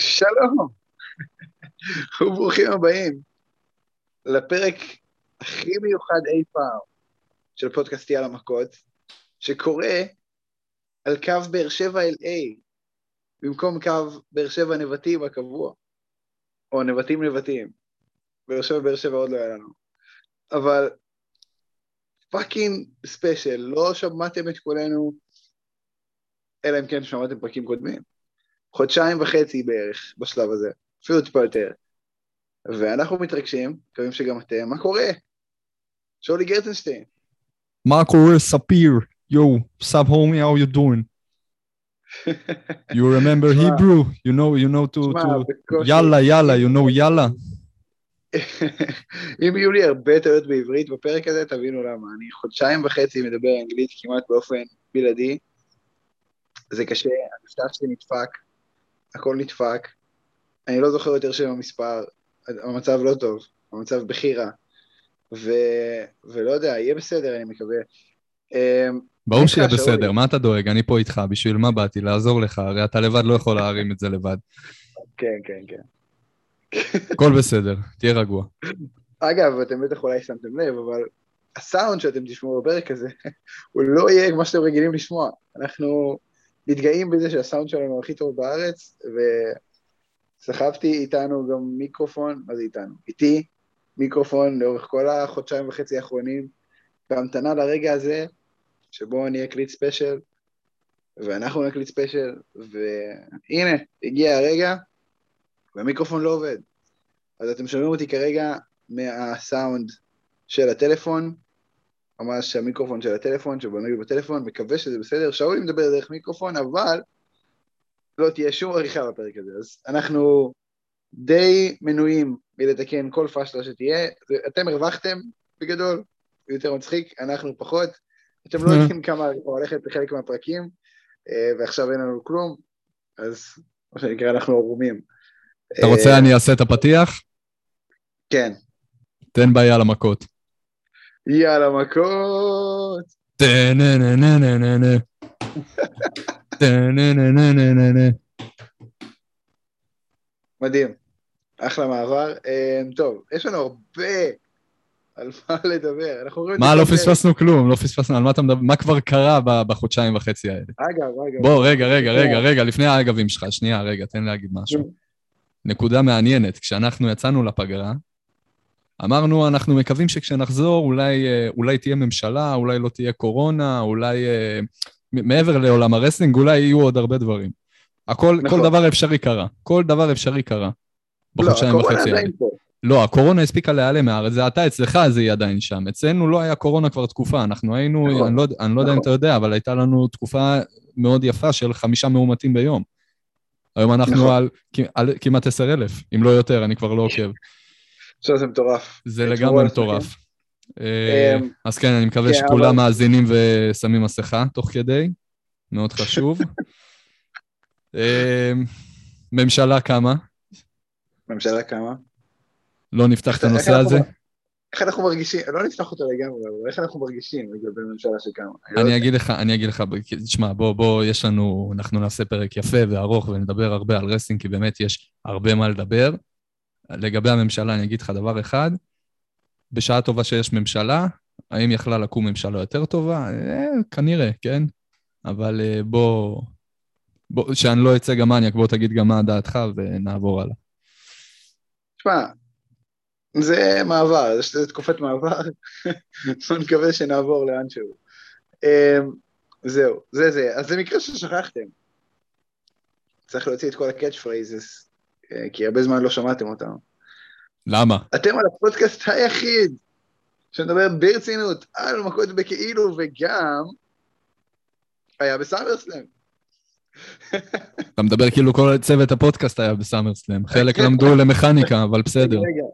שלום, וברוכים הבאים לפרק הכי מיוחד אי פעם של פודקאסטי על המכות, שקורא על קו באר שבע LA, במקום קו באר שבע נבטים הקבוע, או נבטים נבטים. באר שבע באר שבע עוד לא היה לנו. אבל פאקינג ספיישל, לא שמעתם את קולנו, אלא אם כן שמעתם פרקים קודמים. חודשיים וחצי בערך בשלב הזה, אפילו טיפה יותר. ואנחנו מתרגשים, מקווים שגם אתם. מה קורה? שולי גרטנשטיין. מה קורה, ספיר? יו, סאב הומי, how you doing? you remember Hebrew? You know, you know to, to... יאללה, יאללה, you know יאללה? אם יהיו לי הרבה טעויות בעברית בפרק הזה, תבינו למה. אני חודשיים וחצי מדבר אנגלית כמעט באופן בלעדי. זה קשה, המפתח שלי נדפק, הכל נדפק. אני לא זוכר יותר שם המספר, המצב לא טוב, המצב בכי רע. ו... ולא יודע, יהיה בסדר, אני מקווה. אמ, ברור שיהיה בסדר, מה אתה דואג? אני פה איתך, בשביל מה באתי? לעזור לך, הרי אתה לבד לא יכול להרים את זה לבד. כן, כן, כן. הכל בסדר, תהיה רגוע. אגב, אתם בטח אולי שמתם לב, אבל הסאונד שאתם תשמעו בפרק הזה, הוא לא יהיה מה שאתם רגילים לשמוע. אנחנו מתגאים בזה שהסאונד שלנו הכי טוב בארץ, וסחבתי איתנו גם מיקרופון, מה זה איתנו? איתי מיקרופון לאורך כל החודשיים וחצי האחרונים, בהמתנה לרגע הזה, שבו אני אקליט special, ואנחנו נקליט special, והנה, הגיע הרגע, והמיקרופון לא עובד. אז אתם שומעים אותי כרגע מהסאונד של הטלפון, ממש המיקרופון של הטלפון שבנוי בטלפון, מקווה שזה בסדר. שאולי מדבר דרך מיקרופון, אבל לא תהיה שום עריכה בפרק הזה. אז אנחנו די מנויים מלתקן כל פשלה שתהיה. אתם הרווחתם בגדול, יותר מצחיק, אנחנו פחות. אתם לא יודעים כמה הולכת לחלק מהפרקים, אה, ועכשיו אין לנו כלום, אז מה שנקרא, אנחנו ערומים. אתה רוצה אני אעשה את הפתיח? כן. תן בעיה למכות. יאללה מכות. מדהים, אחלה מעבר. טוב, יש לנו הרבה על מה לדבר. מה, לא פספסנו כלום, לא פספסנו, על מה אתה מדבר, מה כבר קרה בחודשיים וחצי האלה? אגב, אגב. בוא, רגע, רגע, רגע, רגע, לפני האגבים שלך, שנייה, רגע, תן להגיד משהו. נקודה מעניינת, כשאנחנו יצאנו לפגרה, אמרנו, אנחנו מקווים שכשנחזור אולי, אה, אולי תהיה ממשלה, אולי לא תהיה קורונה, אולי אה, מעבר לעולם הרסלינג, אולי יהיו עוד הרבה דברים. הכל, נכון. כל דבר אפשרי קרה. כל דבר אפשרי קרה. בחודשיים לא, וחצי האלה. לא, הקורונה הספיקה להיעלם מהארץ, זה אתה, אצלך זה יהיה עדיין שם. אצלנו לא היה קורונה כבר תקופה, אנחנו היינו, נכון. אני לא, אני לא יודע אם נכון. אתה יודע, אבל הייתה לנו תקופה מאוד יפה של חמישה מאומתים ביום. היום אנחנו נכון. על, על כמעט עשר אלף, אם לא יותר, אני כבר לא עוקב. עכשיו זה מטורף. זה לגמרי מטורף. אז כן, אני מקווה כן, שכולם מאזינים ושמים מסכה תוך כדי, מאוד חשוב. אמ, ממשלה כמה? ממשלה כמה? לא נפתח את הנושא הזה? איך אנחנו מרגישים, לא נפתח אותו לגמרי, אבל איך אנחנו מרגישים לגבי ממשלה שקמה? אני אגיד לך, אני אגיד לך, תשמע, בוא, בוא, יש לנו, אנחנו נעשה פרק יפה וארוך ונדבר הרבה על wrestling, כי באמת יש הרבה מה לדבר. לגבי הממשלה, אני אגיד לך דבר אחד, בשעה טובה שיש ממשלה, האם יכלה לקום ממשלה יותר טובה? אה, כנראה, כן? אבל אה, בוא, בוא, שאני לא אצא גם מניאק, בוא תגיד גם מה דעתך ונעבור הלאה. תשמע, זה מעבר, זה תקופת מעבר, בוא נקווה שנעבור לאנשהו. אמ, זהו, זה זה. אז למקרה ששכחתם, צריך להוציא את כל ה catch phrases אה, כי הרבה זמן לא שמעתם אותם. למה? אתם על הפודקאסט היחיד שמדבר ברצינות על מכות בכאילו, וגם היה ב SummerSlam. אתה מדבר כאילו כל צוות הפודקאסט היה ב SummerSlam. חלק למדו למכניקה, אבל בסדר. רגע,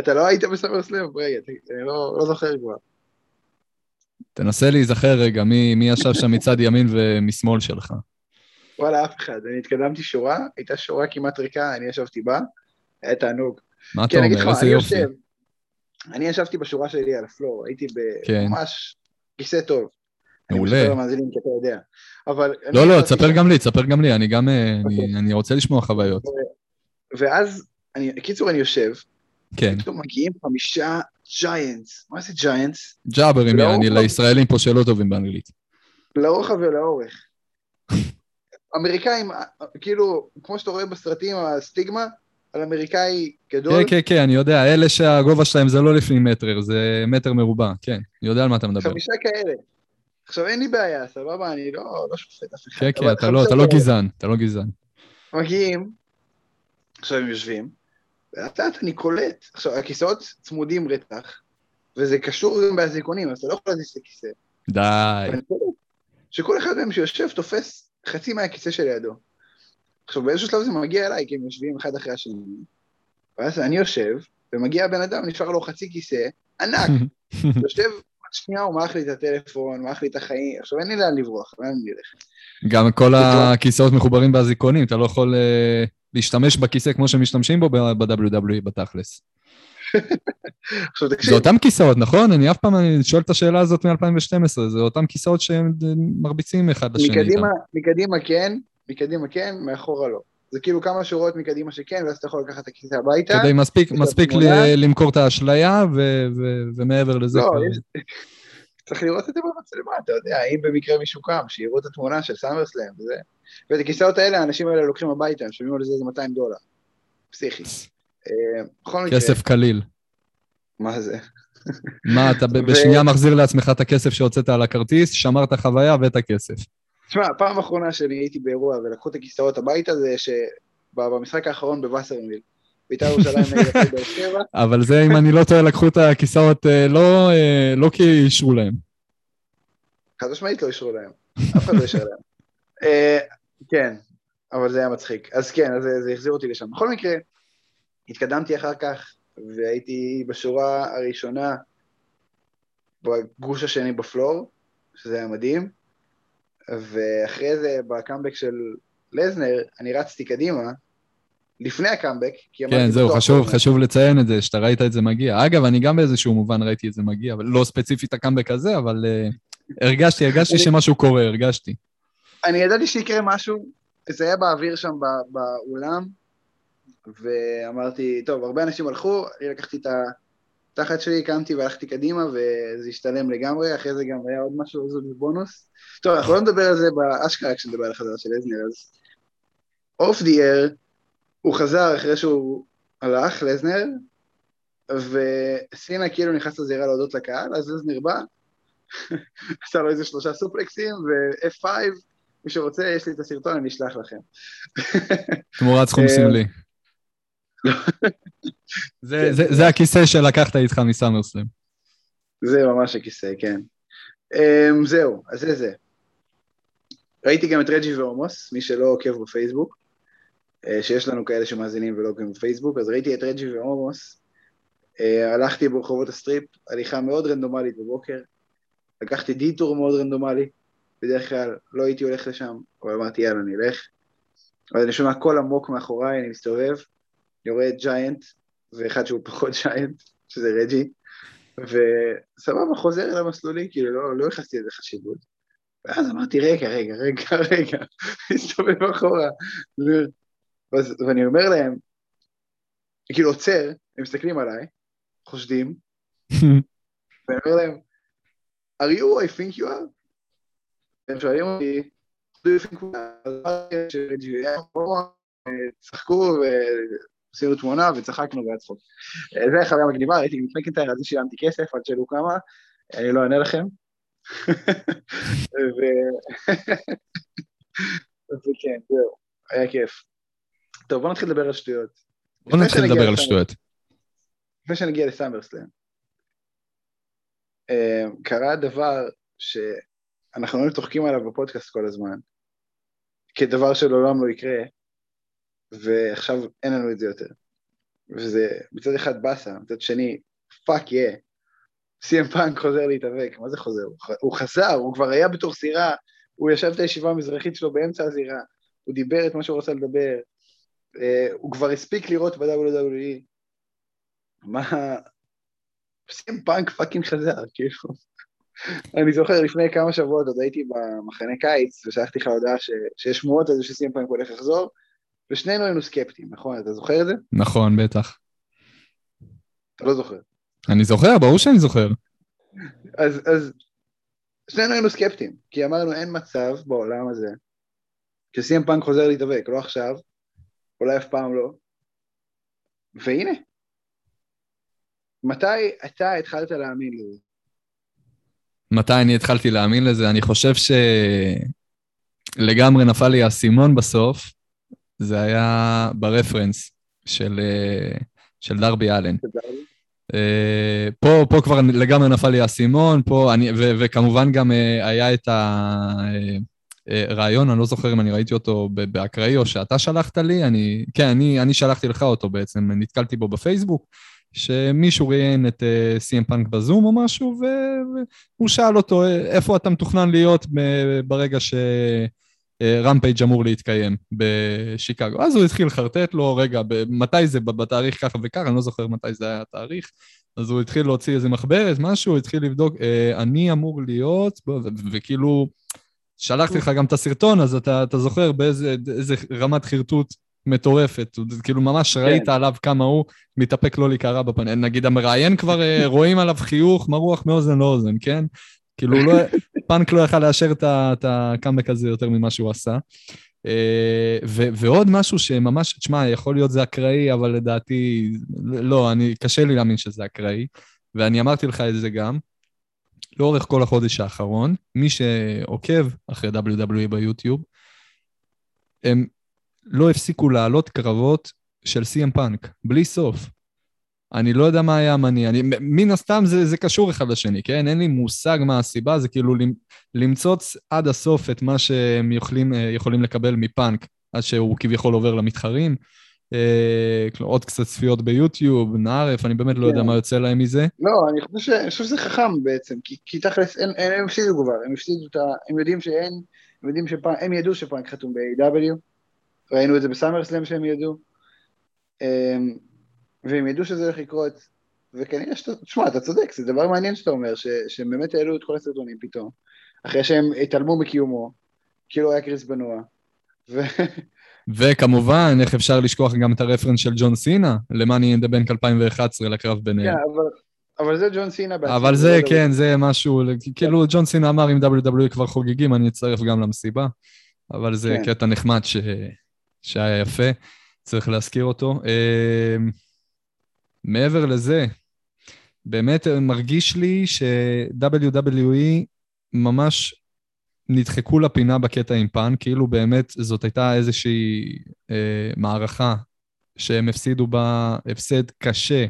אתה לא היית בסאמרסלאם? רגע, אני לא, לא זוכר כבר. תנסה להיזכר רגע, מי, מי ישב שם מצד ימין ומשמאל שלך. וואלה, אף אחד. אני התקדמתי שורה, הייתה שורה כמעט ריקה, אני ישבתי בה, היה תענוג. מה אתה אומר? איזה יופי. אני ישבתי בשורה שלי על הפלור, הייתי כן. כיסא טוב. מעולה. אני מספר למאזינים כי אתה יודע. אבל... לא, לא, תספר גם לי, תספר גם לי, אני גם, אה, אני, אני רוצה לשמוע חוויות. ואז, אני, קיצור, אני יושב, כן. פתאום מגיעים חמישה ג'יינטס, מה זה ג'יינטס? ג'אברים, יעני. לישראלים פה שלא טובים באנגלית. לרוחב ולאורך. אמריקאים, כאילו, כמו שאתה רואה בסרטים, הסטיגמה על אמריקאי גדול, כן, כן, כן, אני יודע, אלה שהגובה שלהם זה לא לפי מטר, זה מטר מרובע, כן, אני יודע על מה אתה מדבר. חמישה כאלה. עכשיו, אין לי בעיה, סבבה, אני לא, לא שופט אף אחד. כן, כן, אתה לא- אתה לא. גזען, אתה לא גזען. מגיעים, עכשיו הם יושבים, ולאט לאט אני קולט, עכשיו הכיסאות צמודים רתח, וזה קשור גם באזיקונים, אז אתה לא יכול להזיז את הכיסא. די. שכל אחד מהם שיושב תופס חצי מהכיסא שלידו. עכשיו באיזשהו שלב זה מגיע אליי, כי הם יושבים אחד אחרי השני, ואז אני יושב, ומגיע הבן אדם, נשאר לו חצי כיסא, ענק, יושב, עוד שנייה הוא מעך לי את הטלפון, מעך לי את החיים, עכשיו אין לי לאן לברוח, לאן אני אלך? גם כל הכיסאות מחוברים באזיקונים, אתה לא יכול אה, להשתמש בכיסא כמו שמשתמשים בו ב-WWE בתכלס. עכשיו זה תקשיב, אותם כיסאות, נכון? אני אף פעם אני שואל את השאלה הזאת מ-2012, זה אותם כיסאות שהם מרביצים אחד לשני. מקדימה. מקדימה כן, מקדימה כן, מאחורה לא. זה כאילו כמה שורות מקדימה שכן, ואז אתה יכול לקחת את הכיסא הביתה. כדי מספיק, מספיק. ל- למכור את האשליה, ו- ו- ומעבר לזה לא, כבר... צריך לראות את זה במצלמה, אתה יודע, אם במקרה מישהו קם, שיראו את התמונה של סאמרסלאם וזה. ואת הכיסאות האלה, האנשים האלה לוקחים הביתה, הם שומעים על זה איזה 200 דולר. פסיכי. אה, בכל מקרה, כסף קליל. מה זה? מה, אתה בשנייה מחזיר לעצמך את הכסף שהוצאת על הכרטיס, שמרת חוויה ואת הכסף. תשמע, הפעם האחרונה שלי הייתי באירוע ולקחו את הכיסאות הביתה, זה שבמשחק האחרון בווסרמיל, בית"ר ירושלים נגד הפועל באר שבע, אבל זה, אם אני לא טועה, לקחו את הכיסאות אה, לא, אה, לא כי אישרו להם. חד משמעית לא אישרו להם, אף אחד לא אישר להם. אה, כן, אבל זה היה מצחיק. אז כן, אז זה, זה החזיר אותי לשם. בכל מקרה, התקדמתי אחר כך, והייתי בשורה הראשונה בגוש השני בפלור, שזה היה מדהים, ואחרי זה, בקאמבק של לזנר, אני רצתי קדימה, לפני הקאמבק, כי אמרתי... כן, זהו, חשוב, חשוב לציין את זה, שאתה ראית את זה מגיע. אגב, אני גם באיזשהו מובן ראיתי את זה מגיע, אבל לא ספציפית הקאמבק הזה, אבל אה, הרגשתי, הרגשתי שמשהו קורה, הרגשתי. אני ידעתי שיקרה משהו, זה היה באוויר שם בא- באולם, ואמרתי, טוב, הרבה אנשים הלכו, אני לקחתי את התחת שלי, קמתי והלכתי קדימה, וזה השתלם לגמרי, אחרי זה גם היה עוד משהו, זה בונוס. טוב, אנחנו לא נדבר על זה באשכרה כשנדבר על החזרה של לזנר, אז אוף די אר, הוא חזר אחרי שהוא הלך, לזנר, וסינה כאילו נכנס לזירה להודות לקהל, אז לזנר בא, עשה לו איזה שלושה סופלקסים, ו-F5, מי שרוצה, יש לי את הסרטון, אני אשלח לכם. תמורת סכום סמלי. זה- זה- זה הכיסא שלקחת איתך מסאמרסלאם. זה ממש הכיסא, כן. Um, זהו, אז זה זה. ראיתי גם את רג'י ועומוס, מי שלא עוקב בפייסבוק, אה, שיש לנו כאלה שמאזינים ולא עוקבים בפייסבוק, אז ראיתי את רג'י ועומוס, אה, הלכתי ברחובות ה Strip, הליכה מאוד רנדומלית בבוקר, לקחתי detour מאוד רנדומלי, בדרך כלל לא הייתי הולך לשם, אבל אמרתי יאללה נלך, אבל אני שומע קול עמוק מאחוריי, אני מסתובב, אני רואה את giant, ואחד שהוא פחות giant, שזה רג'י, וסבבה, חוזר אל המסלולי, כאילו לא, לא ייחסתי לזה חשיבות. ואז אמרתי, רגע, רגע, רגע, רגע, מסתובב אחורה. ואז, ואני אומר להם, כאילו עוצר, הם מסתכלים עליי, חושדים, ואני אומר להם, are you who I think you are? והם שואלים אותי, do you think we are? צחקו ועשינו תמונה וצחקנו והיה צחוק. אה, זה היה חוויה מגניבה, ראיתי גם מקינטייר, על זה שילמתי כסף, עד שאלו כמה, אני לא אענה לכם. וכן, זהו, היה כיף. טוב, בוא נתחיל לדבר על שטויות. בוא נתחיל לפני לדבר על שטויות. לפני שנגיע לסאמרסלאם. אה, קרה דבר שאנחנו היינו צוחקים עליו בפודקאסט כל הזמן, כדבר שלעולם לא יקרה, ועכשיו אין לנו את זה יותר. וזה מצד אחד באסה, מצד שני, fuck yeah. CM Punk חוזר להתאבק, מה זה חוזר? הוא חזר, הוא כבר היה בתוך זירה, הוא ישב את הישיבה המזרחית שלו באמצע הזירה, הוא דיבר את מה שהוא רצה לדבר, אה, הוא כבר הספיק לראות ב-WWE. מה... CM Punk fucking חזר, כאילו. אני זוכר לפני כמה שבועות עוד הייתי במחנה קיץ, ושלחתי לך הודעה ש... שיש שמועות על זה ש CM Punk הולך לחזור, ושנינו היינו סקפטיים, נכון? אתה זוכר את זה? נכון, בטח. אתה לא זוכר. אני זוכר, ברור שאני זוכר. אז, אז שנינו היינו סקפטיים, כי אמרנו אין מצב בעולם הזה שסי.אם פאנק חוזר להתאבק, לא עכשיו, אולי אף פעם לא, והנה, מתי אתה התחלת להאמין לזה? מתי אני התחלתי להאמין לזה? אני חושב שלגמרי נפל לי האסימון בסוף, זה היה ברפרנס של, אה, של דרבי אלן. אה, פה, פה כבר לגמרי נפל לי האסימון, פה אני, ו, וכמובן גם אה, היה את הרעיון, אני לא זוכר אם אני ראיתי אותו באקראי או שאתה שלחת לי, אני, כן, אני, אני שלחתי לך אותו בעצם, נתקלתי בו בפייסבוק, שמישהו ראיין את סי.אם פאנק בזום או משהו, והוא שאל אותו איפה אתה מתוכנן להיות ברגע ש... רמפייג' אמור להתקיים בשיקגו. אז הוא התחיל לחרטט לו, רגע, מתי זה, בתאריך ככה וככה, אני לא זוכר מתי זה היה התאריך. אז הוא התחיל להוציא איזה מחברת, משהו, התחיל לבדוק, אה, אני אמור להיות, וכאילו, שלחתי לך גם את הסרטון, אז אתה, אתה זוכר באיזה רמת חרטוט מטורפת. כאילו, ממש כן. ראית עליו כמה הוא מתאפק לא להיקרע בפנים. נגיד, המראיין כבר אה, רואים עליו חיוך מרוח מאוזן לאוזן, כן? כאילו, לא, פאנק לא יכל לאשר את הקאמבק הזה יותר ממה שהוא עשה. אה, ו- ועוד משהו שממש, תשמע, יכול להיות זה אקראי, אבל לדעתי, לא, אני, קשה לי להאמין שזה אקראי, ואני אמרתי לך את זה גם, לאורך כל החודש האחרון, מי שעוקב אחרי WWE ביוטיוב, הם לא הפסיקו להעלות קרבות של סי.אם פאנק, בלי סוף. אני לא יודע מה היה המניע, אני, מן הסתם זה, זה קשור אחד לשני, כן? אין לי מושג מה הסיבה, זה כאילו למצוץ עד הסוף את מה שהם יכולים, אה, יכולים לקבל מפאנק, עד שהוא כביכול עובר למתחרים. אה, עוד קצת צפיות ביוטיוב, נערף, אני באמת לא יודע כן. מה יוצא להם מזה. לא, אני חושב, אני חושב שזה חכם בעצם, כי, כי תכלס, הם, הפסידו כבר, הם הפסידו את ה... הם יודעים שאין, הם יודעים שפאנק, הם ידעו שפאנק חתום ב-AW, ראינו את זה בסאמרסלאם שהם ידעו. אמ, והם ידעו שזה הולך לקרות, וכנראה שאתה, תשמע, אתה צודק, זה דבר מעניין שאתה אומר, ש, שהם באמת העלו את כל הסרטונים פתאום, אחרי שהם התעלמו מקיומו, כאילו היה קריס בנוע. ו... וכמובן, איך אפשר לשכוח גם את הרפרנס של ג'ון סינה, למאני אין בנק 2011 לקרב ביניהם. כן, אבל... אבל זה ג'ון סינה בעצם. אבל זה, לא כן, זה משהו, כאילו ג'ון סינה אמר, אם WWE כבר חוגגים, אני אצטרף גם למסיבה. אבל זה כן. קטע נחמד ש... שהיה יפה, צריך להזכיר אותו. מעבר לזה, באמת מרגיש לי ש-WWE ממש נדחקו לפינה בקטע עם פאן, כאילו באמת זאת הייתה איזושהי אה, מערכה שהם הפסידו בה הפסד קשה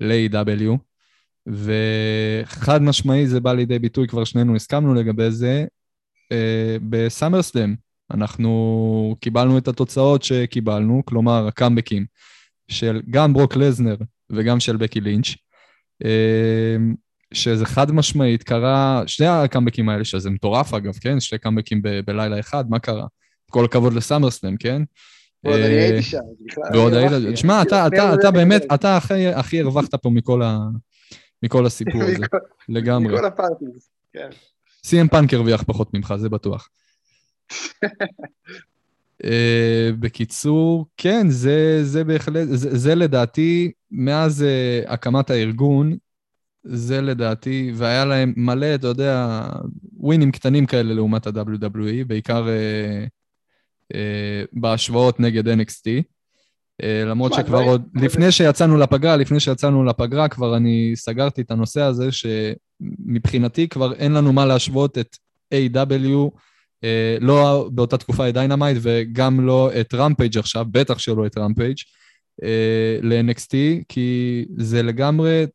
ל-AEW, וחד משמעי זה בא לידי ביטוי, כבר שנינו הסכמנו לגבי זה, אה, בסאמרסלאם. אנחנו קיבלנו את התוצאות שקיבלנו, כלומר הקאמבקים של גם ברוק לזנר וגם של בקי לינץ', אמ, שזה חד משמעית קרה, שני הקאמבקים האלה, שזה מטורף אגב, כן? שני קאמבקים ב- בלילה אחד, מה קרה? כל הכבוד לסאמרסלאם, כן? ועוד אני אה, הייתי שם, ועוד היית, תשמע, אתה באמת, אתה הכי הרווחת פה מכל הסיפור הזה, לגמרי. מכל הפארטיז, כן. סי.אם פאנק הרוויח פחות ממך, זה בטוח. Uh, בקיצור, כן, זה, זה בהחלט, זה, זה לדעתי, מאז uh, הקמת הארגון, זה לדעתי, והיה להם מלא, אתה יודע, ווינים קטנים כאלה לעומת ה-WWE, בעיקר uh, uh, בהשוואות נגד NXT. Uh, למרות שכבר עוד, לפני שיצאנו לפגרה, לפני שיצאנו לפגרה, כבר אני סגרתי את הנושא הזה, שמבחינתי כבר אין לנו מה להשוות את AEW אה, לא באותה תקופה את Dynamite וגם לא את Rampage עכשיו, בטח שלא את Rampage, אה, ל-NXT, כי זה לגמרי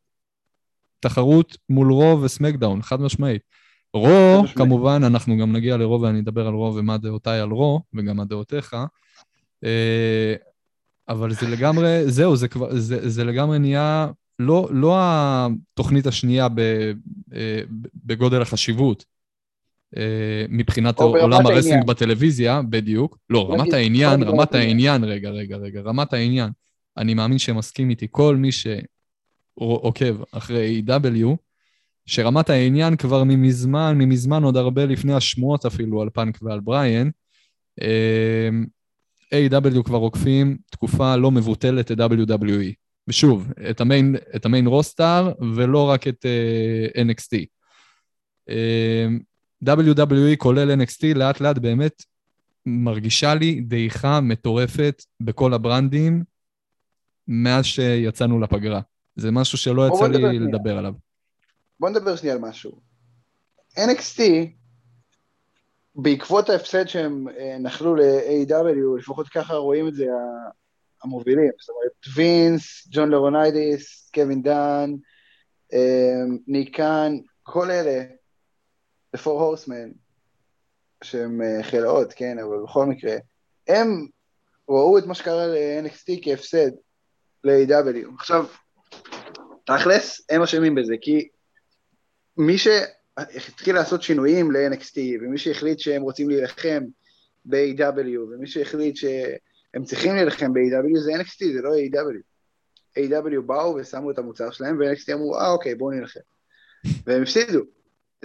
תחרות מול רו וסמקדאון, חד משמעית. רו, כמובן, אנחנו גם נגיע לרו ואני אדבר על רו ומה דעותיי על רו, וגם מה דעותיך, אה, אבל זה לגמרי, זהו, זה, כבר, זה, זה לגמרי נהיה לא, לא התוכנית השנייה בגודל החשיבות, אה, מבחינת עולם הרסינג בטלוויזיה, בדיוק. לא, רמת העניין, רמת העניין, רגע, רגע, רגע, רמת העניין. אני מאמין שמסכים איתי כל מי שעוקב אחרי A.W, שרמת העניין כבר ממזמן, ממזמן, עוד הרבה לפני השמועות אפילו על פאנק ועל בריאן, אה, A.W. כבר עוקפים תקופה לא מבוטלת את WWE. ושוב, את המיין, את המיין רוסטאר, ולא רק את uh, NXT. Uh, WWE כולל NXT לאט לאט באמת מרגישה לי דעיכה מטורפת בכל הברנדים מאז שיצאנו לפגרה. זה משהו שלא יצא לי לדבר עליו. בוא נדבר שנייה על משהו. NXT, בעקבות ההפסד שהם אה, נחלו ל-AW, לפחות ככה רואים את זה המובילים, זאת אומרת, וינס, ג'ון לרוניידיס, קווין דן, ניקן, כל אלה, The Four Horsemen, שהם אה, חלאות, כן, אבל בכל מקרה, הם ראו את מה שקרה ל-NXT כהפסד ל-AW. עכשיו, תכלס, הם אשמים בזה, כי מי שהתחיל לעשות שינויים ל-NXT, ומי שהחליט שהם רוצים להילחם ב-AW, ומי שהחליט שהם צריכים להילחם ב-AW זה NXT, זה לא A.W. A.W. באו ושמו את המוצר שלהם, ו-NXT אמרו, אה אוקיי, בואו נילחם. והם הפסידו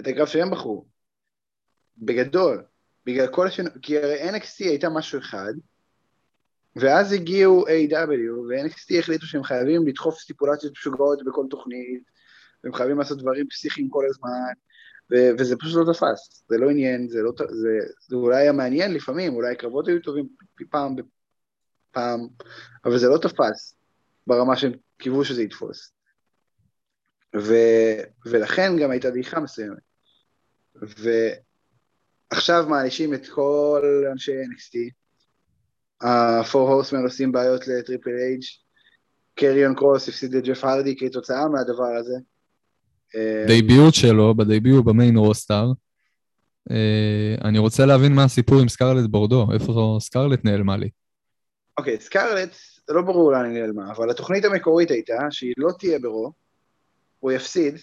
את הקרב שהם בחרו. בגדול, בגלל כל השינוי, כי הרי NXT הייתה משהו אחד, ואז הגיעו A.W. ו-NXT החליטו שהם חייבים לדחוף סטיפולציות משוגעות בכל תוכנית, והם חייבים לעשות דברים פסיכיים כל הזמן, ו- וזה פשוט לא תפס, זה לא עניין, זה, לא, זה, זה אולי היה מעניין לפעמים, אולי הקרבות היו טובים פעם בפעם, אבל זה לא תפס ברמה שהם קיוו שזה יתפוס. ו- ולכן גם הייתה דעיכה מסוימת. ועכשיו מענישים את כל אנשי NXT, ה Four Horsemen עושים בעיות לטריפל אייץ', קריון קרוס הפסיד לג'ף הרדי כתוצאה מהדבר הזה. דייביוט שלו, בדביוט ב main roster. אה, אני רוצה להבין מה הסיפור עם סקרלט בורדו, איפה סקרלט נעלמה לי. אוקיי, סקרלט, לא ברור לאן היא נעלמה, אבל התוכנית המקורית הייתה שהיא לא תהיה ברו, הוא יפסיד,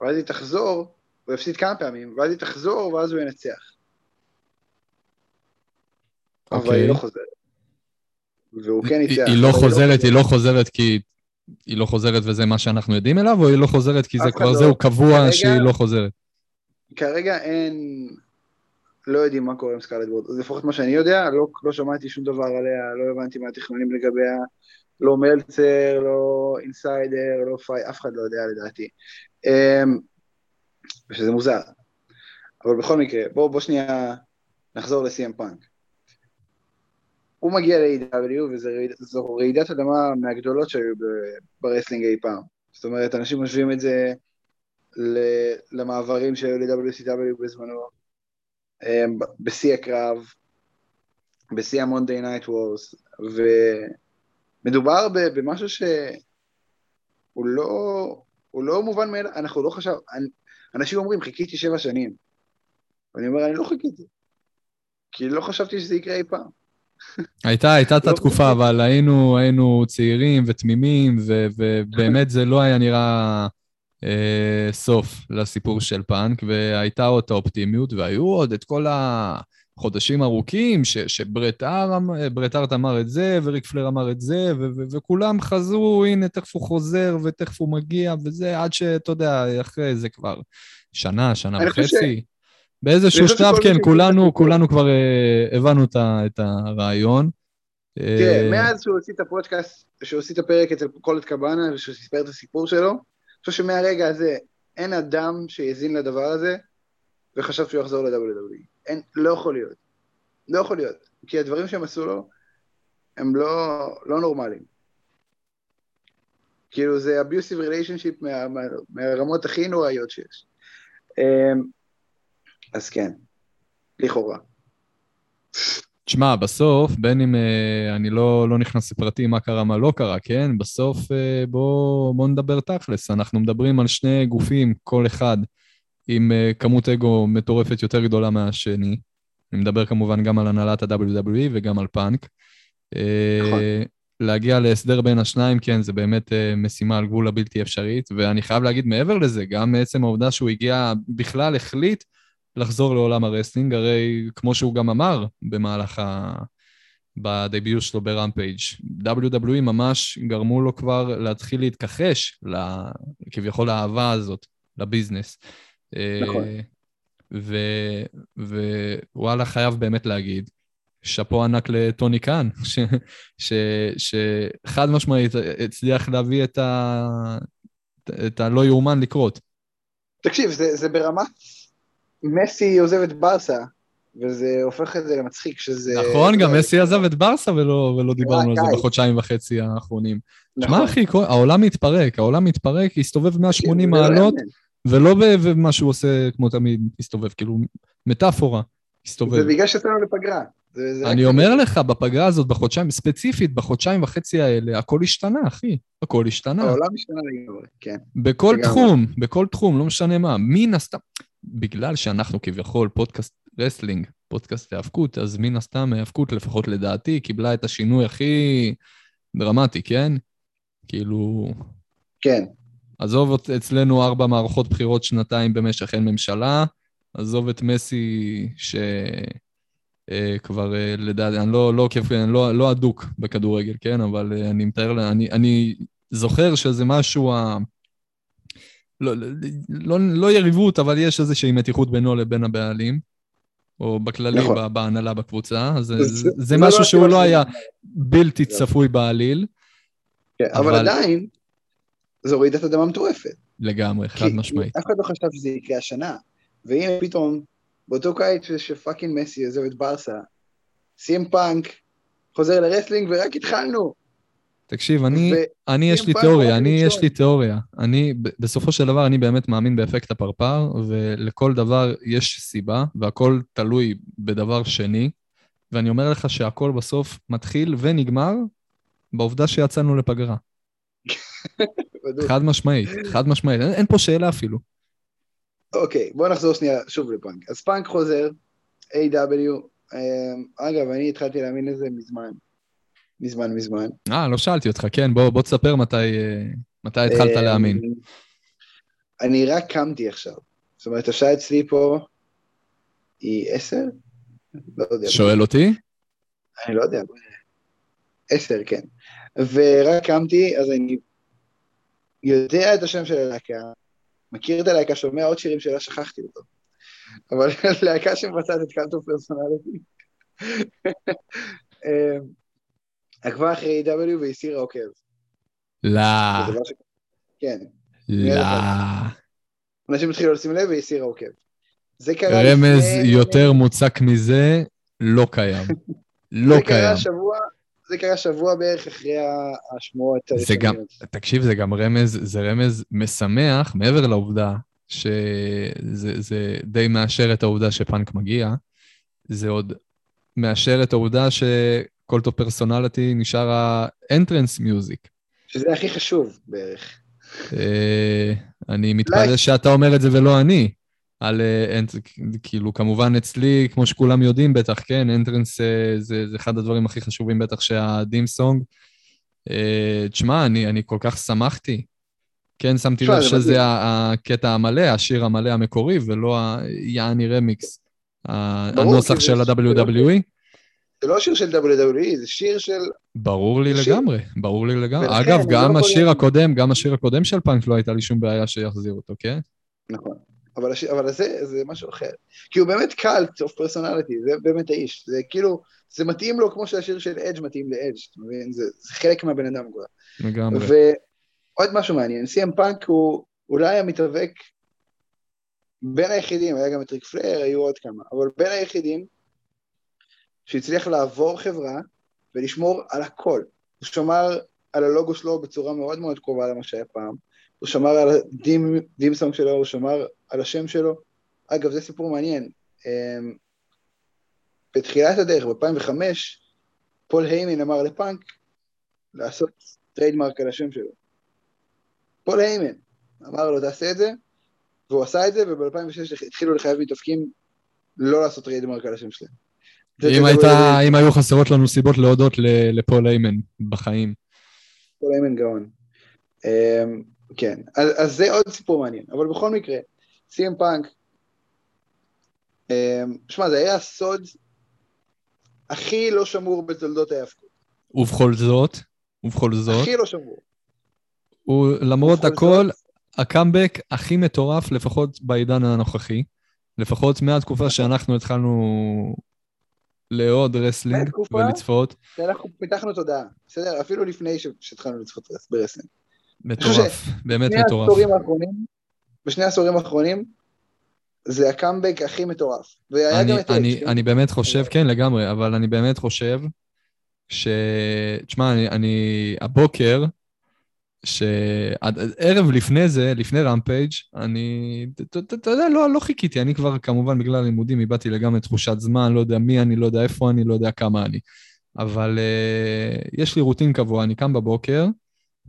ואז היא תחזור, הוא יפסיד כמה פעמים, ואז היא תחזור, ואז הוא ינצח. אבל היא אוקיי. לא חוזרת. והוא כן ניצח. היא לא, לא חוזרת, היא לא חוזרת כי היא לא חוזרת וזה מה שאנחנו יודעים אליו, או היא לא חוזרת כי זה כבר לא. זהו קבוע שהיא לא חוזרת? כרגע אין... לא יודעים מה קורה עם סקארלט וורד. לפחות מה שאני יודע, לא, לא שמעתי שום דבר עליה, לא הבנתי מה התכנונים לגביה, לא מלצר, לא insider, לא פייג', אף אחד לא יודע לדעתי. אמ, ושזה מוזר. אבל בכל מקרה, בואו בוא שנייה נחזור לסי.אם פאנק. הוא מגיע ל-AEW וזו רעידת אדמה מהגדולות שהיו ב wrestling אי פעם. זאת אומרת, אנשים משווים את זה למעברים שהיו ל-WCW בזמנו, אמ, בשיא הקרב, בשיא ה-Monday Night Wars, ומדובר במשהו שהוא לא, הוא לא מובן מאליו, אנחנו לא חשב, אנשים אומרים, חיכיתי שבע שנים. ואני אומר, אני לא חיכיתי, כי לא חשבתי שזה יקרה אי פעם. הייתה, הייתה את לא התקופה, אבל היינו, היינו צעירים ותמימים, ובאמת זה לא היה נראה אה, סוף לסיפור של פאנק, והייתה עוד האופטימיות, והיו עוד את כל החודשים ארוכים, ש, שברט ארט אמר את זה, וריק פלר אמר את זה, ו, ו, וכולם חזרו, הנה, תכף הוא חוזר, ותכף הוא מגיע, וזה, עד שאתה יודע, אחרי זה כבר שנה, שנה וחצי. באיזשהו שלב, כן, כולנו, כולנו כבר uh, הבנו את הרעיון. כן, מאז שהוא הוציא את הפודקאסט, שהוא הוציא את הפרק אצל קולט קבאנה, ושהוא סיפר את הסיפור שלו, אני חושב שמהרגע הזה אין אדם שהאזין לדבר הזה וחשב שהוא יחזור ל-WWE. אין, לא יכול להיות. לא יכול להיות. כי הדברים שהם עשו לו הם לא, לא נורמליים. כאילו זה abusive relationship מה, מה, מהרמות הכי נוראיות שיש. אמ, אז כן, לכאורה. תשמע, בסוף, בין אם uh, אני לא, לא נכנס לפרטים מה קרה, מה לא קרה, כן? בסוף uh, בוא, בוא נדבר תכלס. אנחנו מדברים על שני גופים, כל אחד עם uh, כמות אגו מטורפת יותר גדולה מהשני. אני מדבר כמובן גם על הנהלת ה-WWE וגם על פאנק. נכון. Uh, להגיע להסדר בין השניים, כן, זה באמת uh, משימה על גבול הבלתי אפשרית, ואני חייב להגיד מעבר לזה, גם מעצם העובדה שהוא הגיע, בכלל החליט לחזור לעולם ה wrestling, הרי כמו שהוא גם אמר במהלך ה... ב debut שלו ברמפייג', WWE ממש גרמו לו כבר להתחיל להתכחש כביכול האהבה הזאת לביזנס. נכון. ווואלה, חייב באמת להגיד שאפו ענק לטוני קאן, שחד משמעית הצליח להביא את, ה, את הלא יאומן לקרות. תקשיב, זה, זה ברמת מסי עוזב את ברסה, וזה הופך את זה למצחיק, שזה... נכון, גם מסי עזב את ברסה ולא, ולא דיברנו על זה בחודשיים וחצי האחרונים. נכון. שמע, אחי, העולם מתפרק, העולם מתפרק, הסתובב 180 מעלות, ולא במה שהוא עושה כמו תמיד, הסתובב, כאילו, מטאפורה, הסתובב. זה בגלל שיצאנו לפגרה. זה, זה אני אומר לך, בפגרה הזאת, בחודשיים, ספציפית, בחודשיים וחצי האלה, הכל השתנה, אחי. הכל השתנה. העולם השתנה לגמרי, כן. בכל. תחום, בכל תחום, לא משנה מה. מן הסתם, בגלל שאנחנו כביכול פודקאסט wrestling, פודקאסט היאבקות, אז מן הסתם היאבקות, לפחות לדעתי, קיבלה את השינוי הכי דרמטי, כן? כאילו... כן. עזוב אצלנו ארבע מערכות בחירות שנתיים במשך אין ממשלה, עזוב את מסי שכבר אה, לדעתי, אני לא, לא, אני לא, לא אדוק בכדורגל, כן? אבל אה, אני מתאר, אני, אני זוכר שזה משהו ה... לא, לא, לא, לא יריבות, אבל יש איזושהי מתיחות בינו לבין הבעלים, או בכללי, נכון. בהנהלה בקבוצה, אז זה, זה, זה משהו לא שהוא לא היה בלתי צפוי בעליל. כן, אבל, אבל עדיין, זו רעידת אדמה מטורפת. לגמרי, חד משמעית. אף אחד לא חשב שזה יקרה השנה, והנה פתאום, באותו קיץ שפאקינג מסי עזב את ברסה, סי.אם פאנק חוזר ל wrestling ורק התחלנו. תקשיב, אני, ו... אני יש לי תיאוריה, אני יש לי תיאוריה. אני, בסופו של דבר, אני באמת מאמין באפקט הפרפר, ולכל דבר יש סיבה, והכל תלוי בדבר שני, ואני אומר לך שהכל בסוף מתחיל ונגמר בעובדה שיצאנו לפגרה. חד משמעית, חד משמעית, אין, אין פה שאלה אפילו. אוקיי, בוא נחזור שנייה שוב לפאנק. אז פאנק חוזר, A.W. אמ, אגב, אני התחלתי להאמין לזה מזמן. מזמן מזמן. אה, לא שאלתי אותך, כן, בוא, בוא תספר מתי, אה, מתי התחלת אמ, להאמין. אני רק קמתי עכשיו. זאת אומרת, השעה אצלי פה היא עשר? לא יודע. שואל אותי? אני לא יודע, עשר, כן. ורק קמתי, אז אני יודע את השם של הלהקה, מכיר את הלהקה, שומע עוד שירים שלה, שכחתי אותו. אבל להקה שמבצעת את קאנטו פרסונליטי. אמ, עקבה אחרי A.W. והסירה עוקב. לא. כן. לא. אנשים התחילו לשים לב והסירה עוקב. זה קרה רמז יותר מוצק מזה לא קיים. לא קיים. זה קרה שבוע, זה קרה שבוע בערך אחרי השמועות זה גם, תקשיב, זה גם רמז, זה רמז משמח, מעבר לעובדה שזה די מאשר את העובדה שפאנק מגיע, זה עוד מאשר את העובדה שקולטו פרסונליטי נשאר האנטרנס מיוזיק. שזה הכי חשוב בערך. אה, אני מתפלא שאתה אומר את זה ולא אני. על, אה, כאילו, כמובן אצלי, כמו שכולם יודעים בטח, כן, אנטרנס אה, זה, זה אחד הדברים הכי חשובים בטח שהדים סונג. אה, תשמע, אני, אני כל כך שמחתי. כן, שמתי לב שזה הקטע המלא, השיר המלא המקורי, ולא היעני רמיקס, הנוסח של ה-WWE. זה לא שיר של WWE, זה שיר של... ברור לי לגמרי, ברור לי לגמרי. אגב, גם השיר הקודם, גם השיר הקודם של פאנק לא הייתה לי שום בעיה שיחזיר אותו, כן? נכון. אבל, הש... אבל זה, זה משהו אחר. כי הוא באמת Cult of Personality, זה באמת האיש. זה כאילו, זה מתאים לו כמו שהשיר של אדג' מתאים לאדג', אתה מבין? זה, זה חלק מהבן אדם כבר. לגמרי. ועוד משהו מעניין, סי.אם פאנק הוא אולי המתאבק בין היחידים, היה גם את ריק פלייר, היו עוד כמה, אבל בין היחידים שהצליח לעבור חברה ולשמור על הכל. הוא שמר על הלוגו שלו בצורה מאוד מאוד קרובה למה שהיה פעם. הוא שמר על ה theme song שלו, הוא שמר על השם שלו. אגב, זה סיפור מעניין. אמ, בתחילת הדרך, ב-2005, פול היימן אמר לפאנק לעשות trademark על השם שלו. פול היימן אמר לו, תעשה את זה, והוא עשה את זה, וב-2006 התחילו לחייב מתאבקים לא לעשות trademark על השם שלהם. אם, הייתה, אם היו חסרות לנו סיבות להודות לפול היימן בחיים. פול היימן גאון. אמ, כן, אז, אז זה עוד סיפור מעניין, אבל בכל מקרה, סי.אם פאנק, אמ, שמע, זה היה הסוד הכי לא שמור בתולדות ההיאבקות. ובכל זאת, ובכל זאת, הכי לא שמור. הוא למרות הכל, זאת, הקאמבק הכי מטורף, לפחות בעידן הנוכחי, לפחות מהתקופה שאנחנו התחלנו לאהוד wrestling? ולצפות. אנחנו פיתחנו תודעה, בסדר? אפילו לפני שהתחלנו לצפות ב wrestling. מטורף, באמת מטורף. העשורים האחרונים, בשני העשורים האחרונים, זה הקאמבק הכי מטורף. והיה אני, גם את אני, כן? אני באמת חושב, כן, לגמרי, אבל אני באמת חושב ש... תשמע, אני, אני הבוקר, שערב לפני זה, לפני Rampage, אני, אתה יודע, לא, לא חיכיתי, אני כבר, כמובן, בגלל הלימודים, איבדתי לגמרי תחושת זמן, לא יודע מי אני, לא יודע איפה אני, לא יודע כמה אני. אבל uh, יש לי routine קבוע, אני קם בבוקר,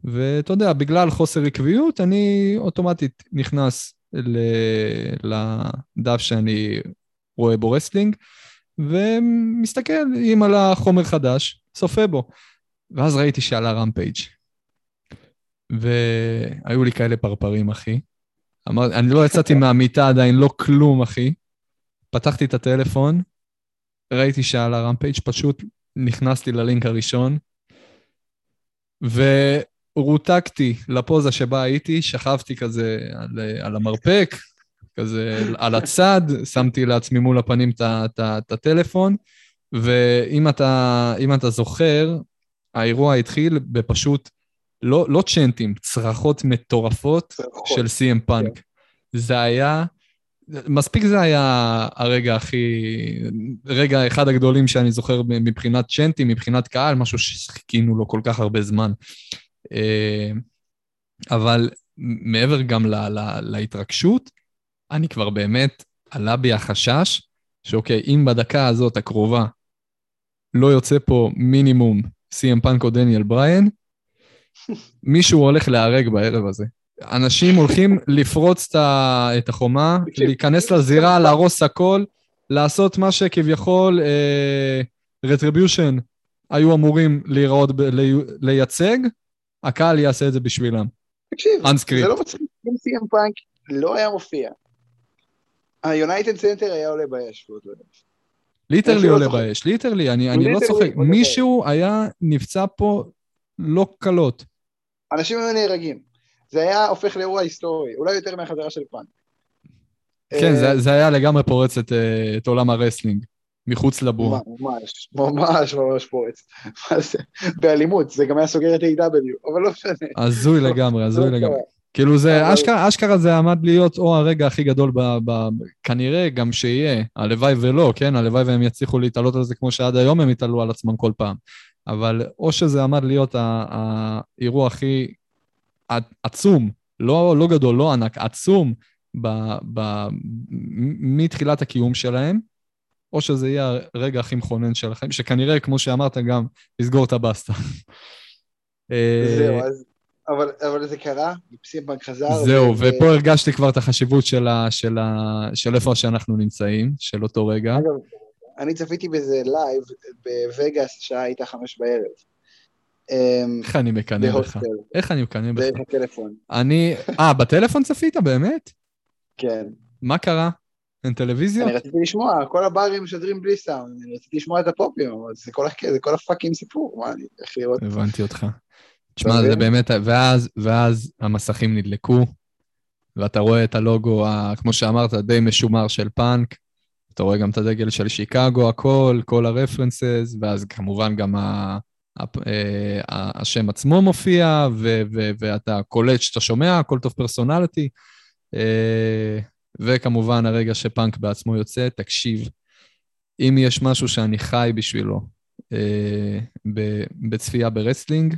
ואתה יודע, בגלל חוסר עקביות, אני אוטומטית נכנס ל- לדף שאני רואה בו wrestling, ומסתכל אם עלה חומר חדש, צופה בו. ואז ראיתי שעלה רמפייג'. והיו לי כאלה פרפרים, אחי. אמר, אני לא יצאתי מהמיטה עדיין, לא כלום, אחי. פתחתי את הטלפון, ראיתי שעלה רמפייג', פשוט נכנסתי ללינק הראשון, ורותקתי לפוזה שבה הייתי, שכבתי כזה על, על המרפק, כזה על הצד, שמתי לעצמי מול הפנים את הטלפון, ואם אתה, אתה זוכר, האירוע התחיל בפשוט, לא, לא צ'נטים, צרחות מטורפות צרחות. של סי.אם פאנק. זה היה, מספיק זה היה הרגע הכי, רגע אחד הגדולים שאני זוכר מבחינת צ'נטים, מבחינת קהל, משהו שחיכינו לו כל כך הרבה זמן. אה, אבל מעבר גם ל- ל- להתרגשות, אני כבר באמת, עלה בי החשש שאוקיי, אם בדקה הזאת הקרובה לא יוצא פה מינימום סי.אם פאנק או דניאל בריין, מישהו הולך להיהרג בערב הזה. אנשים הולכים לפרוץ את החומה, להיכנס לזירה, להרוס הכל, לעשות מה שכביכול Retribution היו אמורים להיראות, לייצג, הקהל יעשה את זה בשבילם. תקשיב, Unscripted. זה לא מצחיק, אם סי.אם פאנק לא היה מופיע, היונייטד סנטר היה עולה באש באותו. literally אפילו לא עולה. באש, literally, אני, אני לא צוחק. מישהו היה נפצע פה לא קלות. אנשים היו נהרגים. זה היה הופך לאירוע היסטורי, אולי יותר מהחזרה של פאנק. כן, אה, זה, זה היה לגמרי פורץ את, אה, את עולם ה wrestling, מחוץ לבועה. ממש, ממש ממש פורץ. מה זה? באלימות, זה גם היה סוגר את A.W, אבל לא משנה. הזוי לגמרי, הזוי לא לגמרי. קרה. כאילו זה, אשכרה, אשכרה זה עמד להיות או הרגע הכי גדול ב... ב כנראה גם שיהיה, הלוואי ולא, כן? הלוואי והם יצליחו להתעלות על זה כמו שעד היום הם התעלו על עצמם כל פעם. אבל או שזה עמד להיות האירוע הכי עצום, לא, לא גדול, לא ענק, עצום, ב, ב, מתחילת הקיום שלהם, או שזה יהיה הרגע הכי מכונן שלכם, שכנראה, כמו שאמרת, גם לסגור את הבסטה. אה, זהו, אז... אבל, אבל זה קרה, CM פאנק חזר. זהו, ו- ופה הרגשתי כבר את החשיבות של, ה, של, ה, של איפה שאנחנו נמצאים, של אותו רגע. אגב, אני צפיתי בזה לייב בווגאס, שעה הייתה חמש בערב. אמ, איך אני מקנא בך? בהוסטל, איך אני מקנא בך? דרך הטלפון. אני... אה, בטלפון צפית, באמת? כן. מה קרה? אין טלוויזיה? אני רציתי לשמוע, כל הברים משדרים בלי סאונד, אני רציתי לשמוע את הפופים, אבל זה כל, זה כל ה fucking סיפור, מה אני איך לראות? הבנתי אותך. תשמע, זה? באמת... ואז, ואז המסכים נדלקו, ואתה רואה את הלוגו, ה, כמו שאמרת, די משומר של פאנק. אתה רואה גם את הדגל של שיקגו, הכל, כל ה references, ואז כמובן גם ה, ה, אה, השם עצמו מופיע, ו, ו, ואתה קולט שאתה שומע, Cult of Personality. וכמובן הרגע שפאנק בעצמו יוצא, תקשיב, אם יש משהו שאני חי בשבילו אה, ב- בצפייה ב wrestling,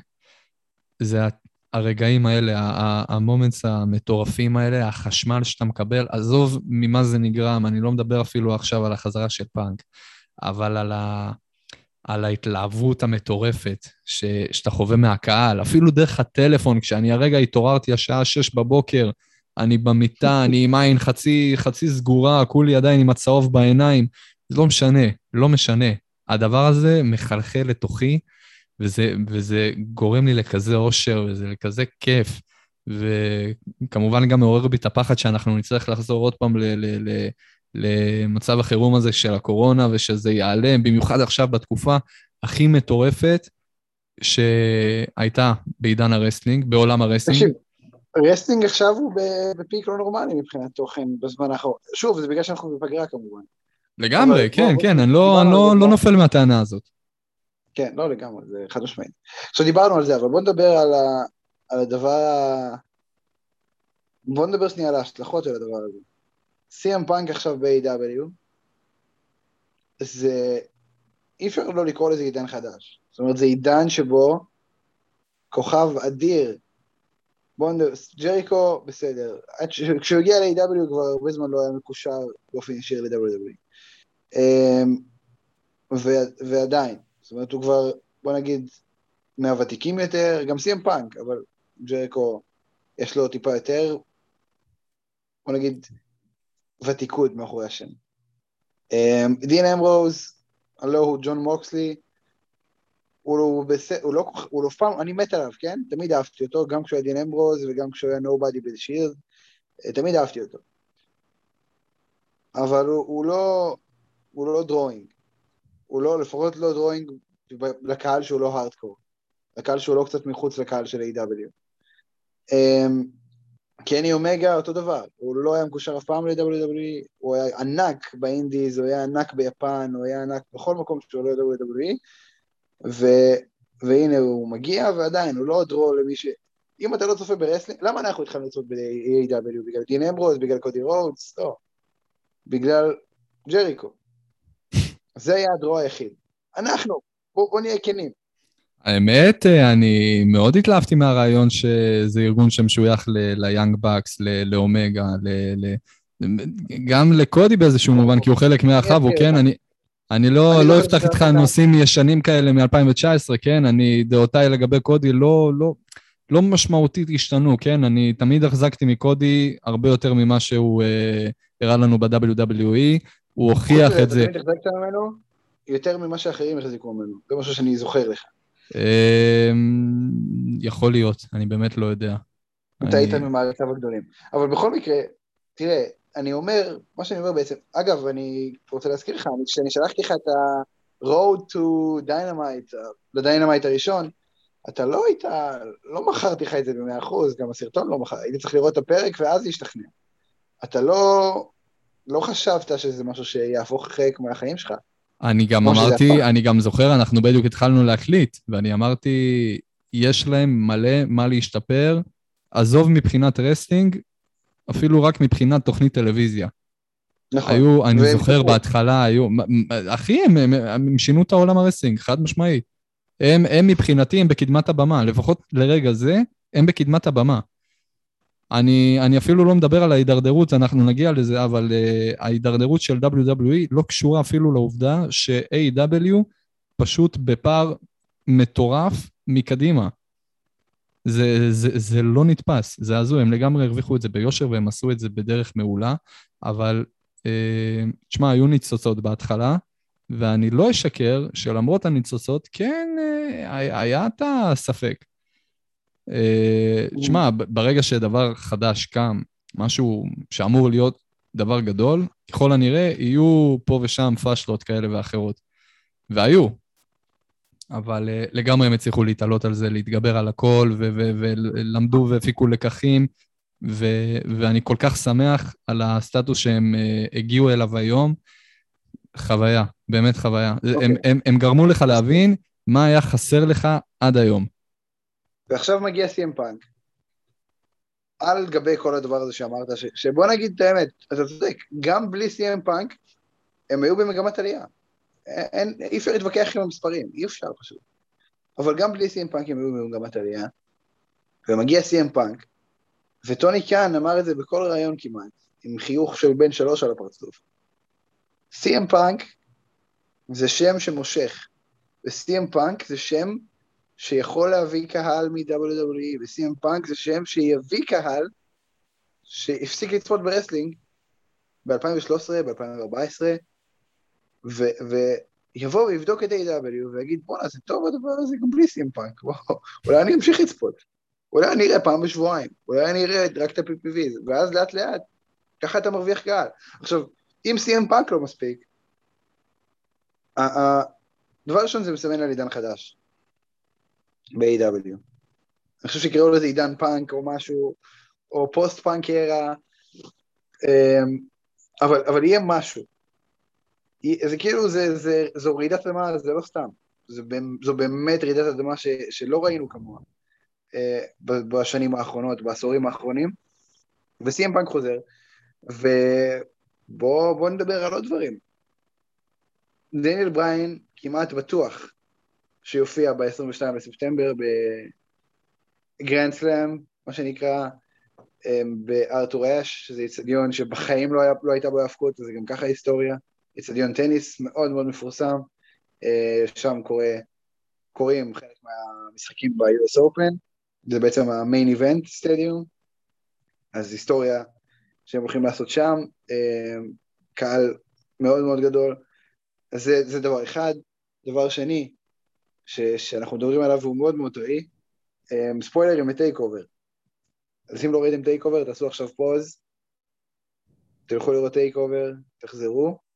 זה הרגעים האלה, ה moments המטורפים האלה, החשמל שאתה מקבל, עזוב ממה זה נגרם, אני לא מדבר אפילו עכשיו על החזרה של פאנק, אבל על, ה, על ההתלהבות המטורפת ש, שאתה חווה מהקהל, אפילו דרך הטלפון, כשאני הרגע התעוררתי השעה שש בבוקר, אני במיטה, אני עם עין חצי, חצי סגורה, כולי עדיין עם הצהוב בעיניים, זה לא משנה, לא משנה. הדבר הזה מחלחל לתוכי, וזה, וזה גורם לי לכזה אושר, וזה לכזה כיף. וכמובן גם מעורר בי את הפחד שאנחנו נצטרך לחזור עוד פעם ל- ל- ל- למצב החירום הזה של הקורונה, ושזה ייעלם, במיוחד עכשיו בתקופה הכי מטורפת שהייתה בעידן ה wrestling, בעולם ה wrestling. תקשיב, wrestling עכשיו הוא ב peak לא נורמלי מבחינת תוכן בזמן האחרון. שוב, זה בגלל שאנחנו בפגרה כמובן. לגמרי, כן, בוא- כן, אני לא, אני לא, לא כבר. נופל מהטענה הזאת. כן, לא לגמרי, זה חד משמעית. עכשיו דיברנו על זה, אבל בוא נדבר על, ה, על הדבר ה... בוא נדבר שנייה על ההשלכות של הדבר הזה. CM פאנק עכשיו ב-AW, זה... אי אפשר לא לקרוא לזה עידן חדש. זאת אומרת, זה עידן שבו כוכב אדיר, בוא נדבר, ג'ריקו, בסדר. כשהוא הגיע ל-AW כבר הרבה זמן לא היה מקושר באופן ישיר ל-WWE. אמ, ועדיין, זאת אומרת, הוא כבר, בוא נגיד, מהוותיקים יותר, גם CM פאנק, אבל ג'ריקו, יש לו טיפה יותר, בוא נגיד, ותיקות מאחורי השם. אמ, דין אמברוז, הלוא הוא ג'ון מוקסלי, הוא, בס... הוא לא, כל כך- הוא לא פעם, אני מת עליו, כן? תמיד אהבתי אותו, גם כשהוא היה דין אמברוז וגם כשהוא היה nobody ב Shield, תמיד אהבתי אותו. אבל הוא, הוא לא, הוא לא drawing. הוא לא, לפחות לא drawing לקהל שהוא לא הארדקור. לקהל שהוא לא קצת מחוץ לקהל של AEW. אמ, קני אומגה אותו דבר, הוא לא היה מקושר אף פעם ל-WWE, הוא היה ענק ב indies, הוא היה ענק ביפן, הוא היה ענק בכל מקום שהוא לא WWE, ו, והנה הוא מגיע ועדיין, הוא לא draw למי ש... אם אתה לא צופה ב wrestling, למה אנחנו התחלנו לצפות ב-AEW? בגלל דין אמברוז, בגלל קודי רודס? לא. בגלל ג'ריקו. זה היה הדרו היחיד. אנחנו, בוא, בוא נהיה כנים. האמת, אה, אני מאוד התלהבתי מהרעיון שזה ארגון שמשוייך ליאנג בקס, לאומגה, ל- ל- גם לקודי באיזשהו מובן, כי הוא חלק מהרחב, הוא כן, אני... אני לא, אני לא לא אפתח איתך נושאים ישנים כאלה מ-2019, כן? אני, דעותיי לגבי קודי לא, לא, לא משמעותית השתנו, כן? אני תמיד החזקתי מקודי הרבה יותר ממה שהוא אה, הראה לנו ב-WWE, הוא הוכיח את זה. אתה תמיד החזקת ממנו יותר ממה שאחרים החזיקו ממנו. זה משהו שאני זוכר לך. אה, יכול להיות, אני באמת לא יודע. אתה היית ממעריציו הגדולים. אבל בכל מקרה, תראה, אני אומר, מה שאני אומר בעצם, אגב, אני רוצה להזכיר לך, אני- כשאני שלחתי לך את ה-Road to Dynamite, ל Dynamite הראשון, אתה לא היית, לא מכרתי לך את זה במאה אחוז, גם הסרטון לא מכר, הייתי צריך לראות את הפרק ואז להשתכנע. אתה לא, לא חשבת שזה משהו שיהפוך חלק מהחיים שלך. אני גם אמרתי. אני גם זוכר, אנחנו בדיוק התחלנו להקליט, ואני אמרתי, יש להם מלא מה להשתפר, עזוב מבחינת wrestling, אפילו רק מבחינת תוכנית טלוויזיה. נכון. היו, אני זוכר צפו. בהתחלה, היו, אחי, הם, הם, הם שינו את העולם ה wrestling, חד משמעית. הם, הם מבחינתי, הם בקדמת הבמה, לפחות לרגע זה, הם בקדמת הבמה. אני, אני אפילו לא מדבר על ההידרדרות, אנחנו נגיע לזה, אבל uh, ההידרדרות של WWE לא קשורה אפילו לעובדה ש-AW פשוט בפער מטורף מקדימה. זה, זה, זה לא נתפס, זה הזוי, הם לגמרי הרוויחו את זה ביושר והם עשו את זה בדרך מעולה, אבל אה, תשמע, היו ניצוצות בהתחלה, ואני לא אשקר שלמרות הניצוצות, כן, אה, היה- את הספק. אה, תשמע, ברגע שדבר חדש קם, משהו שאמור להיות דבר גדול, ככל הנראה יהיו פה ושם פאשלות כאלה ואחרות. והיו, אבל uh, לגמרי הם הצליחו להתעלות על זה, להתגבר על הכל, ולמדו והפיקו לקחים, ו- ואני כל כך שמח על הסטטוס שהם uh, הגיעו אליו היום. חוויה, באמת חוויה. Okay. אוקיי. הם, הם, הם גרמו לך להבין מה היה חסר לך עד היום. ועכשיו מגיע סי.אם פאנק. על גבי כל הדבר הזה שאמרת, ש, שבוא נגיד את האמת, אתה צודק, גם בלי סי.אם פאנק, הם היו במגמת עלייה. אין, אי אפשר להתווכח עם המספרים, אי אפשר פשוט. אבל גם בלי סי.אם פאנק הם היו במגמת עלייה, ומגיע סי.אם פאנק, וטוני קאן אמר את זה בכל ראיון כמעט, עם חיוך של בן שלוש על הפרצוף. סי.אם פאנק זה שם שמושך, וסי.אם פאנק זה שם שיכול להביא קהל מ-WWE, ו-CM פאנק זה שם שיביא קהל שהפסיק לצפות ב wrestling ב-2013, ב-2014, ויבוא ויבדוק את AEW. ויגיד, בואנה, זה טוב הדבר הזה גם בלי CM פאנק, בוא, אולי אני אמשיך לצפות, אולי אני אראה פעם בשבועיים, אולי אני אראה רק את ה-PPV, ואז לאט לאט, ככה אתה מרוויח קהל. עכשיו, אם CM פאנק לא מספיק, הדבר ראשון זה מסמן על עידן חדש. ב-AEW. אני חושב שיקראו לזה עידן פאנק או משהו, או פוסט פאנק era, אמ, אבל, אבל יהיה משהו. זה כאילו, זה, זה, זו רעידת אדמה, זה לא סתם. זה, זו באמת רעידת אדמה ש, שלא ראינו כמוה אה, בשנים האחרונות, בעשורים האחרונים, וסי.אם פאנק חוזר, ובואו נדבר על עוד דברים. דניאל בריין כמעט בטוח שיופיע ב-22 בספטמבר ב Grand Slam, מה שנקרא, אמ, בארתור אש, שזה איצטדיון שבחיים לא, היה, לא הייתה בו האבקות, וזה גם ככה היסטוריה. איצטדיון טניס מאוד מאוד מפורסם, אה, שם קורה, קורים חלק מהמשחקים ב-US Open, זה בעצם ה main event stadium, אז היסטוריה שהם הולכים לעשות שם, אמ, קהל מאוד מאוד גדול, אז זה, זה דבר אחד. דבר שני, ש, שאנחנו מדברים עליו והוא מאוד מאוד טועי, ספוילרים ל TakeOver. אז אם לא ראיתם TakeOver, תעשו עכשיו pause, תלכו לראות TakeOver, תחזרו.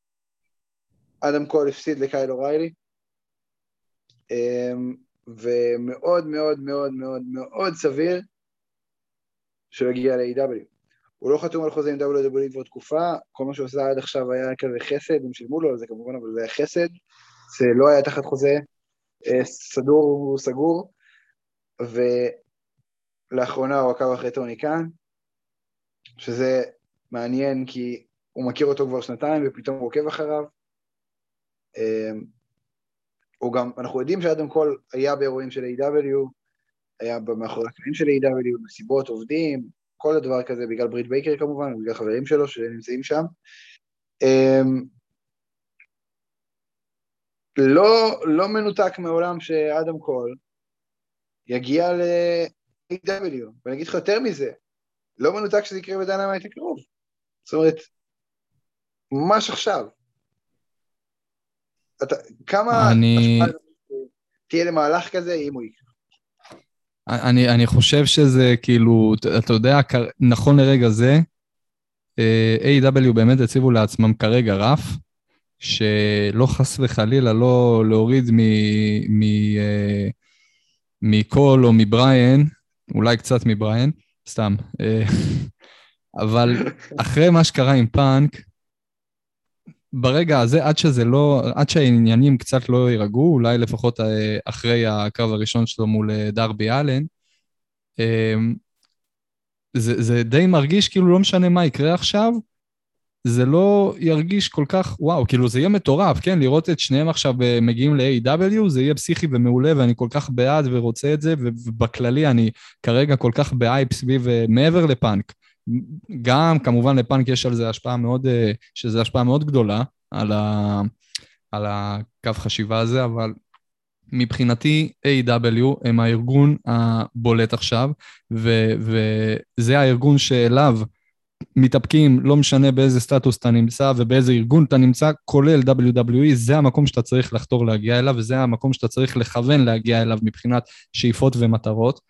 אדם קול הפסיד לקייל אוריילי, אמ, ומאוד מאוד מאוד מאוד מאוד סביר שהוא יגיע ל-AEW. הוא לא חתום על חוזה עם WWE כבר תקופה, כל מה שהוא עשה עד עכשיו היה כזה חסד, הם שילמו לו על זה כמובן, אבל זה היה חסד, זה לא היה תחת חוזה אה, סדור וסגור, ולאחרונה הוא עקב אחרי טוני קאן, שזה מעניין כי הוא מכיר אותו כבר שנתיים ופתאום הוא עוקב אחריו. אה, הוא גם, אנחנו יודעים שאדם קול היה באירועים של AEW, היה מאחורי הקלעים של AEW, מסיבות עובדים, כל הדבר כזה, בגלל ברית בייקר כמובן, בגלל חברים שלו שנמצאים שם. אמ, לא, לא מנותק מעולם שאדם קול יגיע ל-AEW, ואני אגיד לך יותר מזה, לא מנותק שזה יקרה ב Dynamite הקרוב. זאת אומרת, ממש עכשיו. אתה, כמה אני... תהיה למהלך כזה אם הוא יקרה? אני, אני חושב שזה כאילו, אתה יודע, נכון לרגע זה, אה, AEW באמת הציבו לעצמם כרגע רף, שלא חס וחלילה לא להוריד אה, מקול או מבריאן, אולי קצת מבריאן, סתם. אה, אבל אחרי מה שקרה עם פאנק, ברגע הזה, עד שזה לא, עד שהעניינים קצת לא יירגעו, אולי לפחות אה, אחרי הקרב הראשון שלו מול דרבי אלן, זה, זה די מרגיש כאילו לא משנה מה יקרה עכשיו, זה לא ירגיש כל כך, וואו, כאילו זה יהיה מטורף, כן? לראות את שניהם עכשיו אה, מגיעים ל-AW, זה יהיה פסיכי ומעולה, ואני כל כך בעד ורוצה את זה, ובכללי אני כרגע כל כך באייפ סביב, אה, מעבר לפאנק. גם, כמובן, לפאנק יש על זה השפעה מאוד, אה, שזה השפעה מאוד גדולה, על, ה, על הקו חשיבה הזה, אבל מבחינתי A.W. הם הארגון הבולט עכשיו, ו, וזה הארגון שאליו מתאפקים, לא משנה באיזה סטטוס אתה נמצא ובאיזה ארגון אתה נמצא, כולל WWE, זה המקום שאתה צריך לחתור להגיע אליו, וזה המקום שאתה צריך לכוון להגיע אליו מבחינת שאיפות ומטרות.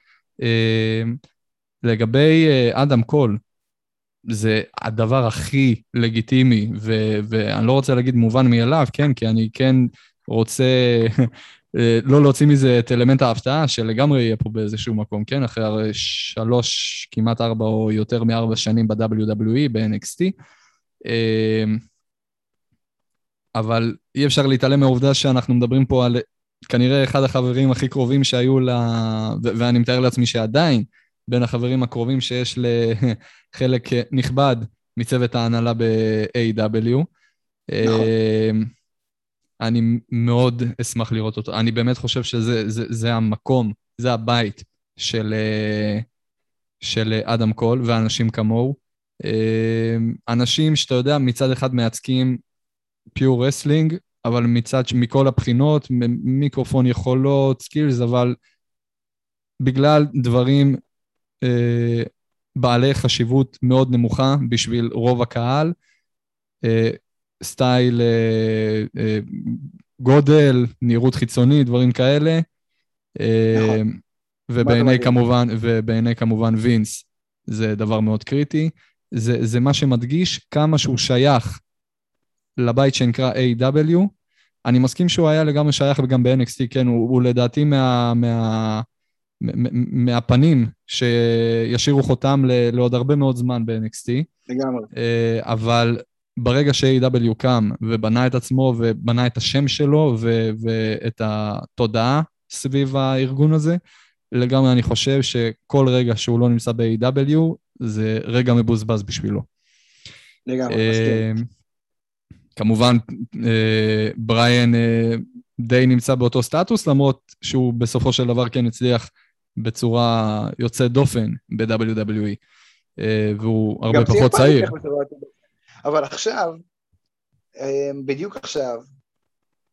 לגבי אה, אדם קול, זה הדבר הכי לגיטימי, ו- ואני לא רוצה להגיד מובן מאליו, כן? כי אני כן רוצה אה, לא להוציא מזה את אלמנט ההפתעה, שלגמרי יהיה פה באיזשהו מקום, כן? אחרי שלוש, כמעט ארבע או יותר מארבע שנים ב-WWE, ב-NXT. אה, אבל אי אפשר להתעלם מהעובדה שאנחנו מדברים פה על כנראה אחד החברים הכי קרובים שהיו ל... ואני מתאר לעצמי שעדיין בין החברים הקרובים שיש לחלק נכבד מצוות ההנהלה ב-AW. נכון. אה, אני מאוד אשמח לראות אותו. אני באמת חושב שזה זה, זה המקום, זה הבית של, אה, של אדם קול ואנשים כמוהו. אה, אנשים שאתה יודע, מצד אחד מייצגים pure wrestling, אבל מצד, מכל הבחינות, מיקרופון יכולות, skills, אבל בגלל דברים בעלי חשיבות מאוד נמוכה בשביל רוב הקהל, אה, style אה, אה, גודל, נראות חיצונית, דברים כאלה. אה, נכון. ובעיני כמובן, ובעיני כמובן וינס זה דבר מאוד קריטי. זה, זה מה שמדגיש כמה שהוא שייך לבית שנקרא A.W. אני מסכים שהוא היה לגמרי שייך גם ב-NXT, כן, הוא, הוא לדעתי מה, מה, מהפנים שישאירו חותם לעוד הרבה מאוד זמן ב-NXT. לגמרי. אבל ברגע ש-AW קם ובנה את עצמו ובנה את השם שלו ו- ואת התודעה סביב הארגון הזה, לגמרי אני חושב שכל רגע שהוא לא נמצא ב-AW זה רגע מבוזבז בשבילו. לגמרי, מסכים. כמובן, אה, בריאן אה, די נמצא באותו סטטוס, למרות שהוא בסופו של דבר כן הצליח בצורה יוצאת דופן ב-WWE, אה, והוא הרבה פחות צעיר. אבל עכשיו, בדיוק עכשיו,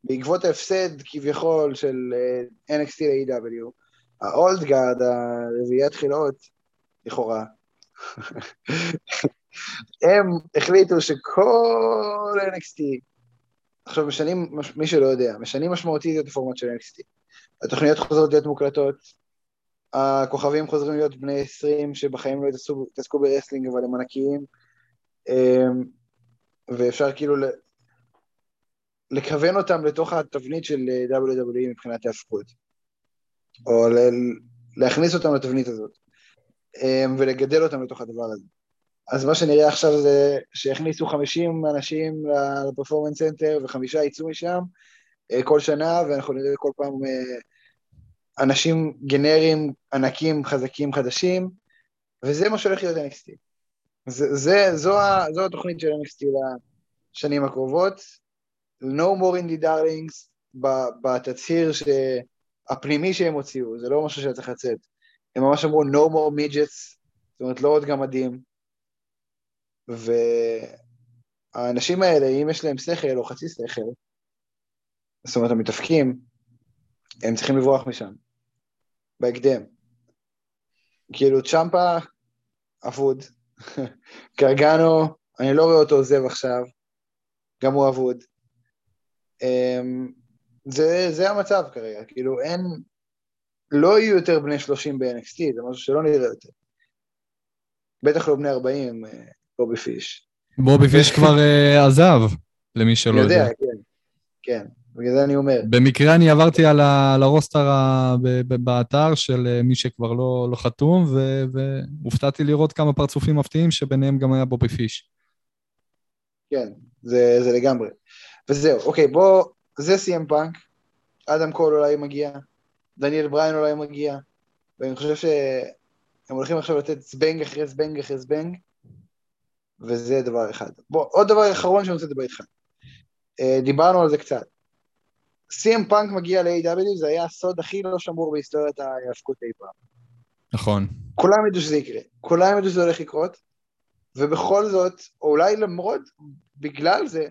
בעקבות ההפסד כביכול של NXT ל-AEW, ה old guard, הרביעיית חילות, לכאורה, הם החליטו שכל NXT, עכשיו משנים, מי שלא יודע, משנים משמעותית את הפורמט של NXT. התוכניות חוזרות להיות מוקלטות, הכוכבים חוזרים להיות בני 20 שבחיים לא התעסקו ב wrestling אבל הם ענקיים, אמ, ואפשר כאילו לכוון אותם לתוך התבנית של WWE מבחינת ההפקות, או להכניס אותם לתבנית הזאת, אמ, ולגדל אותם לתוך הדבר הזה. אז מה שנראה עכשיו זה שהכניסו 50 אנשים ל Performance Center וחמישה יצאו משם אה, כל שנה, ואנחנו נראה כל פעם אה, אנשים גנריים ענקים, חזקים, חדשים, וזה מה שהולך להיות NXT. זה, זה, זו, זו התוכנית של NXT לשנים הקרובות. No more indie darlings בתצהיר הפנימי שהם הוציאו, זה לא משהו שהיה צריך לצאת. הם ממש אמרו no more midgets, זאת אומרת לא עוד גמדים, והאנשים האלה, אם יש להם שכל או חצי שכל, זאת אומרת, המתאפקים, הם צריכים לברוח משם, בהקדם. כאילו, צ'מפה אבוד, קרגנו, אני לא רואה אותו עוזב עכשיו, גם הוא אבוד. אמ, זה, זה המצב כרגע, כאילו אין, לא יהיו יותר בני 30 ב-NXT, זה משהו שלא נראה יותר. בטח לא בני 40, בובי פיש. בובי פיש כבר uh, עזב, למי שלא יודע. יודע, כן, כן, בגלל זה אני אומר. במקרה אני עברתי על, ה, על ה roster ה, ב, ב, באתר של אה, מי שכבר לא, לא חתום, ו, והופתעתי לראות כמה פרצופים מפתיעים, שביניהם גם היה בובי פיש. כן, זה, זה לגמרי. וזהו, אוקיי, בוא, זה סי.אם פאנק, אדם קול אולי מגיע, דניאל בריין אולי מגיע, ואני חושב שהם הולכים עכשיו לתת זבנג אחרי זבנג אחרי זבנג, וזה דבר אחד. בוא, עוד דבר אחרון שאני רוצה לדבר איתך. אה, דיברנו על זה קצת. סי.אם פאנק מגיע ל-AW, זה היה הסוד הכי לא שמור בהיסטוריית ההאבקות אי פעם. נכון. כולם ידעו שזה יקרה, כולם ידעו שזה הולך לקרות, ובכל זאת, או אולי למרות, בגלל זה,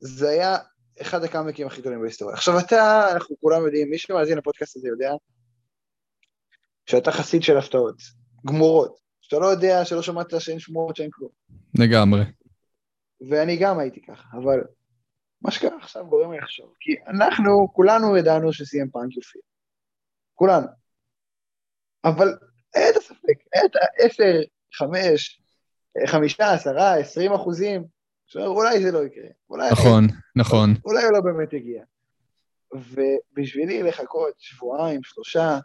זה היה אחד הקאמקים הכי גדולים בהיסטוריה. עכשיו אתה, אנחנו כולם יודעים, מי שמאזין לפודקאסט הזה יודע, שאתה חסיד של הפתעות, גמורות. שאתה לא יודע, שלא שמעת שאין שמועות שאין כלום. לגמרי. ואני גם הייתי ככה, אבל מה שקרה עכשיו גורם לי לחשוב, כי אנחנו, כולנו ידענו שסיים פאנק יופיע. כולנו. אבל אין את הספק, אין את ה-10, 5, 5, 10, 20 אחוזים, שאולי זה לא יקרה. אולי נכון, אני, נכון. אולי הוא לא באמת יגיע. ובשבילי לחכות שבועיים, שלושה,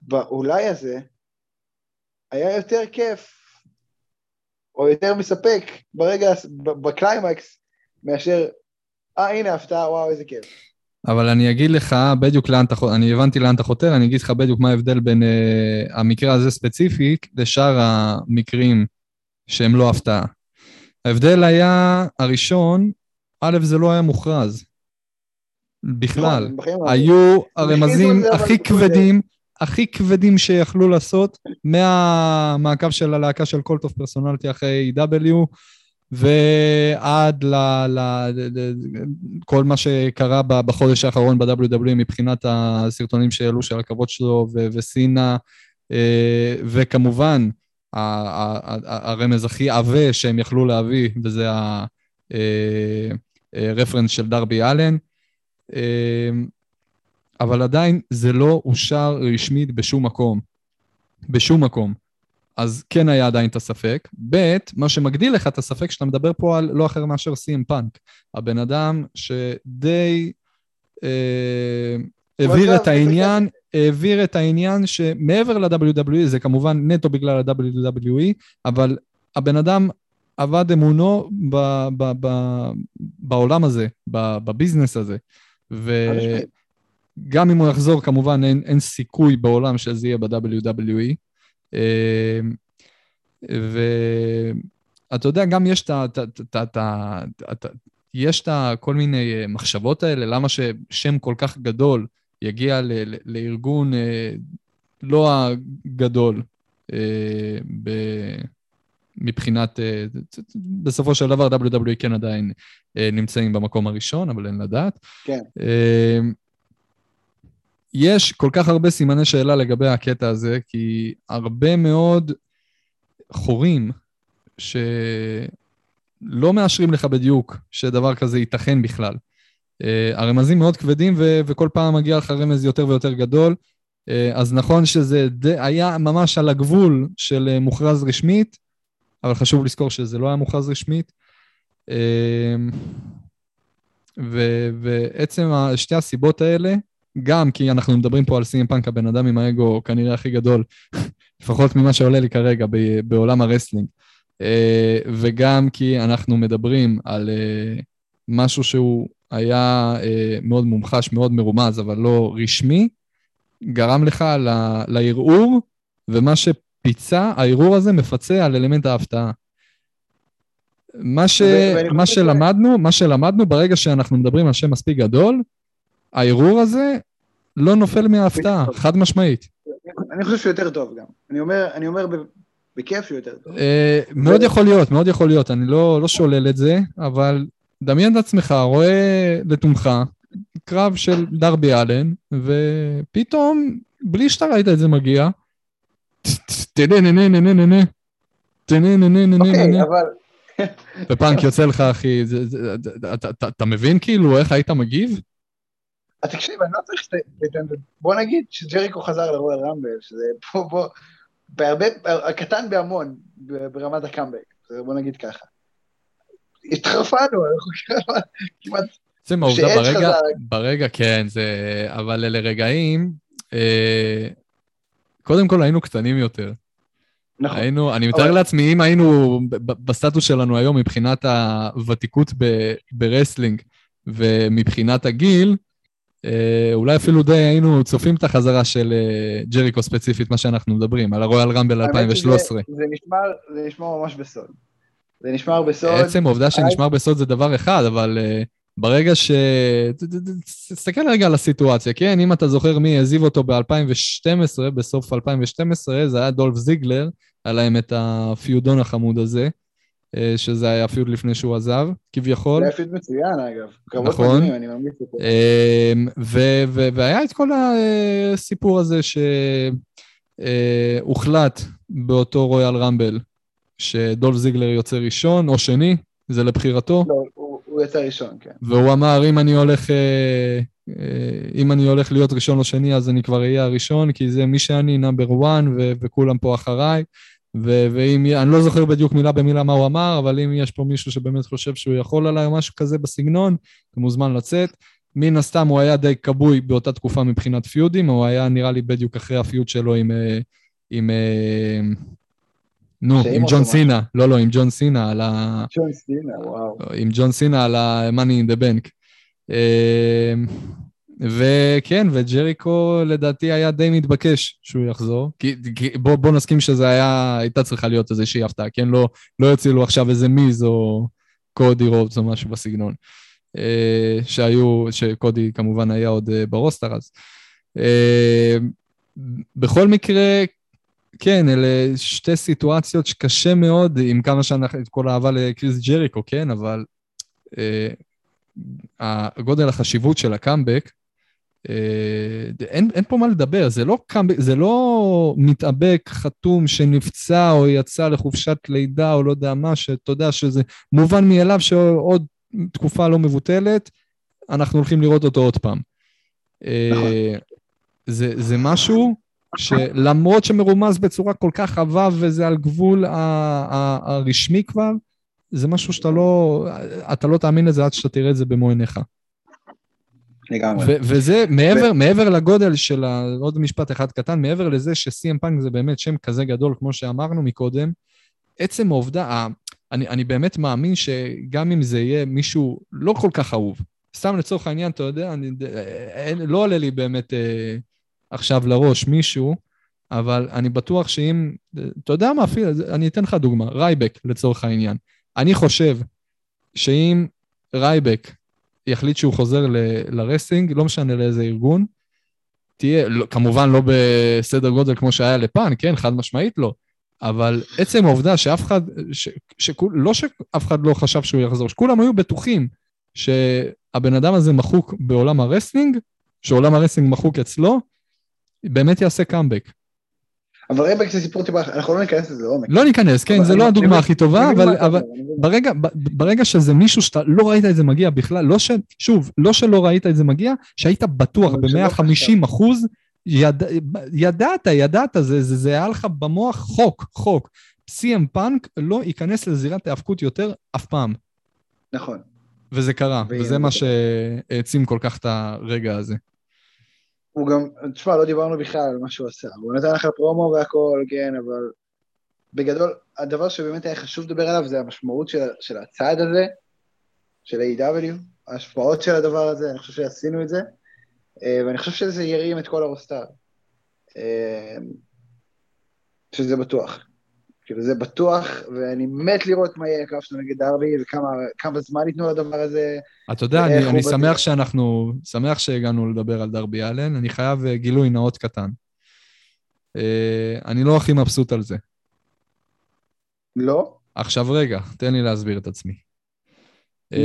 באולי הזה, היה יותר כיף, או יותר מספק ברגע, בקליימקס, מאשר, אה, הנה הפתעה, וואו, איזה כיף. אבל אני אגיד לך בדיוק לאן אתה חותר, אני הבנתי לאן אתה חותר, אני אגיד לך בדיוק מה ההבדל בין אה, המקרה הזה ספציפית לשאר המקרים שהם לא הפתעה. ההבדל היה, הראשון, א', זה לא היה מוכרז. בכלל. לא, היו הרמזים הכי כבדים, הכי כבדים שיכלו לעשות מהמעקב של הלהקה של קולטוף פרסונלטי אחרי W ועד ל, ל, ל, כל מה שקרה בחודש האחרון ב-WWE מבחינת הסרטונים שהעלו של הכבוד שלו וסינה אה, וכמובן הרמז הכי עבה שהם יכלו להביא וזה הרפרנס אה, אה, של דרבי אלן. אבל עדיין זה לא אושר רשמית בשום מקום. בשום מקום. אז כן היה עדיין את הספק. ב', מה שמגדיל לך את הספק, שאתה מדבר פה על לא אחר מאשר סי.אם פאנק. הבן אדם שדי אה, העביר את העניין, העביר את העניין שמעבר ל-WWE, זה כמובן נטו בגלל ה-WWE, אבל הבן אדם אבד אמונו ב, ב, ב, בעולם הזה, ב, בביזנס הזה. וגם אם הוא יחזור, כמובן אין, אין סיכוי בעולם שזה יהיה ב-WWE. אה, ואתה יודע, גם יש את יש את כל מיני אה, מחשבות האלה, למה ששם כל כך גדול יגיע ל, ל, לארגון אה, לא הגדול ב... מבחינת, בסופו של דבר WWE כן עדיין נמצאים במקום הראשון, אבל אין לדעת. כן. יש כל כך הרבה סימני שאלה לגבי הקטע הזה, כי הרבה מאוד חורים שלא מאשרים לך בדיוק שדבר כזה ייתכן בכלל. Uh, הרמזים מאוד כבדים ו- וכל פעם מגיע לך רמז יותר ויותר גדול. אה, אז נכון שזה ד- היה ממש על הגבול של אה, מוכרז רשמית, אבל חשוב לזכור שזה לא היה מוכרז רשמית. אה, ו- ועצם שתי הסיבות האלה, גם כי אנחנו מדברים פה על סי.אם פאנק, הבן אדם עם האגו כנראה הכי גדול, לפחות ממה שעולה לי כרגע בעולם ה wrestling, אה, וגם כי אנחנו מדברים על אה, משהו שהוא היה אה, מאוד מומחש, מאוד מרומז, אבל לא רשמי, גרם לך לערעור, ומה שפיצה, הערעור הזה מפצה על אלמנט ההפתעה. מה, ש... מה שלמדנו, מה שלמדנו ברגע שאנחנו מדברים על שם מספיק גדול, הערעור הזה לא נופל מההפתעה, חד משמעית. אני חושב שהוא יותר טוב גם. אני אומר, אני אומר בכיף שהוא יותר טוב. אה, מאוד יכול להיות, מאוד יכול להיות, אני לא, לא שולל את זה, אבל דמיין את עצמך, רואה לתומך קרב של דרבי אלן, ופתאום, בלי שאתה ראית את זה מגיע, תנה נה נה נה נה נה נה תנה נה נה נה נה אבל... ופאנק יוצא לך, אחי, אתה מבין כאילו איך היית מגיב? תקשיב, אני לא צריך שתיתן... בוא נגיד שג'ריקו חזר לרואל רמבל, שזה פה, פה, בהרבה, הקטן בהמון ברמת הקאמבק, בוא נגיד ככה. התחרפנו, אנחנו כמעט... זה מהעובדה, ברגע, ברגע, כן, זה... אבל אלה רגעים, אה, קודם כל היינו קטנים יותר. נכון. היינו, אני מתאר אבל... לעצמי, אם היינו בסטטוס שלנו היום מבחינת הוותיקות ב wrestling ומבחינת הגיל, אה, אולי אפילו די היינו צופים את החזרה של אה, ג'ריקו ספציפית, מה שאנחנו מדברים, על הרויאל רמבל 2013. זה, זה, נשמר, זה נשמר ממש בסוד. זה נשמר בסוד. עצם העובדה שנשמר בסוד זה דבר אחד, אבל uh, ברגע ש... תסתכל רגע על הסיטואציה, כן? אם אתה זוכר מי העזיב אותו ב-2012, בסוף 2012, זה היה דולף זיגלר, היה להם את הפיודון החמוד הזה. אה, שזה היה פיוד לפני שהוא עזב, כביכול. זה היה פיוד מצוין, אגב. נכון. מדהימים, אני ממליץ אותו. אמ, והיה את כל הסיפור הזה שהוחלט אה, באותו רויאל רמבל, שדולף זיגלר יוצא ראשון או שני, זה לבחירתו. לא, הוא, הוא יצא ראשון, כן. והוא אמר, אם אני הולך... אה, אם אני הולך להיות ראשון או שני, אז אני כבר אהיה הראשון, כי זה מי שאני, נאמבר 1, וכולם פה אחריי, ואם, אני לא זוכר בדיוק מילה במילה מה הוא אמר, אבל אם יש פה מישהו שבאמת חושב שהוא יכול עליי או משהו כזה בסגנון, אתה מוזמן לצאת. מן הסתם הוא היה די כבוי באותה תקופה מבחינת פיודים, הוא היה נראה לי בדיוק אחרי הפיוד שלו עם... אה, עם אה, נו, עם ג'ון סינה, לא, לא, עם ג'ון סינה על ה... ג'ון סינה, וואו. עם ג'ון סינה על ה-Money in the Bank. אה, וכן, וג'ריקו לדעתי היה די מתבקש שהוא יחזור. כי, כי בוא, בוא נסכים שזה היה, הייתה צריכה להיות איזושהי הפתעה, כן? לא, לא יוצילו עכשיו איזה מיז או קודי רובס או משהו בסגנון. אה, שהיו, שקודי כמובן היה עוד אה, ברוסטר אז. אה, בכל מקרה, כן, אלה שתי סיטואציות שקשה מאוד, עם כמה שאנחנו, את כל האהבה לקריס ג'ריקו, כן, אבל הגודל החשיבות של הקאמבק, אה, אין, אין פה מה לדבר, זה לא, זה לא מתאבק חתום שנפצע או יצא לחופשת לידה או לא יודע מה, שאתה יודע שזה מובן מאליו שעוד תקופה לא מבוטלת, אנחנו הולכים לראות אותו עוד פעם. נכון. זה, זה משהו שלמרות שמרומז בצורה כל כך עבה וזה על גבול הרשמי כבר, זה משהו שאתה לא, אתה לא תאמין לזה עד שאתה תראה את זה במו עיניך. לגמרי. וזה מעבר, ו- מעבר לגודל של ה... עוד משפט אחד קטן, מעבר לזה ש-CM פאנק זה באמת שם כזה גדול, כמו שאמרנו מקודם, עצם העובדה, אני, אני באמת מאמין שגם אם זה יהיה מישהו לא כל כך אהוב, סתם לצורך העניין, אתה יודע, אני, אין, לא עולה לי באמת אה, עכשיו לראש מישהו, אבל אני בטוח שאם, אתה יודע מה, אפילו, אני אתן לך דוגמה, רייבק לצורך העניין. אני חושב שאם רייבק יחליט שהוא חוזר ל- ל wrestling, לא משנה לאיזה ארגון, תהיה, לא, כמובן לא בסדר גודל כמו שהיה לפאנק, כן, חד משמעית לא, אבל עצם העובדה שאף אחד, ש, שכול, לא שאף אחד לא חשב שהוא יחזור, שכולם היו בטוחים שהבן אדם הזה מחוק בעולם ה wrestling, שעולם ה wrestling מחוק אצלו, באמת יעשה קאמבק. אבל רייבק זה סיפור טיפה, אנחנו לא ניכנס לזה לעומק. לא ניכנס, כן, זה לא הדוגמה הכי טובה, אבל ברגע, שזה מישהו שאתה לא ראית את זה מגיע בכלל, לא ש... שוב, לא שלא ראית את זה מגיע, שהיית בטוח ב-150 אחוז, יד, ידעת, ידעת, זה, היה לך במוח חוק, חוק. CM פאנק לא ייכנס לזירת ההאבקות יותר אף פעם. נכון. וזה קרה, וזה מה שהעצים כל כך את הרגע הזה. הוא גם, תשמע, לא דיברנו בכלל על מה שהוא עשה, הוא נתן לך פרומו והכל, כן, אבל בגדול, הדבר שבאמת היה חשוב לדבר עליו זה המשמעות של, של הצעד הזה, של A.W, ההשפעות של הדבר הזה, אני חושב שעשינו את זה, אה, ואני חושב שזה ירים את כל הרוסטר, אה, שזה בטוח. כאילו זה בטוח, ואני מת לראות מה יהיה הקרב שלו נגד דרבי, וכמה זמן ייתנו לדבר הזה. אתה יודע, אני, אני שמח שאנחנו, שמח שהגענו לדבר על דרבי אלן, אני חייב אה, גילוי נאות קטן. אה, אני לא הכי מבסוט על זה. לא? עכשיו רגע, תן לי להסביר את עצמי. לא.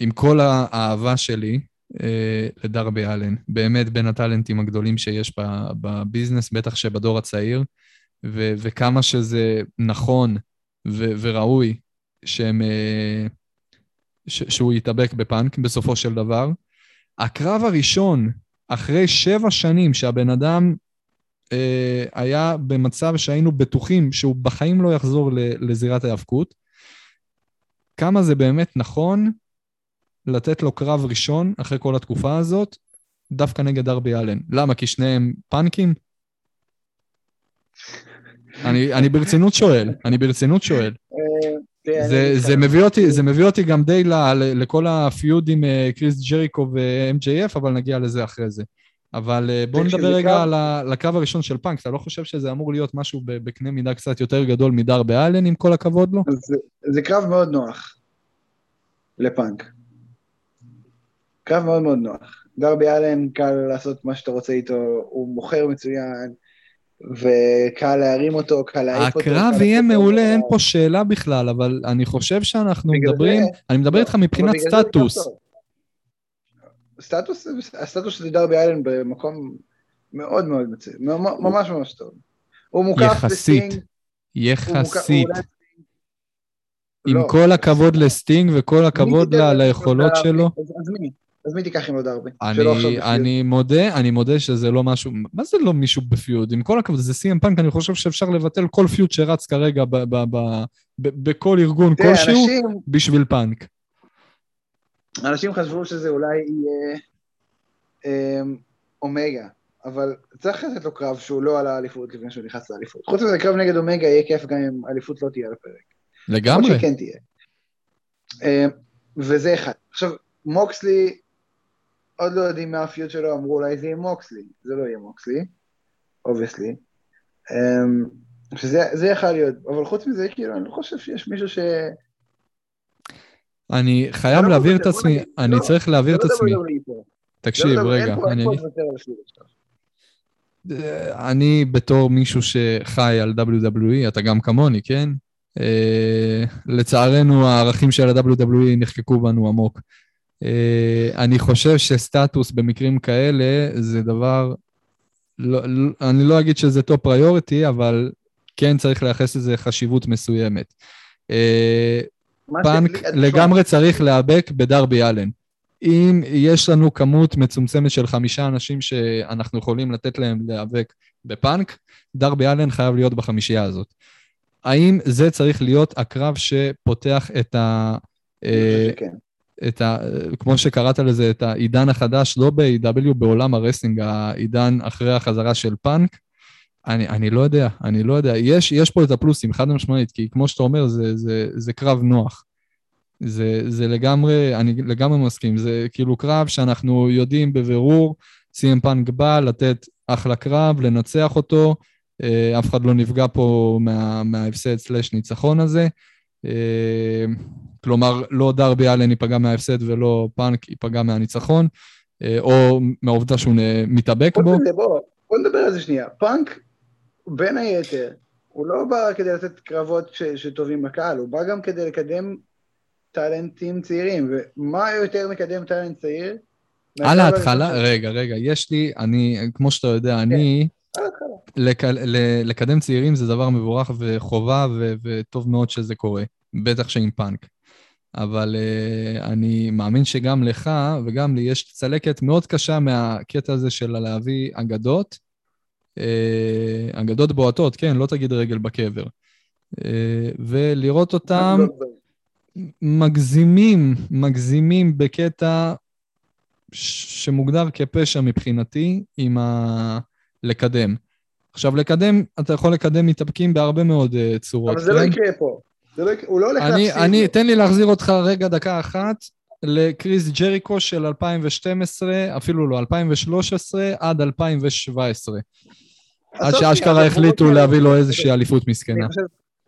עם כל האהבה שלי לדרבי אלן, באמת בין הטאלנטים הגדולים שיש בביזנס, בטח שבדור הצעיר, ו- וכמה שזה נכון ו- וראוי שהם, אה, ש- שהוא יתאבק בפאנק בסופו של דבר. הקרב הראשון, אחרי שבע שנים שהבן אדם אה, היה במצב שהיינו בטוחים שהוא בחיים לא יחזור לזירת ההיאבקות, כמה זה באמת נכון לתת לו קרב ראשון אחרי כל התקופה הזאת, דווקא נגד דרבי אלן. למה? כי שניהם פאנקים? אני, ברצינות שואל, אני ברצינות שואל. אה, זה, זה, מביא אותי, זה מביא אותי גם די ל, ל, לכל הפיוד עם אה, קריס ג'ריקו ו-MJF, אבל נגיע לזה אחרי זה. אבל אה, בואו נדבר רגע. על הקרב הראשון של פאנק. אתה לא חושב שזה אמור להיות משהו בקנה מידה קצת יותר גדול מדר באלן, עם כל הכבוד לו? זה, זה קרב מאוד נוח לפאנק. קרב מאוד מאוד נוח. דרבי אלן קל לעשות מה שאתה רוצה איתו, הוא מוכר מצוין, וקל להרים אותו, קל להעיף אותו. הקרב יהיה מעולה, אין פה שאלה בכלל, אבל אני חושב שאנחנו מדברים, אני מדבר איתך מבחינת סטטוס. סטטוס, הסטטוס של דרבי איילן במקום מאוד מאוד מצוין, ממש ממש טוב. הוא מוקף בסטינג. יחסית. עם לא. כל הכבוד לסטינג וכל הכבוד ליכולות שלו. אז מי? אז מי תיקח עם עוד הרבה? אני, אני מודה, אני מודה שזה לא משהו, מה זה לא מישהו בפיוד? עם כל הכבוד, זה סי.אם פאנק, אני חושב שאפשר לבטל כל פיוד שרץ כרגע ב, ב, ב, ב, בכל ארגון כלשהו אנשים, בשביל פאנק. אנשים חשבו שזה אולי יהיה אה, אומגה, אבל צריך לתת לו קרב שהוא לא על האליפות לפני שהוא נכנס לאליפות. חוץ מזה, קרב נגד אומגה יהיה כיף גם אם האליפות לא תהיה על הפרק. לגמרי. או שכן תהיה. אה, וזה אחד. עכשיו, מוקסלי עוד לא יודעים מה ה feud שלו, אמרו אולי זה יהיה מוקסלי, זה לא יהיה מוקסלי, obviously. אמ, שזה יכול להיות, אבל חוץ מזה, כאילו, אני לא חושב שיש מישהו ש... אני חייב לא להעביר את עצמי, אני לא, צריך להעביר את עצמי. תקשיב, רגע, אני. אני בתור מישהו שחי על WWE, אתה גם כמוני, כן? אה, לצערנו הערכים של ה-WWE נחקקו בנו עמוק. אה, אני חושב שסטטוס במקרים כאלה זה דבר, לא, לא, אני לא אגיד שזה top priority, אבל כן צריך לייחס לזה חשיבות מסוימת. אה, פאנק לגמרי צריך להיאבק בדרבי אלן. אם יש לנו כמות מצומצמת של חמישה אנשים שאנחנו יכולים לתת להם להיאבק בפאנק, דרבי אלן חייב להיות בחמישייה הזאת. האם זה צריך להיות הקרב שפותח את ה... אה, כן. את ה... כמו שקראת לזה, את העידן החדש, לא ב-AEW, בעולם ה wrestling, העידן אחרי החזרה של פאנק. אני, אני לא יודע, אני לא יודע. יש, יש פה את הפלוסים, חד משמעית, כי כמו שאתה אומר, זה, זה, זה קרב נוח. זה, זה לגמרי, אני לגמרי מסכים, זה כאילו קרב שאנחנו יודעים בבירור, סי.אם פאנק בא לתת אחלה קרב, לנצח אותו, אה, אף אחד לא נפגע פה מה, מההפסד סלאש ניצחון הזה. כלומר, לא דרבי אלן ייפגע מההפסד ולא פאנק ייפגע מהניצחון, אה, או מהעובדה שהוא מתאבק בו. בוא, בוא נדבר על זה שנייה. פאנק, בין היתר, הוא לא בא כדי לתת קרבות ש, שטובים בקהל, הוא בא גם כדי לקדם טאלנטים צעירים, ומה יותר מקדם טאלנט צעיר? על ההתחלה, רגע, רגע, יש לי, אני, כמו שאתה יודע, כן. אני... לק, לקדם צעירים זה דבר מבורך וחובה ו, וטוב מאוד שזה קורה, בטח שעם פאנק. אבל uh, אני מאמין שגם לך וגם לי יש צלקת מאוד קשה מהקטע הזה של להביא אגדות. Uh, אגדות בועטות, כן, לא תגיד רגל בקבר. Uh, ולראות אותם מגזימים, מגזימים בקטע שמוגדר כפשע מבחינתי, עם ה... לקדם. עכשיו, לקדם, אתה יכול לקדם מתאפקים בהרבה מאוד uh, צורות. אבל זה לא כן? לא יקרה פה. לא הוא לא הולך אני, להפסיד. אני, תן לי להחזיר אותך רגע דקה אחת לקריס ג'ריקו של 2012, אפילו לא, 2013 עד 2017. עד שאשכרה החליטו להביא לו איזושהי אליפות מסכנה.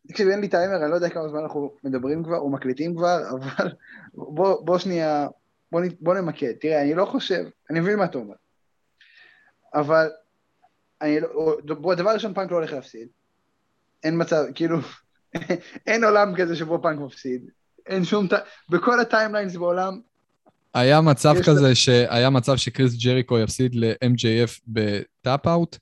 תקשיב, אין לי טיימר, אני לא יודע כמה זמן אנחנו מדברים כבר, או מקליטים כבר, אבל בוא, בוא שנייה, בוא, בוא נמקד. תראה, אני לא חושב, אני מבין מה אתה אומר, אבל אני לא, בוא, דבר ראשון, פאנק לא הולך להפסיד. אין מצב, כאילו, אין עולם כזה שבו פאנק מפסיד. אין שום, בכל ה timelines בעולם... היה מצב כזה, לה... שהיה מצב שקריס ג'ריקו יפסיד ל-MJF ב tap-out?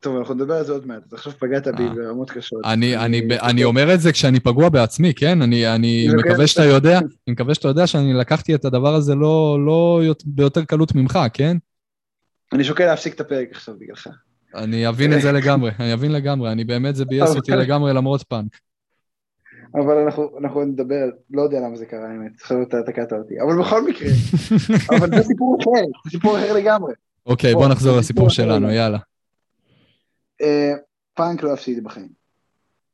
טוב, אנחנו נדבר על זה עוד מעט, אז עכשיו פגעת בי אה. ברמות קשות. אני, אני, אני, אני אומר את זה כשאני פגוע בעצמי, כן? אני, אני מקווה שאתה יודע, אני מקווה שאתה יודע שאני לקחתי את הדבר הזה לא, לא ביותר קלות ממך, כן? אני שוקל להפסיק את הפרק עכשיו בגללך. אני אבין את זה לגמרי, אני אבין לגמרי, אני באמת, זה ביאס אותי לגמרי למרות פאנק. אבל אנחנו, אנחנו נדבר, לא יודע למה זה קרה, האמת, עכשיו אתה תקעת אותי, אבל בכל מקרה, אבל זה סיפור אחר, זה סיפור אחר לגמרי. אוקיי, בוא נחזור לסיפור שלנו, יאללה. אה, פאנק לא יפסיד בחיים.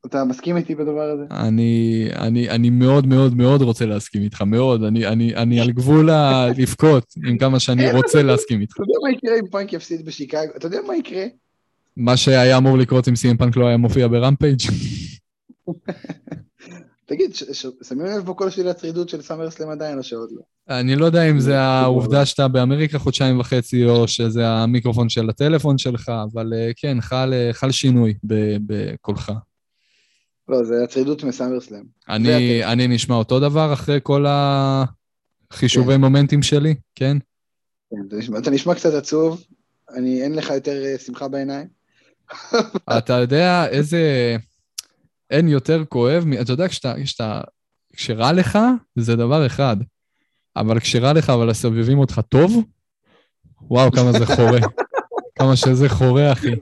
אתה מסכים איתי בדבר הזה? אני, אני, אני מאוד מאוד מאוד רוצה להסכים איתך, מאוד. אני, אני, אני על גבול לבכות עם כמה שאני רוצה להסכים איתך. אתה יודע מה יקרה אם פאנק יפסיד בשיקגו? אתה יודע מה יקרה? מה שהיה אמור לקרות אם סי.אם פאנק לא היה מופיע ברמפייג'. תגיד, שמים לב פה כל שביב הצרידות של סאמר סלאם עדיין או שעוד לא? אני לא יודע אם זה העובדה שאתה באמריקה חודשיים וחצי, או שזה המיקרופון של הטלפון שלך, אבל אה, כן, חל, אה, שינוי בקולך. לא, זה הצרידות מסאמר סלאם. אני, נשמע אותו דבר אחרי כל החישובי כן. מומנטים שלי, כן? כן, אתה נשמע, קצת עצוב, אין לך יותר אה, שמחה בעיניים. אתה יודע איזה... אין יותר כואב, אתה יודע, כשאתה, כשאתה, כשרע לך, זה דבר אחד. אבל כשרע לך, אבל הסובבים אותך טוב, וואו, כמה זה חורה. כמה שזה חורה, אחי.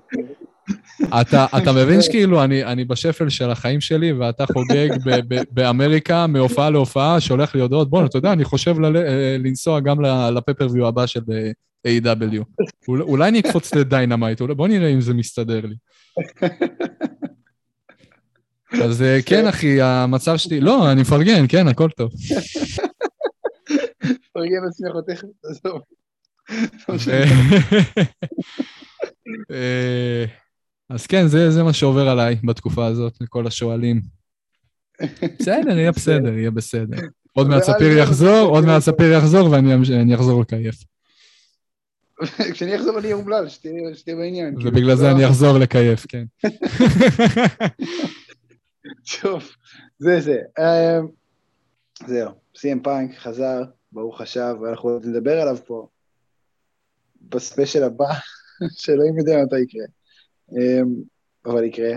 אתה, אתה מבין שכאילו, אני, אני בשפל של החיים שלי, ואתה חוגג ב, ב, באמריקה מהופעה להופעה, שולח לי הודעות, בוא, אתה יודע, אני חושב ל, אה, לנסוע גם ל pay-per-view הבא של אה, AEW אולי אני אקפוץ לדיינמייט, בוא נראה אם זה מסתדר לי. אז אה, כן, אחי, המצב שלי... לא, אני מפרגן, כן, הכל טוב. מפרגן בשמחותיך, עזוב. אה, אז כן, זה מה שעובר עליי בתקופה הזאת, לכל השואלים. בסדר, יהיה בסדר, יהיה בסדר. עוד מעט ספיר יחזור, עוד מעט ספיר יחזור ואני אחזור לקייף. כשאני אחזור אני אהיה אומלל, שתהיה בעניין. ובגלל זה אני אחזור לקייף, כן. טוב, זה זה. אמ, זהו, סי.אם פאנק חזר, ברוך השב, ואנחנו עוד נדבר עליו פה בספיישל הבא, שאלוהים יודע מתי יקרה. אמ, אבל יקרה.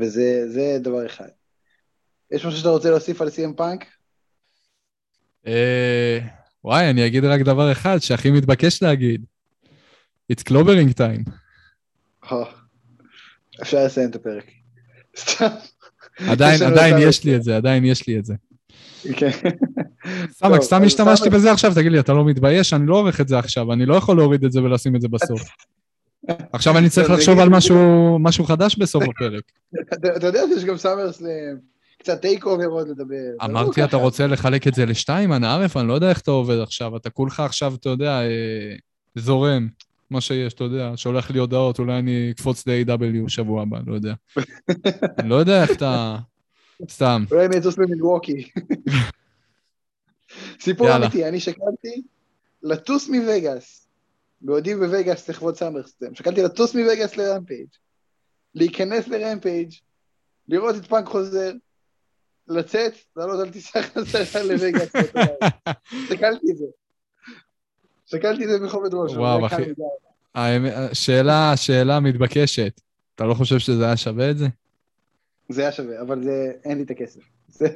וזה דבר אחד. יש משהו שאתה רוצה להוסיף על סי.אם פאנק? אה, וואי, אני אגיד רק דבר אחד שהכי מתבקש להגיד. It's clobbering time. אפשר לסיים את הפרק. עדיין, עדיין יש לי את זה, עדיין יש לי את זה. כן. סתם, סתם השתמשתי בזה עכשיו, תגיד לי, אתה לא מתבייש? אני לא עורך את זה עכשיו, אני לא יכול להוריד את זה ולשים את זה בסוף. עכשיו אני צריך לחשוב על משהו, חדש בסוף הפרק. אתה יודע שיש גם סאמר סלאם, קצת טייק אובר עוד לדבר. אמרתי. אתה רוצה לחלק את זה לשתיים, אנא ערף? אני לא יודע איך אתה עובד עכשיו. אתה כולך עכשיו, אתה יודע, אה, זורם, מה שיש, אתה יודע, שולח לי הודעות, אולי אני אקפוץ ל-AEW שבוע הבא, לא יודע. אני לא יודע איך אתה... סתם. אולי אני אטוס למילווקי. סיפור. אמיתי, אני שקלתי לטוס מווגאס, בעודי בווגאס לכבוד סאמרסלאם, שקלתי לטוס מווגאס לרמפייג', להיכנס לרמפייג', לראות את פאנק חוזר, לצאת, לעלות על טיסה חזרה לווגאס. שקלתי את זה. שקלתי את זה בכובד ראש. וואו, אחי. שאלה, שאלה מתבקשת. אתה לא חושב שזה היה שווה את זה? זה היה שווה, אבל זה, אין לי את הכסף. זה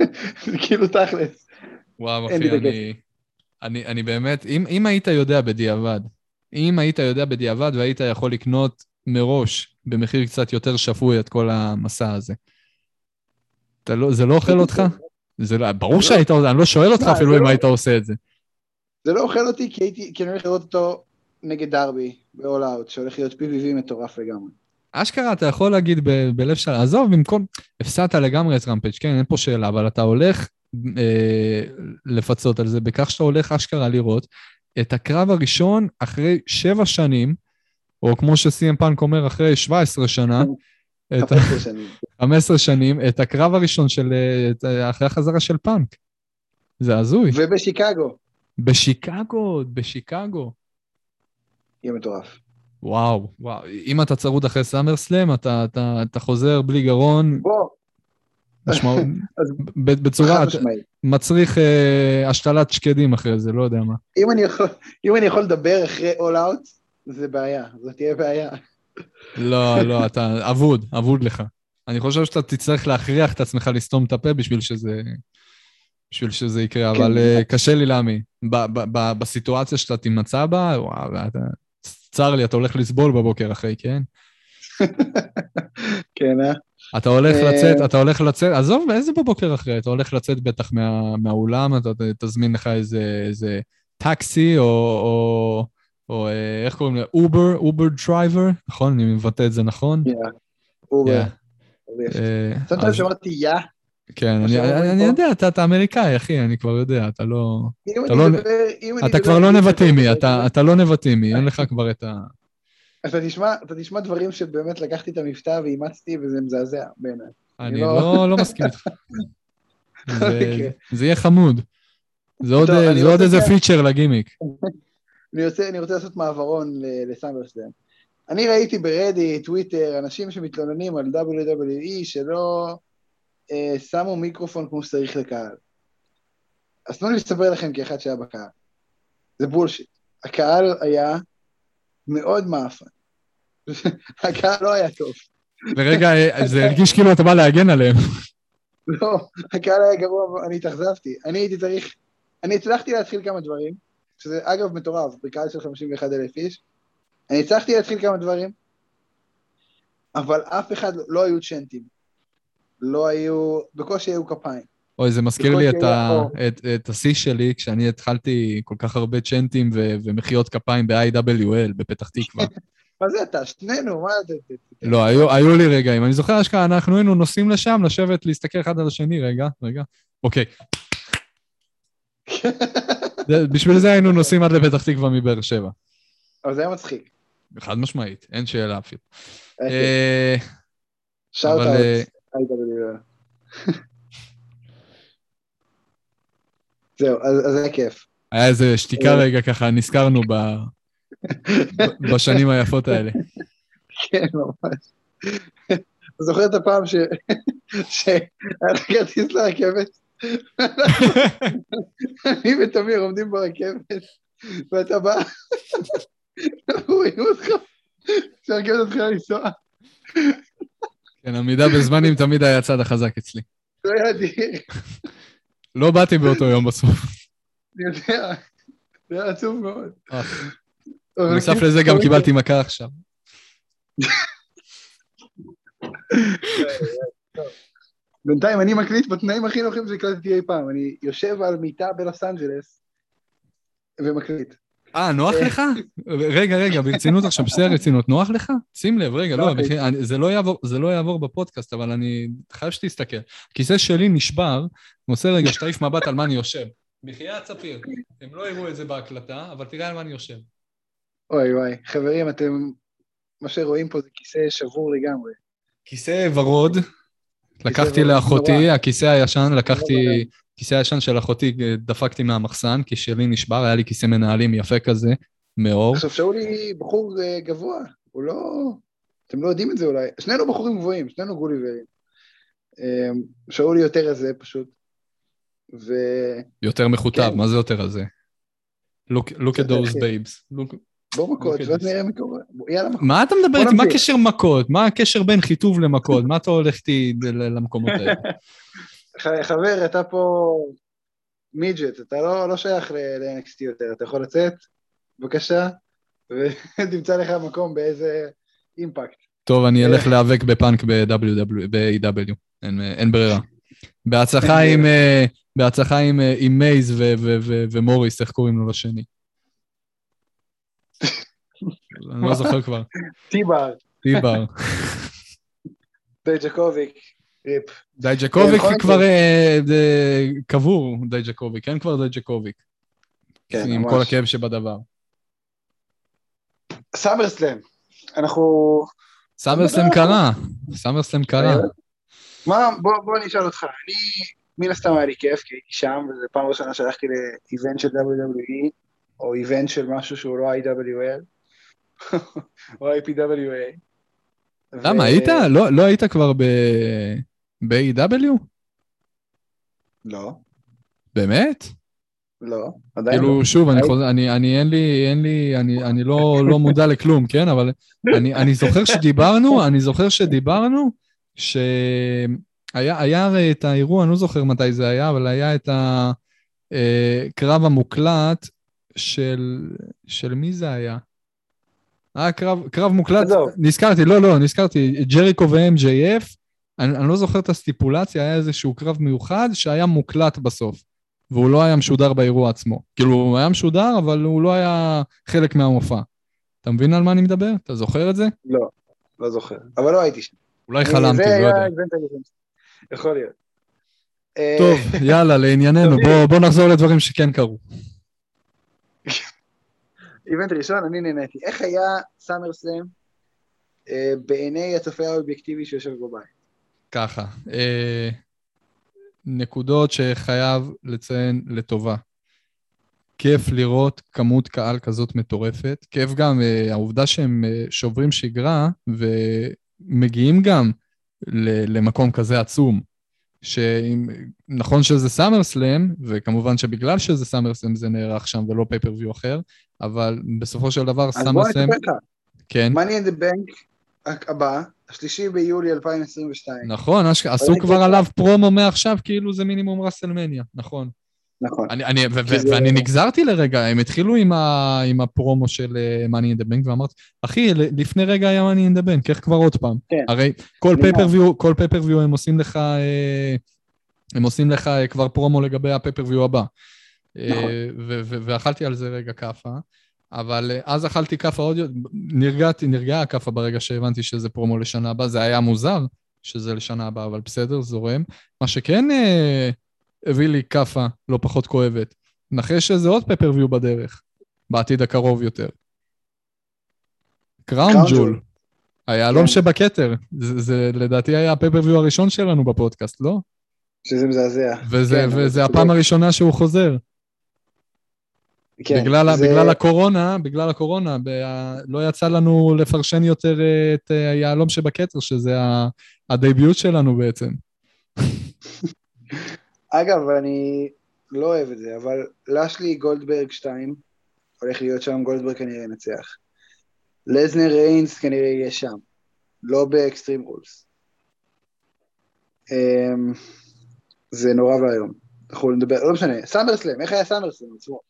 כאילו תכלס. וואו, אחי, אני, אני, אני באמת, אם, אם היית יודע בדיעבד, אם היית יודע בדיעבד והיית יכול לקנות מראש במחיר קצת יותר שפוי את כל המסע הזה, לא, זה לא אוכל אותך? זה לא, ברור שהיית, אני לא שואל אותך אפילו אם לא- היית עושה את זה. זה לא אוכל אותי כי הייתי, כי אני הולך לראות אותו נגד דרבי ב-all out, שהולך להיות PVV מטורף לגמרי. אשכרה, אתה יכול להגיד ב- בלב של... עזוב, במקום... הפסדת לגמרי את רמפג', כן, אין פה שאלה, אבל אתה הולך אה, לפצות על זה בכך שאתה הולך אשכרה לראות את הקרב הראשון אחרי שבע שנים, או כמו שסי.אם פאנק אומר, אחרי 17 שנה, את ה- 15 שנים. 15 שנים, את הקרב הראשון של... את, אחרי החזרה של פאנק. זה הזוי. ובשיקגו. בשיקגו, בשיקגו. יהיה מטורף. וואו, וואו. אם אתה צרוד אחרי סאמר סלאם, אתה, אתה, אתה חוזר בלי גרון, בוא, משמעות, בצורה. מצריך אה, השתלת שקדים אחרי זה, לא יודע מה. אם אני יכול- אם אני יכול לדבר אחרי all out, זה בעיה, זאת תהיה בעיה. לא, לא, אתה אבוד, אבוד לך. אני חושב שאתה תצטרך להכריח את עצמך לסתום את הפה בשביל שזה, בשביל שזה יקרה, כן, אבל ממש. קשה לי להאמין. בסיטואציה שאתה תימצא בה, וואו, אתה... צר לי, אתה הולך לסבול בבוקר אחרי, כן? כן, אה? אתה הולך אה, לצאת, אתה הולך לצאת, עזוב, איזה בבוקר אחרי? אתה הולך לצאת בטח מה, מהאולם, אתה תזמין לך איזה, איזה טקסי, או, או, או אה, איך קוראים לזה? Uber, Uber driver, נכון? אני מבטא את זה נכון? yeah. Uber. שמת לב שאמרתי yeah? כן, אני-? יודע, אתה אמריקאי, אחי, אני כבר יודע, אתה לא... אתה לא- כבר לא נבטימי, אתה- לא נבטימי, אין לך כבר את ה... אתה תשמע, אתה תשמע דברים שבאמת לקחתי את המבטא ואימצתי, וזה מזעזע בעיניי. אני לא- לא לא מסכים איתך. זה- אוקיי. זה יהיה חמוד. זה עוד טוב, אה, זה עוד איזה כן- פיצ'ר לגימיק. אני רוצה, אני רוצה לעשות מעברון ל- ל SummerSlam. אני ראיתי ברדי, טוויטר, אנשים שמתלוננים על WWE שלא אה, שמו מיקרופון כמו שצריך לקהל. אז תנו לי לספר לכם כאחד שהיה בקהל. זה בולשיט. הקהל היה מאוד מאפן. הקהל לא היה טוב. לרגע זה הרגיש כאילו אתה בא להגן עליהם. לא, הקהל היה גרוע, אני התאכזבתי. אני הייתי צריך, אני הצלחתי להתחיל כמה דברים, שזה אגב מטורף, בקהל של 51 אלף איש. אני הצלחתי להתחיל כמה דברים, אבל אף אחד, לא היו צ'נטים. לא היו, בקושי היו כפיים. אוי, זה מזכיר לי את ה-. את- את השיא שלי כשאני התחלתי כל כך הרבה צ'נטים ו- ומחיאות כפיים ב-IWL בפתח תקווה. מה זה אתה? שנינו, מה זה- לא, היו, היו לי רגעים. אני זוכר אשכרה, אנחנו היינו נוסעים לשם, לשבת, להסתכל אחד על השני, רגע, רגע. אוקיי. זה- בשביל זה היינו נוסעים עד לפתח תקווה מבאר שבע. אבל זה היה מצחיק. חד משמעית, אין שאלה אפילו. כיף. אה, שאוט אה, אאוט. זהו, אז אז היה כיף. היה איזה שתיקה אה. רגע ככה, נזכרנו בשנים היפות האלה. כן, ממש. זוכר את הפעם. שהיה לך כרטיס לרכבת? אני ותמיר עומדים ברכבת, ואתה בא, רואים אותך, שהרכבת התחילה לנסוע, כן, עמידה בזמנים תמיד היה הצד החזק אצלי. היה אדיר, לא באתי באותו יום בסוף. אני יודע, זה היה עצוב מאוד. אה, בנוסף כאילו, לזה גם קיבלתי מכה עכשיו. בינתיים אני מקליט בתנאים הכי נוחים שהקלטתי אי פעם, אני יושב על מיטה בלוס אנג'לס ומקליט. אה, נוח לך? רגע, רגע, ברצינות עכשיו, בשיא הרצינות, נוח לך? שים לב, רגע, לא, זה לא יעבור- זה לא יעבור בפודקאסט, אבל אני חייב שתסתכל. הכיסא שלי נשבר, רוצה רגע שתעיף מבט על מה אני יושב. בחייאת ספיר, הם לא יראו את זה בהקלטה, אבל תראה על מה אני יושב. אוי וואי, חברים, אתם... מה שרואים פה זה כיסא שבור לגמרי. כיסא ורוד, לקחתי לאחותי. הכיסא הישן, לקחתי. כיסא הישן של אחותי דפקתי מהמחסן, כי שלי נשבר, היה לי כיסא מנהלים יפה כזה, מאור. עכשיו, שאולי בחור אה, גבוה, הוא לא... אתם לא יודעים את זה אולי. שנינו בחורים גבוהים, שנינו גוליברים. אה, שאולי יותר רזה פשוט. ו... יותר מכותב, כן. מה זה יותר הזה? Look, look at those אחי. babes. Look... בוא מכות, ואז. נראה מה קורה. יאללה, מכות. מה אתה מדבר איתי? מה. הקשר מכות? מה הקשר בין חיטוב למכות? מה אתה הולך איתי למקומות האלה? חבר, אתה פה מידג'ט, אתה לא, לא שייך ל-NXT יותר, אתה יכול לצאת, בבקשה, ותמצא לך מקום באיזה אימפקט. טוב, אני אלך להיאבק בפאנק ב-AW, אין, ברירה. בהצלחה עם, אה, אה, מייז ומוריס, איך קוראים לו לשני? אני לא זוכר כבר. טיבר, טיבר. דיג'קוביק, RIP. דייג'קוביק מקרה- כבר אה, אה, קבור, דייג'קוביק, אין כבר דייג'קוביק. כן, עם. כל הכאב שבדבר. SummerSlam, אנחנו... סאמרסלם קרה, סאמרסלם קרה. מה, בוא, בוא אני אשאל אותך, אני, מן הסתם היה לי כיף, כי הייתי שם, וזו פעם ראשונה שהלכתי ל event של WWE, או event של משהו שהוא לא IWL, או IPWA. למה, ו- היית? לא לא היית כבר ב-AEW? לא, באמת? לא, עדיין לא. כאילו, שוב, אני חוזר, אני, אני, אין לי, אין לי, אני, אני לא, לא מודע לכלום, כן? אבל אני, אני זוכר שדיברנו, אני זוכר שדיברנו, שהיה היה הרי את האירוע, אני לא זוכר מתי זה היה, אבל היה את הקרב המוקלט של, של מי זה היה? היה קרב, קרב מוקלט, עזוב. נזכרתי, לא, לא, נזכרתי, ג'ריקו ו-MJF, אני, אני לא זוכר את הסטיפולציה, היה איזשהו קרב מיוחד שהיה מוקלט בסוף. והוא לא היה משודר באירוע עצמו. כאילו, הוא היה משודר, אבל הוא לא היה חלק מהמופע. אתה מבין על מה אני מדבר? אתה זוכר את זה? לא, לא זוכר, אבל לא הייתי שם. אולי חלמתי, לא יודע. יכול להיות. אה, טוב, יאללה, לענייננו, בוא, בוא נחזור לדברים שכן קרו. איבנט ראשון, אני נהניתי. איך היה סאמר סלאם אה, בעיני הצופה האובייקטיבי שיושב בבית? ככה, אה, נקודות שחייב לציין לטובה. כיף לראות כמות קהל כזאת מטורפת. כיף גם אה, העובדה שהם אה, שוברים שגרה ומגיעים גם ל- למקום כזה עצום. שנכון שזה סאמר סלאם, וכמובן שבגלל שזה סאמר סלאם זה נערך שם ולא פייפריוויו אחר, אבל בסופו של דבר אז סאמר בוא סלאם, אספר לך. כן, in the Bank הבא, השלישי ביולי 2022. נכון, עשו כבר עליו פרומו מעכשיו, כאילו זה מינימום ראסלמניה, נכון. נכון. אני, אני, ו- זה- ואני נגזרתי לרגע, הם התחילו עם, ה, עם הפרומו של אה, Money in the Bank, ואמרתי, אחי, לפני רגע היה Money in the Bank, איך כבר עוד פעם? כן. הרי כל אני פייפריוויו, כל פייפריוויו הם עושים לך, אה, הם עושים לך אה, כבר פרומו לגבי הפייפריוויו הבא. נכון. ו- ו- ואכלתי על זה רגע כאפה, אבל אז אכלתי כאפה עוד יותר, נרגעתי, נרגעה הכאפה ברגע שהבנתי שזה פרומו לשנה הבאה, זה היה מוזר שזה לשנה הבאה, אבל בסדר, זורם. מה שכן הביא לי כאפה לא פחות כואבת, נחש שזה עוד פייפריוויו בדרך, בעתיד הקרוב יותר. קראון ג'ול. היהלום כן. שבכתר, זה, זה לדעתי היה הפייפריוויו הראשון שלנו בפודקאסט, לא? שזה מזעזע. וזה, כן, וזה הפעם צודק. הראשונה שהוא חוזר. כן, בגלל, זה- בגלל הקורונה, בגלל הקורונה, ב- לא יצא לנו לפרשן יותר אה, את אה, היהלום שבכתר, שזה הדייביוט שלנו בעצם. אגב, אני לא אוהב את זה, אבל לשלי גולדברג 2, הולך להיות שם, גולדברג כנראה ינצח. לזנר ריינס כנראה יהיה שם, לא ב Extreme Rules. אמ, זה נורא ואיום. אנחנו נדבר, לא משנה, SummerSlam, איך היה SummerSlam עצמו?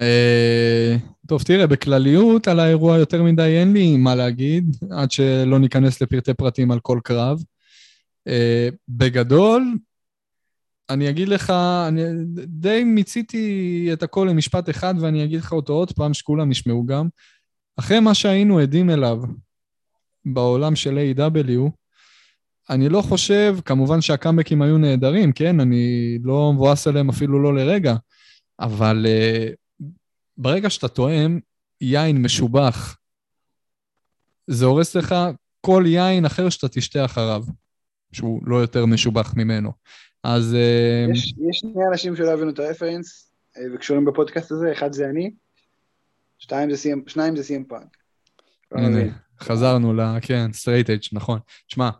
אה, טוב, תראה, בכלליות על האירוע יותר מדי אין לי מה להגיד, עד שלא ניכנס לפרטי פרטים על כל קרב. אה, בגדול, אני אגיד לך, אני די מיציתי את הכל למשפט אחד, ואני אגיד לך אותו עוד פעם, שכולם ישמעו גם. אחרי מה שהיינו עדים אליו בעולם של A.W, אני לא חושב, כמובן שהקאמבקים היו נהדרים, כן? אני לא מבואס עליהם אפילו לא לרגע, אבל uh, ברגע שאתה תואם יין משובח, זה הורס לך כל יין אחר שאתה תשתה אחריו, שהוא לא יותר משובח ממנו. אז... אה, יש, יש שני אנשים שלא הבינו את הרפרנס אה, וקשורים בפודקאסט הזה, אחד זה אני, שתיים זה סיים, שניים זה סיים פאנק. הנה, חזרנו ל... כן, סטרייט אייג', נכון. שמע,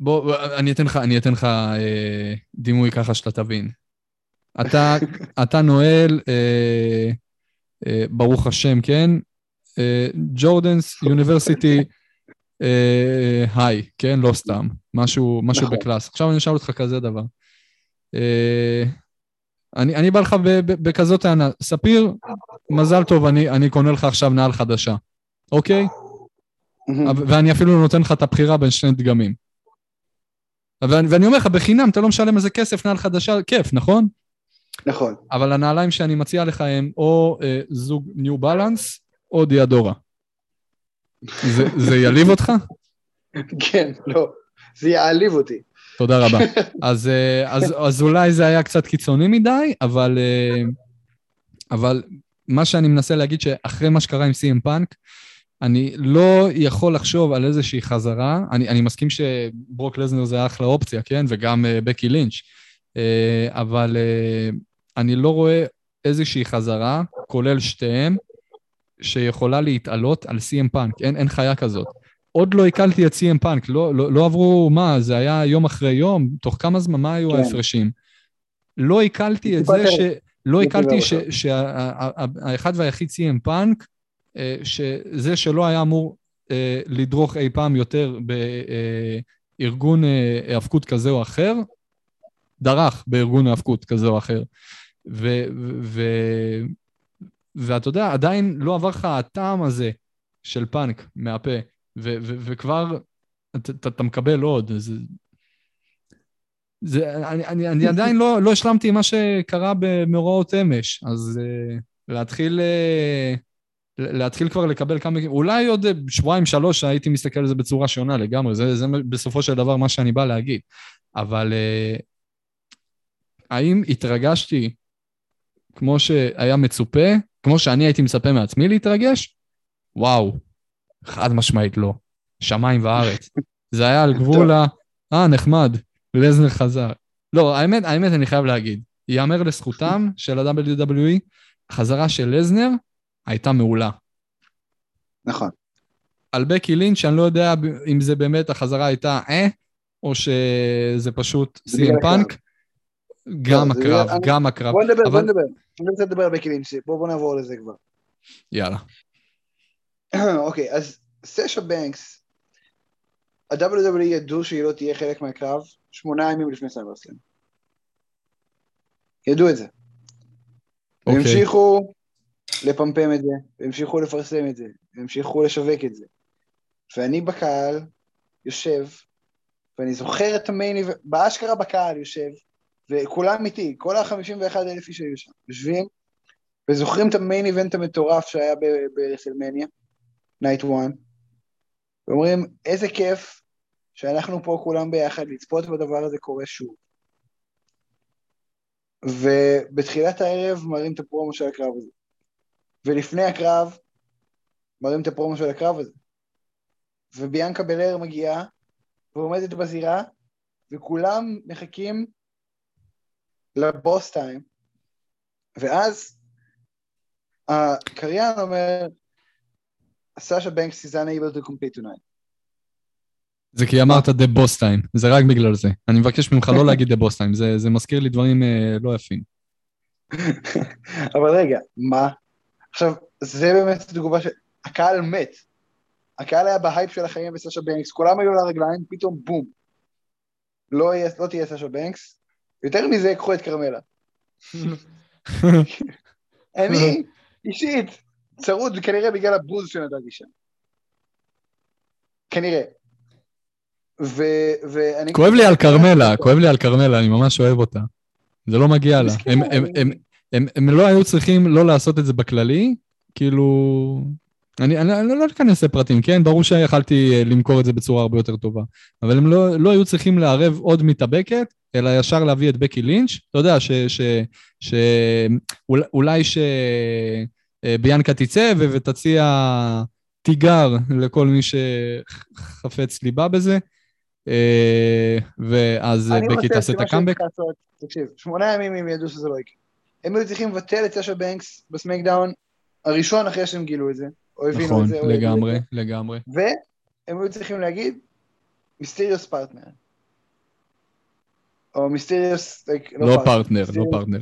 בוא, אני אתן לך, אני אתן לך אה, דימוי ככה שאתה תבין. אתה, אתה נועל, אה, אה, ברוך השם, כן? ג'ורדנס יוניברסיטי אה, היי, כן? לא סתם. משהו, משהו נכון. בקלאס. עכשיו אני אשאל אותך כזה דבר. אה, אני, אני בא לך בכזאת טענה, ספיר, מזל טוב, אני, אני קונה לך עכשיו נעל חדשה, אוקיי? ואני אפילו נותן לך את הבחירה בין שני דגמים. ואני, ואני אומר לך, בחינם, אתה לא משלם איזה כסף, נעל חדשה, כיף, נכון? נכון. אבל הנעליים שאני מציע לך הם או אה, זוג ניו בלנס או דיאדורה. זה, זה יעליב אותך? כן, לא. זה יעליב אותי. תודה רבה. אז, אה, אז, אז אולי זה היה קצת קיצוני מדי, אבל, אה, אבל מה שאני מנסה להגיד, שאחרי מה שקרה עם סי.אם פאנק, אני לא יכול לחשוב על איזושהי חזרה. אני, אני מסכים שברוק לזנר זה אחלה אופציה, כן? וגם uh, בקי לינץ'. Uh, אבל uh, אני לא רואה איזושהי חזרה, כולל שתיהם, שיכולה להתעלות על סי.אם פאנק. אין, אין חיה כזאת. עוד לא עיכלתי את סי.אם פאנק, לא, לא, לא עברו, מה, זה היה יום אחרי יום? תוך כמה זמן, מה היו כן. ההפרשים? לא עיכלתי את זה ש... לא עיכלתי שהאחד והיחיד סי.אם פאנק, אה, שזה שלא היה אמור אה, לדרוך אי פעם יותר בארגון אה, היאבקות כזה או אחר, דרך בארגון היאבקות כזה או אחר. ואתה יודע, עדיין לא עבר לך הטעם הזה של פאנק מהפה. ו- ו- וכבר אתה, מקבל עוד. זה, זה, אני, אני, אני עדיין לא, לא השלמתי עם מה שקרה במאורעות אמש, אז uh, להתחיל, uh, להתחיל כבר לקבל כמה... אולי עוד שבועיים, שלוש, הייתי מסתכל על זה בצורה שונה לגמרי, זה, זה בסופו של דבר מה שאני בא להגיד. אבל uh, האם התרגשתי כמו שהיה מצופה, כמו שאני הייתי מצפה מעצמי להתרגש? וואו, חד משמעית לא. שמיים וארץ. זה היה על גבול ה... אה, נחמד, לזנר חזר. לא, האמת, האמת, אני חייב להגיד, ייאמר לזכותם של ה-WWE, החזרה של לזנר הייתה מעולה. נכון. על בקי לינץ', אני לא יודע אם זה באמת החזרה הייתה אה, או שזה פשוט סי.אם פאנק. גם לא, הקרב, גם הקרב. בוא נדבר, בוא נדבר. אני רוצה לדבר על בקי לינץ', בוא נעבור לזה כבר. יאללה. אוקיי, אז סשה בנקס, ה-WWE ידעו שהיא לא תהיה חלק מהקרב שמונה ימים לפני SummerSlam. ידעו את זה. Okay. אוקיי. והמשיכו לפמפם את זה, והמשיכו לפרסם את זה, והמשיכו לשווק את זה. ואני בקהל יושב, ואני זוכר את המייני, באשכרה בקהל יושב, וכולם איתי, כל ה-51 אלף איש היו שם, יושבים, וזוכרים את ה main event המטורף שהיה ב WrestleMania. Night 1, ואומרים, איזה כיף שאנחנו פה כולם ביחד לצפות בדבר הזה קורה שוב. ובתחילת הערב מראים את הפרומו של הקרב הזה. ולפני הקרב מראים את הפרומו של הקרב הזה. וביאנקה בלר מגיעה ועומדת בזירה, וכולם מחכים לבוס טיים, ואז הקריין אומר, סאשה בנקס is unable to compete tonight. זה כי אמרת the boss time, זה רק בגלל זה. אני מבקש ממך לא להגיד the boss time, זה, זה מזכיר לי דברים אה, לא יפים. אבל רגע, מה? עכשיו, זה באמת תגובה ש... הקהל מת. הקהל היה בהייפ של החיים בסאשה בנקס, כולם היו על הרגליים, פתאום בום. לא, יהיה, לא תהיה סאשה בנקס. יותר מזה, קחו את כרמלה. אני, אישית, צרוד כנראה בגלל הבוז שנתתי שם. כנראה. ו- ואני... כואב לי על כרמלה, כואב לי על כרמלה, אני ממש אוהב אותה. זה לא מגיע לה. הם, הם, הם, הם, הם לא היו צריכים לא לעשות את זה בכללי, כאילו... אני, אני, אני לא אכנס לפרטים, כן? ברור שיכלתי אה, למכור את זה בצורה הרבה יותר טובה. אבל הם לא, לא היו צריכים לערב עוד מתאבקת, אלא ישר להביא את בקי לינץ'. אתה יודע, ש... ש, ש אולי, אולי שביאנקה תצא ו, ותציע תיגר לכל מי שחפץ ליבה בזה. אה, ואז בקי תעשה את הקאמבק. תקשיב, שמונה ימים הם ידעו שזה לא יקרה. הם היו צריכים לבטל את סשה בנקס ב SmackDown הראשון אחרי שהם גילו את זה, או הבינו נכון, את זה. נכון, לגמרי, לגמרי. והם היו צריכים להגיד, mysterious partner. או mysterious... לא פרטנר, לא partner.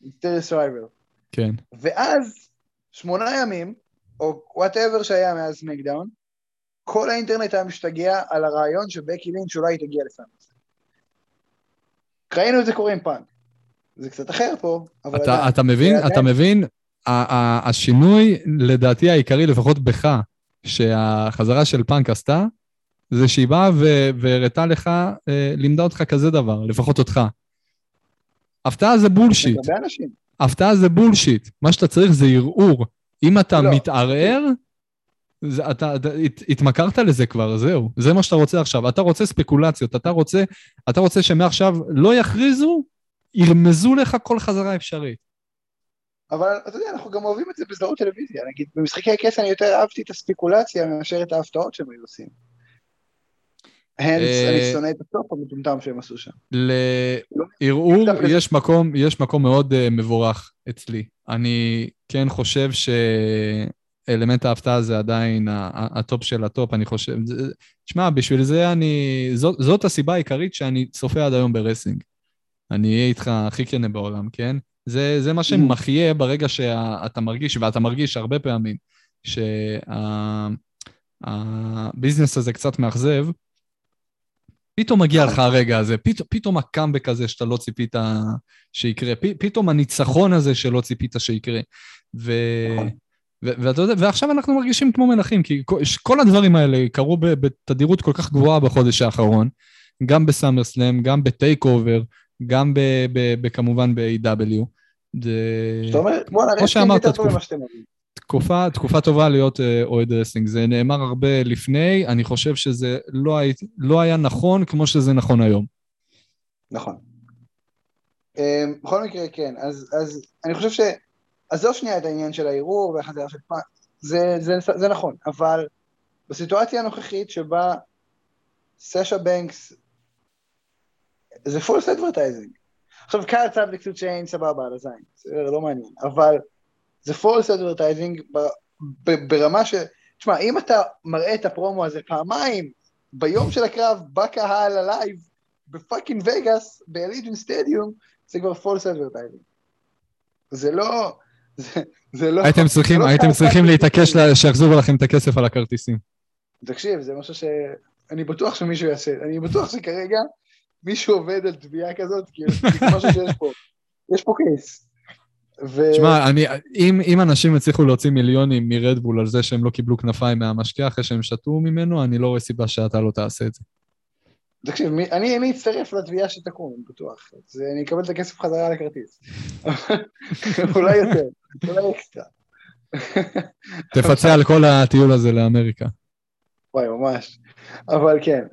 mysterious rival. כן. ואז, שמונה ימים, או whatever שהיה מאז SmackDown, כל האינטרנט היה משתגע על הרעיון שבקי לינץ' אולי תגיע ל SummerSlam. ראינו את זה קורה עם פאנק. זה קצת אחר פה, אבל... אתה, אתה מבין, אתה מבין, השינוי, לדעתי העיקרי, לפחות בך, שהחזרה של פאנק עשתה, זה שהיא באה והראתה לך, אה, לימדה אותך כזה דבר, לפחות אותך. הפתעה זה bullshit. הפתעה זה bullshit. מה שאתה צריך זה ערעור. אם אתה לא. מתערער, זה, אתה, אתה הת, התמכרת לזה כבר, זהו. זה מה שאתה רוצה עכשיו. אתה רוצה ספקולציות, אתה רוצה, אתה רוצה שמעכשיו לא יכריזו, ירמזו לך כל חזרה אפשרית. אבל אתה יודע, אנחנו גם אוהבים את זה בסדרות טלוויזיה. נגיד, במשחקי הכס אני יותר אהבתי את הספקולציה מאשר את ההפתעות שהם היו עושים. אה, אני שונא את הסוף המטומטם שהם עשו שם. לערעור יש מקום, יש מקום מאוד אה, מבורך אצלי. אני כן חושב שאלמנט ההפתעה זה עדיין הטופ של הטופ, אני חושב. תשמע, בשביל זה אני... זאת, זאת הסיבה העיקרית שאני צופה עד היום ברסלינג. אני אהיה איתך הכי כנה בעולם, כן? זה, זה מה שמחיה, ברגע שאתה מרגיש, ואתה מרגיש הרבה פעמים, שה business הזה קצת מאכזב, פתאום מגיע לך הרגע הזה, פתאום, פתאום הקאמבק הזה שאתה לא ציפית שיקרה, פ, פתאום הניצחון הזה שלא ציפית שיקרה. ו... נכון. ואתה יודע, ועכשיו אנחנו מרגישים כמו מלכים, כי כל הדברים האלה קרו בתדירות כל כך גבוהה בחודש האחרון, גם בסאמרסלאם, גם בטייקאובר, גם ב, ב, ב, כמובן ב-AEW. זאת אומרת, בוא נראה, כמו שאמרת, תקופה, תקופה טובה להיות אה, אוהד wrestling. זה נאמר הרבה לפני, אני חושב שזה לא, היה, לא היה נכון כמו שזה נכון היום. נכון. אמ, בכל מקרה, כן. אז, אז אני חושב ש... עזוב שנייה את העניין של הערעור והחזרה של זה, זה, זה, נכון, אבל בסיטואציה הנוכחית שבה סשה בנקס זה false advertising. עכשיו card subject to change סבבה על הזין, זה לא מעניין, אבל זה false advertising ברמה ש... תשמע, אם אתה מראה את הפרומו הזה פעמיים ביום של הקרב בקהל ה live ב fucking וגאס, ב Allegiant Stadium, זה כבר false advertising. זה לא... זה, זה לא... הייתם צריכים, לא הייתם צריכים להתעקש שיחזירו לכם את הכסף על הכרטיסים. תקשיב, זה משהו ש... אני בטוח שמישהו יעשה, אני בטוח שכרגע מישהו עובד על תביעה כזאת, כי זה משהו שיש פה, יש פה case. תשמע, אני, אם, אם אנשים הצליחו להוציא מיליונים מרדבול על זה שהם לא קיבלו כנפיים מהמשקה אחרי שהם שתו ממנו, אני לא רואה סיבה שאתה לא תעשה את זה. תקשיב, אני, אני אצטרף לתביעה שתקום, אני בטוח. אז אני אקבל את הכסף חזרה על הכרטיס. אולי יותר, אולי אקסטרה. תפצה על כל הטיול הזה לאמריקה. וואי, ממש. אבל כן,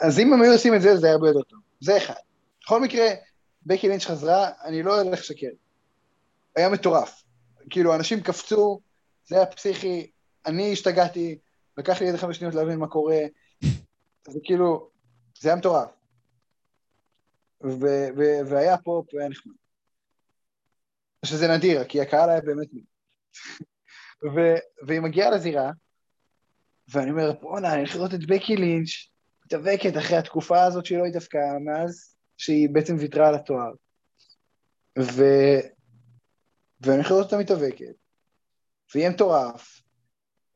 אז אם הם היו עושים את זה, זה היה הרבה יותר טוב. זה אחד. בכל מקרה, בקי לינץ' חזרה, אני לא הולך לשקר. היה מטורף. כאילו, אנשים קפצו, זה היה פסיכי, אני השתגעתי, לקח לי איזה חמש שניות להבין מה קורה, זה כאילו, זה היה מטורף. ו- ו- והיה פה, היה נחמד. שזה נדיר, כי הקהל היה באמת מי. ו- והיא מגיעה לזירה, ואני אומר, בואנה, אני הולך לראות את בקי לינץ', מתאבקת אחרי התקופה הזאת שהיא לא התאבקה מאז שהיא בעצם ויתרה על התואר. ו... ואני לראות אותה מתאבקת, ויהיה מטורף,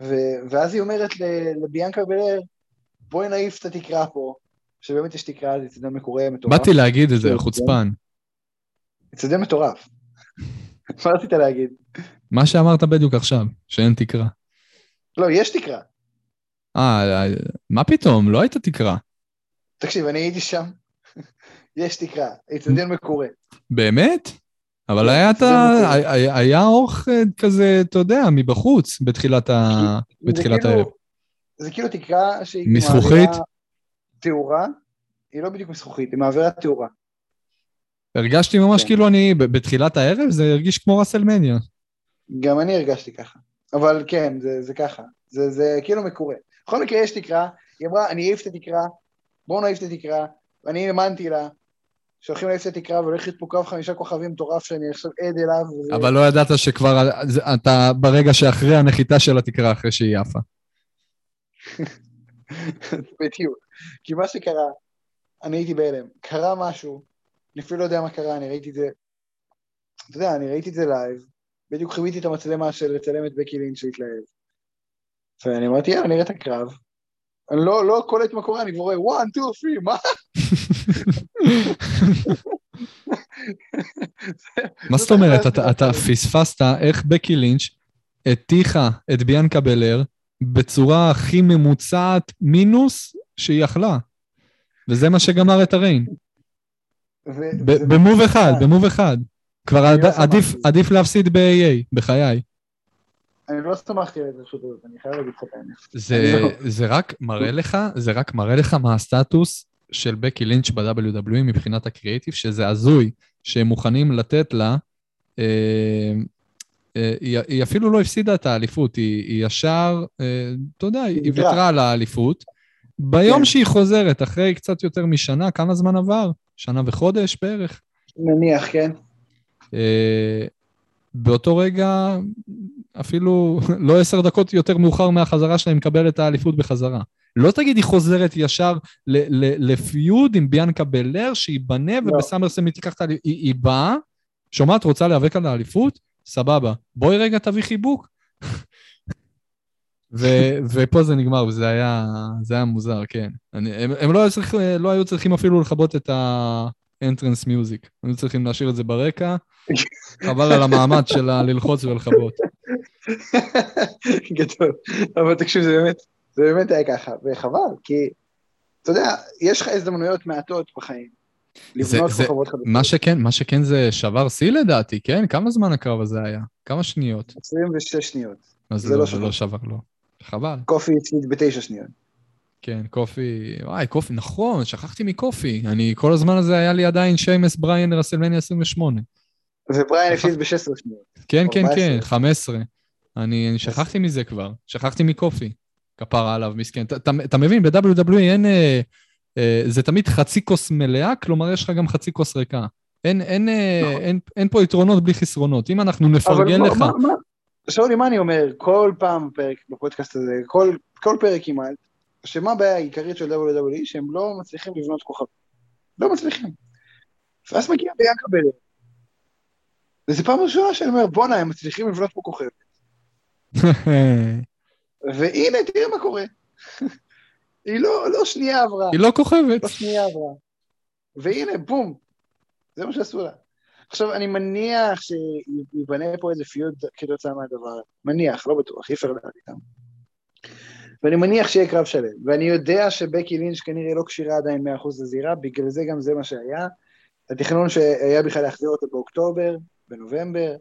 ו... ואז היא אומרת לביאנקה בלר, בואי נעיף את התקרה פה, שבאמת יש תקרה, זה צדן מקורי מטורף. באתי להגיד את זה, חוצפן. צדן מטורף. מה רצית להגיד? מה שאמרת בדיוק עכשיו, שאין תקרה. לא, יש תקרה. אה, מה פתאום? לא הייתה תקרה. תקשיב, אני הייתי שם, יש תקרה, אצטדיון מקורה. באמת? אבל היה, את ה... היה, אורך אה, כזה, אתה יודע, מבחוץ, בתחילת, ה... בתחילת זה הערב. כאילו- זה כאילו תקרה שהיא מזכוכית? תאורה, היא לא בדיוק מזכוכית, היא מעבירה תאורה. הרגשתי ממש כן. כאילו אני, בתחילת הערב זה הרגיש כמו ראסלמניה. גם אני הרגשתי ככה. אבל כן, זה, זה ככה. זה, זה כאילו מקורה. בכל מקרה יש תקרה, היא אמרה, אני אעיף את התקרה, בואו נעיף את התקרה, ואני האמנתי לה, שהולכת התקרה והולך להיות פה קרב חמישה כוכבים מטורף שאני עכשיו עד אליו. אבל לא ידעת שכבר אתה ברגע שאחרי הנחיתה של התקרה, אחרי שהיא עפה. בדיוק. כי מה שקרה, אני הייתי בהלם. קרה משהו, אני אפילו לא יודע מה קרה, אני ראיתי את זה, אתה יודע, אני ראיתי את זה live, בדיוק חיוויתי את המצלמה של לצלם את בקי לינץ' להתלהב. ואני אמרתי, יאללה, נראה את הקרב. אני לא, לא קולט מה קורה, אני כבר רואה, 1, 2, 3, מה? מה זאת אומרת? אתה, פספסת איך בקי לינץ' הטיחה את ביאנקה בלר בצורה הכי ממוצעת מינוס שהיא יכלה. וזה מה שגמר את הריין. במוב אחד, במוב אחד. כבר לא עד- עדיף, להפסיד ב-AA, בחיי. אני לא שמחתי על זה פשוט, אני חייב להגיד לך את האמת. לא- זה רק מראה לך, זה רק מראה לך מה הסטטוס של בקי לינץ' ב-WWE מבחינת הקריאיטיב, שזה הזוי שהם מוכנים לתת לה. אה, אה, היא, היא אפילו לא הפסידה את האליפות, היא, היא ישר, אה, אתה יודע, היא ויתרה. על האליפות. ביום כן. שהיא חוזרת, אחרי קצת יותר משנה, כמה זמן עבר? שנה וחודש בערך. נניח, כן? אה, באותו רגע, אפילו לא עשר דקות יותר מאוחר מהחזרה שלה, היא מקבלת את האליפות בחזרה. לא תגיד היא חוזרת ישר ל- ל- לפיוד עם ביאנקה בלר, שייבנה לא. ובסמרסם היא תיקח את האליפות. היא, היא באה, שומעת, רוצה להיאבק על האליפות? סבבה. בואי רגע תביא חיבוק. ו- ופה זה נגמר, וזה היה, זה היה מוזר, כן. אני, הם, הם לא, היו צריכים, לא היו צריכים אפילו לכבות את ה-entrance music. היו צריכים להשאיר את זה ברקע, חבל על המאמץ שלה ללחוץ ולכבות. גדול. אבל תקשיב, זה באמת, זה באמת היה ככה, וחבל, כי, אתה יודע, יש לך הזדמנויות מעטות בחיים. לבנות זה- כוכבות חדשות. מה שכן, מה שכן זה שבר שיא לדעתי, כן? כמה זמן הקרב הזה היה? כמה שניות? 26 שניות. אז זה לא, לא שבר. לא שבר, לא. חבל. קופי הפסיד בתשע שניות. כן, קופי, וואי, קופי, נכון, שכחתי מקופי. אני, כל הזמן הזה היה לי עדיין שיימוס בריין רסלמניה 28. ובריין הפסיד ב-16 שניות. כן, כן, 14. כן, 15. אני, אני שכחתי מזה כבר, שכחתי מקופי. כפרה עליו, מסכן. אתה, מבין, ב-WWE אין... אה, אה, זה תמיד חצי כוס מלאה, כלומר יש לך גם חצי כוס ריקה. אין, אין, אה, נכון. אין, אין פה יתרונות בלי חסרונות. אם אנחנו נפרגן לך... מה- מה- שאולי, מה אני אומר, כל פעם בפרק, בפודקאסט הזה, כל, כל פרק כמעט, שמה הבעיה העיקרית של WWE? שהם לא מצליחים לבנות כוכב. לא מצליחים. ואז מגיע ביאנקה בלר. וזו פעם ראשונה שאני אומר, בואנה, הם מצליחים לבנות פה כוכב. והנה, תראה מה קורה. היא לא, לא שנייה עברה, היא לא כוכבת. לא שנייה עברה. והנה, בום, זה מה שעשו לה. עכשיו, אני מניח שיבנה פה איזה פיוד כתוצאה מהדבר. מניח, לא בטוח, אי אפשר לדעת איתם. ואני מניח שיהיה קרב שלם. ואני יודע שבקי לינץ' כנראה לא כשירה עדיין 100% לזירה, בגלל זה גם זה מה שהיה. התכנון שהיה בכלל להחזיר אותה באוקטובר, בנובמבר.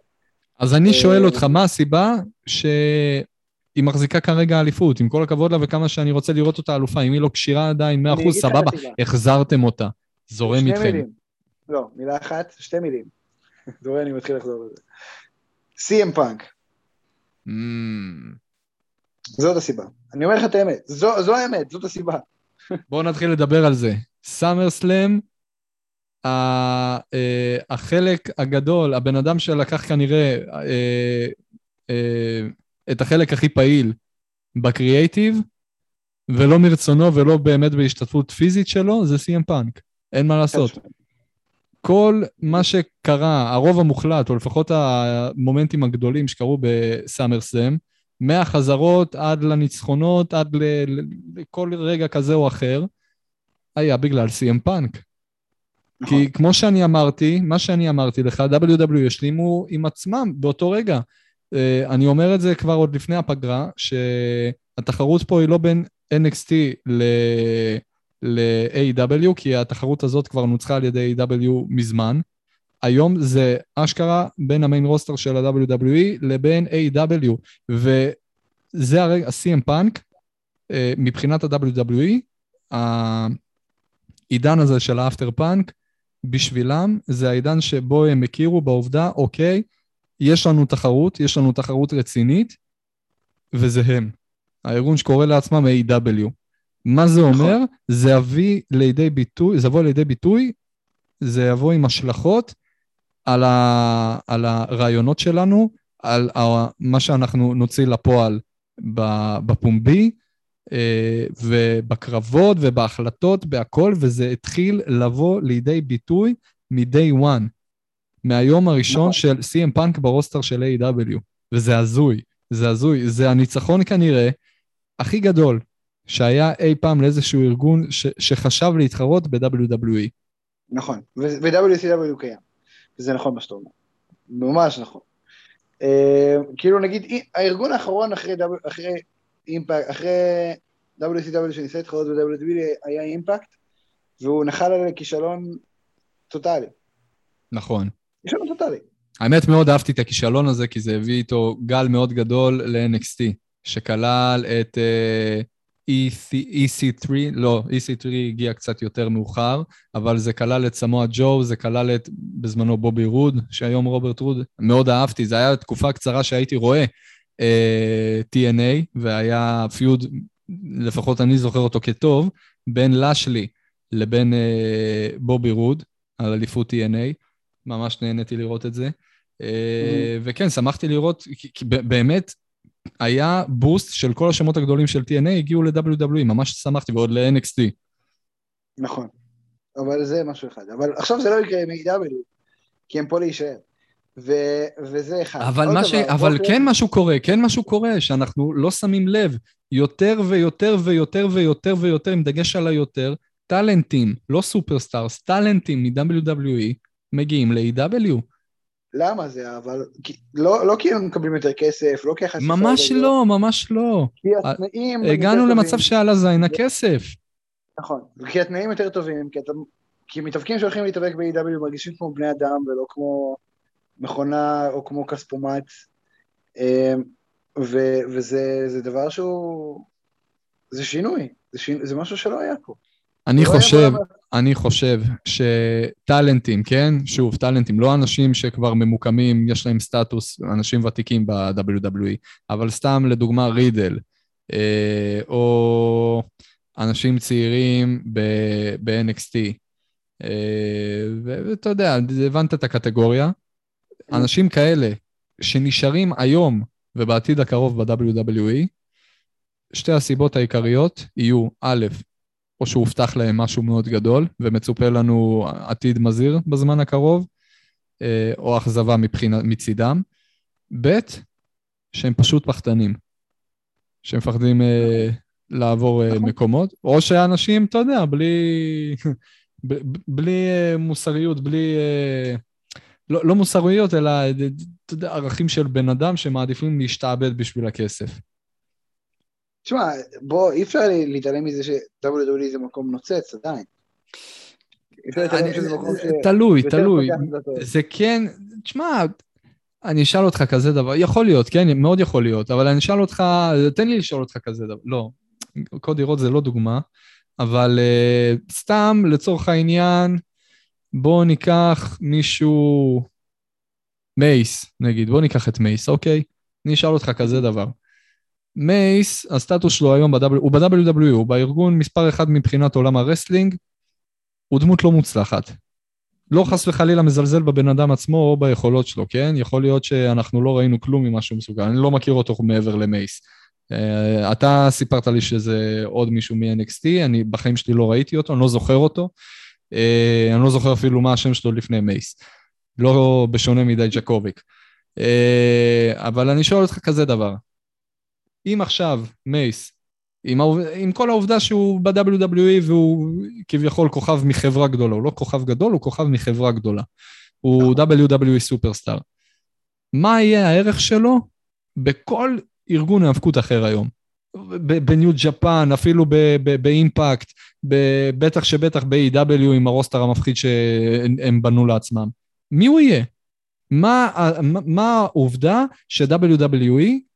אז אני שואל אה, אותך, מה הסיבה שהיא מחזיקה כרגע אליפות? עם כל הכבוד לה וכמה שאני רוצה לראות אותה אלופה, אם היא לא כשירה עדיין 100%, אני אגיד לך את סבבה. החזרתם אותה. זורם איתכם. מילים. לא, מילה אחת, שתי מילים. רואה, אני מתחיל לחזור לזה. CM Punk, Mm, זאת הסיבה. אני אומר לך את האמת, זו, זו האמת, זאת הסיבה. בואו נתחיל לדבר על זה. סאמר סלאם, החלק הגדול, הבן אדם שלקח כנראה אה, אה, את החלק הכי פעיל בקריאייטיב, ולא מרצונו ולא באמת בהשתתפות פיזית שלו, זה CM Punk. אין מה לעשות. כל מה שקרה, הרוב המוחלט, או לפחות המומנטים הגדולים שקרו בסאמר סלאם, מהחזרות עד לניצחונות, עד לכל רגע כזה או אחר, היה בגלל סי.אם פאנק. נכון. כי כמו שאני אמרתי, מה שאני אמרתי לך, WWE השלימו עם עצמם באותו רגע. אה, אני אומר את זה כבר עוד לפני הפגרה, שהתחרות פה היא לא בין NXT ל... ל-AW, כי התחרות הזאת כבר נוצחה על ידי AW מזמן. היום זה אשכרה בין המיין רוסטר של ה-WWE לבין A.W. וזה הרגע, ה-CM פאנק, אה, מבחינת ה-WWE, העידן הזה של האפטר פאנק, בשבילם זה העידן שבו הם הכירו בעובדה, אוקיי, יש לנו תחרות, יש לנו תחרות רצינית, וזה הם. הארגון שקורא לעצמם A.W. מה זה אומר? נכון. זה יביא לידי ביטוי, זה יבוא לידי ביטוי, זה יבוא עם השלכות על, ה, על הרעיונות שלנו, על ה, מה שאנחנו נוציא לפועל בפומבי, אה, ובקרבות ובהחלטות, בהכל, וזה התחיל לבוא לידי ביטוי מ-day one, מהיום הראשון נכון. של CM פאנק ברוסטר של A.W. וזה הזוי, זה הזוי, זה הניצחון כנראה הכי גדול שהיה אי פעם לאיזשהו ארגון ש- שחשב להתחרות ב-WWE. נכון, ו-WCW קיים. וזה נכון מה שאתה אומר. ממש נכון. Uh, כאילו נגיד, הארגון האחרון אחרי, אחרי, אימפק, אחרי WCW שניסה להתחרות ב-WWE היה אימפקט, והוא נחל על כישלון טוטאלי. נכון. כישלון טוטאלי. האמת מאוד אהבתי את הכישלון הזה, כי זה הביא איתו גל מאוד גדול ל-NXT, שכלל את... Uh, EC3, לא, EC3 הגיע קצת יותר מאוחר, אבל זה כלל את סמואל ג'ו, זה כלל את בזמנו בובי רוד, שהיום רוברט רוד, מאוד אהבתי, זו הייתה תקופה קצרה שהייתי רואה אה, TNA, והיה feud, לפחות אני זוכר אותו כטוב, בין לשלי לבין אה, בובי רוד, על אליפות TNA, ממש נהניתי לראות את זה. אה, mm-hmm. וכן, שמחתי לראות, כי, כי באמת, היה בוסט של כל השמות הגדולים של TNA הגיעו ל-WWE, ממש שמחתי, ועוד ל-NXT. נכון, אבל זה משהו אחד. אבל עכשיו זה לא יקרה עם A.W, כי הם פה להישאר. ו- וזה אחד. אבל, מה ש... דבר, אבל בוקר... כן משהו קורה, כן משהו קורה, שאנחנו לא שמים לב. יותר ויותר ויותר ויותר ויותר, עם דגש על היותר, טאלנטים, לא superstars, טאלנטים מ-WWE מגיעים ל-AEW. למה זה, אבל לא, לא כי הם מקבלים יותר כסף, לא כי החשיפה... ממש לא, ממש לא. כי התנאים... הגענו למצב שעל הזין הכסף. נכון, כי התנאים יותר טובים, כי, אתה, כי מתאבקים שהולכים להתאבק ב-AEW מרגישים כמו בני אדם ולא כמו מכונה או כמו כספומט, אמ, ו, וזה דבר שהוא... זה שינוי, זה, שינוי, זה משהו שלא היה פה. אני חושב, אני חושב שטאלנטים, כן? שוב, טאלנטים, לא אנשים שכבר ממוקמים, יש להם סטטוס, אנשים ותיקים ב-WWE, אבל סתם לדוגמה רידל, אה, או אנשים צעירים ב-NXT, אה, ואתה יודע, הבנת את הקטגוריה. אנשים כאלה שנשארים היום ובעתיד הקרוב ב-WWE, שתי הסיבות העיקריות יהיו, א', או שהובטח להם משהו מאוד גדול, ומצופה לנו עתיד מזהיר בזמן הקרוב, אה, או אכזבה מבחינה, מצידם. ב', שהם פשוט פחדנים, שהם מפחדים אה, לעבור אה, נכון. מקומות, או שאנשים, אתה יודע, בלי, בלי מוסריות, בלי... לא, לא מוסריות, אלא, אתה יודע, ערכים של בן אדם שמעדיפים להשתעבד בשביל הכסף. תשמע, בוא, אי אפשר להתעלם מזה ש-WWE זה מקום נוצץ עדיין. תלוי, תלוי. זה כן, תשמע, אני אשאל אותך כזה דבר, יכול להיות, כן, מאוד יכול להיות, אבל אני אשאל אותך, תן לי לשאול אותך כזה דבר, לא, קודי רודס זה לא דוגמה, אבל uh, סתם לצורך העניין, בוא ניקח מישהו, Mace, נגיד, בוא ניקח את Mace, אוקיי? אני אשאל אותך כזה דבר. Mace, הסטטוס שלו היום הוא ב-WWE, הוא בארגון מספר אחד מבחינת עולם ה wrestling, הוא דמות לא מוצלחת. לא חס וחלילה מזלזל בבן אדם עצמו או ביכולות שלו, כן? יכול להיות שאנחנו לא ראינו כלום ממה שהוא מסוגל, אני לא מכיר אותו מעבר ל Mace. Uh, אתה סיפרת לי שזה עוד מישהו מ-NXT, אני בחיים שלי לא ראיתי אותו, אני לא זוכר אותו. Uh, אני לא זוכר אפילו מה השם שלו לפני מייס. לא בשונה מדי ג'קוביק. Uh, אבל אני שואל אותך כזה דבר, אם עכשיו מייס, עם, העוב... עם כל העובדה שהוא ב-WWE והוא כביכול כוכב מחברה גדולה, הוא לא כוכב גדול, הוא כוכב מחברה גדולה. הוא WWE סופרסטאר. מה יהיה הערך שלו בכל ארגון היאבקות אחר היום? בניו ג'פן, אפילו באימפקט, בטח שבטח ב-AW עם הרוסטר המפחיד שהם בנו לעצמם. מי הוא יהיה? מה, מה העובדה ש-WWE,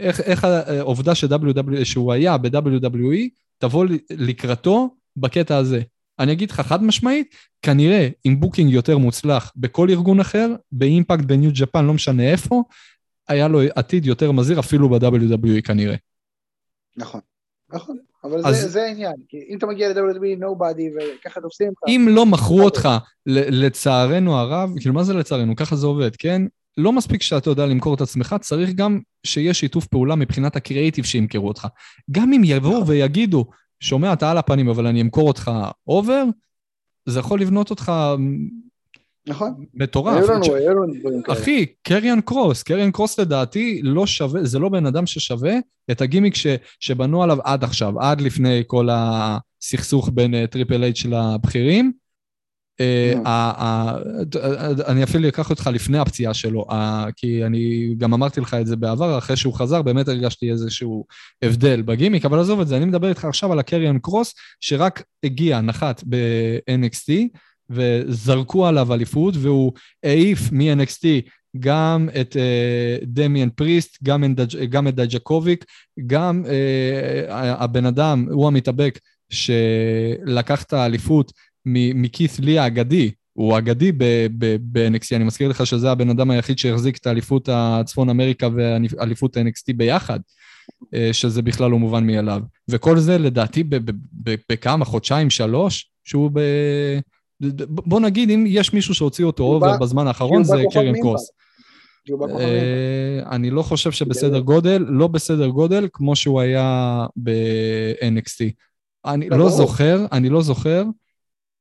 איך, איך העובדה ש-WWE, שהוא היה ב-WWE, תבוא לקראתו בקטע הזה. אני אגיד לך חד משמעית, כנראה עם booking יותר מוצלח בכל ארגון אחר, באימפקט, בניו ג'פן, לא משנה איפה, היה לו עתיד יותר מזהיר אפילו ב-WWE כנראה. נכון, נכון. אבל אז... זה, זה העניין, כי אם אתה מגיע ל-WWE, nobody, וככה תופסים אותך. אם לא מכרו אותך, לצערנו הרב, כאילו מה זה לצערנו? ככה זה עובד, כן? לא מספיק שאתה יודע למכור את עצמך, צריך גם שיהיה שיתוף פעולה מבחינת הקריאיטיב שימכרו אותך. גם אם יבואו נכון. ויגידו, שומע, אתה על הפנים, אבל אני אמכור אותך over, זה יכול לבנות אותך נכון. מטורף. היו לנו, היו לנו דברים כאלה. אחי, קריאן קרוס, קריאן קרוס לדעתי לא שווה, זה לא בן אדם ששווה את הגימיק ש, שבנו עליו עד עכשיו, עד לפני כל הסכסוך בין טריפל uh, אייץ' של הבכירים. אני אפילו אקח אותך לפני הפציעה שלו, כי אני גם אמרתי לך את זה בעבר, אחרי שהוא חזר, באמת הרגשתי איזשהו הבדל בגימיק, אבל עזוב את זה, אני מדבר איתך עכשיו על הקריון קרוס, שרק הגיע, נחת ב-NXT, וזרקו עליו אליפות, והוא העיף מ-NXT גם את אה, דמיאן פריסט, גם, גם את דייג'קוביץ', גם אה, הבן אדם, הוא המתאבק שלקח את האליפות מקית' לי האגדי, הוא אגדי ב-NXT, אני מזכיר לך שזה הבן אדם היחיד שהחזיק את האליפות הצפון אמריקה ואליפות ה-NXT ביחד, אה, שזה בכלל לא מובן מאליו. וכל זה לדעתי בכמה, חודשיים, שלוש, שהוא ב... בוא נגיד, אם יש מישהו שהוציא אותו over בזמן האחרון, זה קריון קרוס. אני לא חושב שבסדר גודל, לא בסדר גודל כמו שהוא היה ב-NXT. אני לא זוכר, אני לא זוכר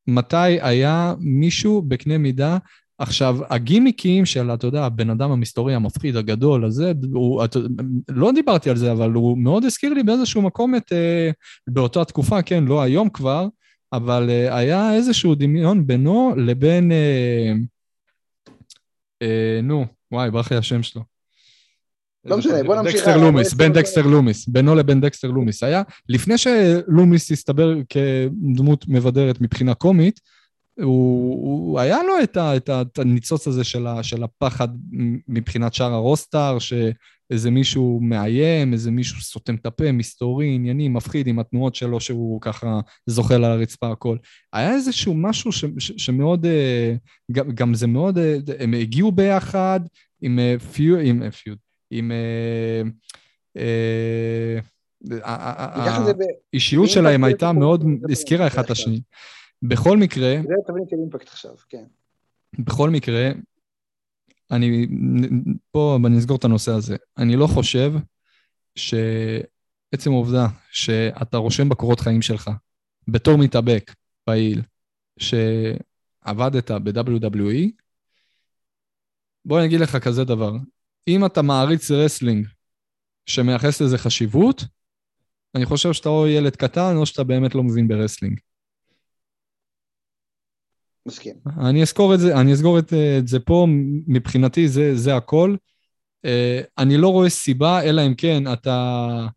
מתי היה מישהו בקנה מידה עכשיו, הגימיקים של, אתה יודע, הבן אדם המסתורי המפחיד הגדול הזה, הוא, את, לא דיברתי על זה, אבל הוא מאוד הזכיר לי באיזשהו מקום את, אה, באותה תקופה, כן, לא היום כבר, אבל אה, היה איזשהו דמיון בינו לבין, אה, אה, נו, וואי, ברח לי השם שלו. לא משנה, בוא נמשיך. דקסטר לומיס, בין דקסטר לומיס, בינו לבין דקסטר לומיס. היה, לפני שלומיס הסתבר כדמות מבדרת מבחינה קומית, הוא, הוא היה לו את, ה, את, ה, את הניצוץ הזה של, ה, של הפחד מבחינת שאר הרוסטאר, ש... איזה מישהו מאיים, איזה מישהו סותם את הפה, מסתורי, ענייני, מפחיד עם התנועות שלו שהוא ככה זוחל על הרצפה הכל. היה איזשהו משהו ש, ש, שמאוד, אה, גם, גם זה מאוד, אה, הם הגיעו ביחד עם פיוד, עם פיוד, עם... האישיות שלהם הייתה מאוד, הזכירה אחד את השני. בכל מקרה... זה תבנית של Impact עכשיו, כן. בכל מקרה, אני, פה אני אסגור את הנושא הזה. אני לא חושב שעצם העובדה שאתה רושם בקורות חיים שלך, בתור מתאבק פעיל, שעבדת ב-WWE, בוא אני אגיד לך כזה דבר, אם אתה מעריץ wrestling שמייחס לזה חשיבות, אני חושב שאתה או ילד קטן או שאתה באמת לא מבין ב wrestling. מסכים. אני אעצור את זה, אני אסגור את, את זה פה, מבחינתי זה, זה הכל. אה, אני לא רואה סיבה, אלא אם כן אתה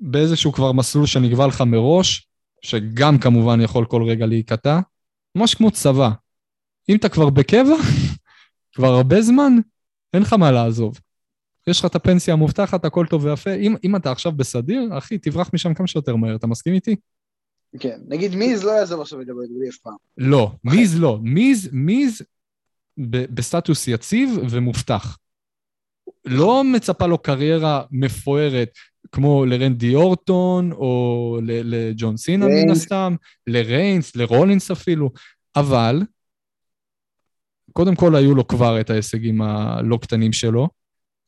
באיזשהו כבר מסלול שנקבע לך מראש, שגם כמובן יכול כל רגע להיקטע, ממש כמו צבא. אם אתה כבר בקבע, כבר הרבה זמן, אין לך מה לעזוב. יש לך את הפנסיה המובטחת, הכל טוב ויפה. אם, אם אתה עכשיו בסדיר, אחי, תברח משם כמה שיותר מהר, אתה מסכים איתי? כן, נגיד מיז לא יעזוב עכשיו את WWE אף פעם. לא, מיז לא. מיז, מיז בסטטוס יציב ומובטח. לא מצפה לו קריירה מפוארת כמו לרנדי אורטון או לג'ון סינה מן הסתם, לריינס, לרולינס אפילו, אבל קודם כל היו לו כבר את ההישגים הלא קטנים שלו.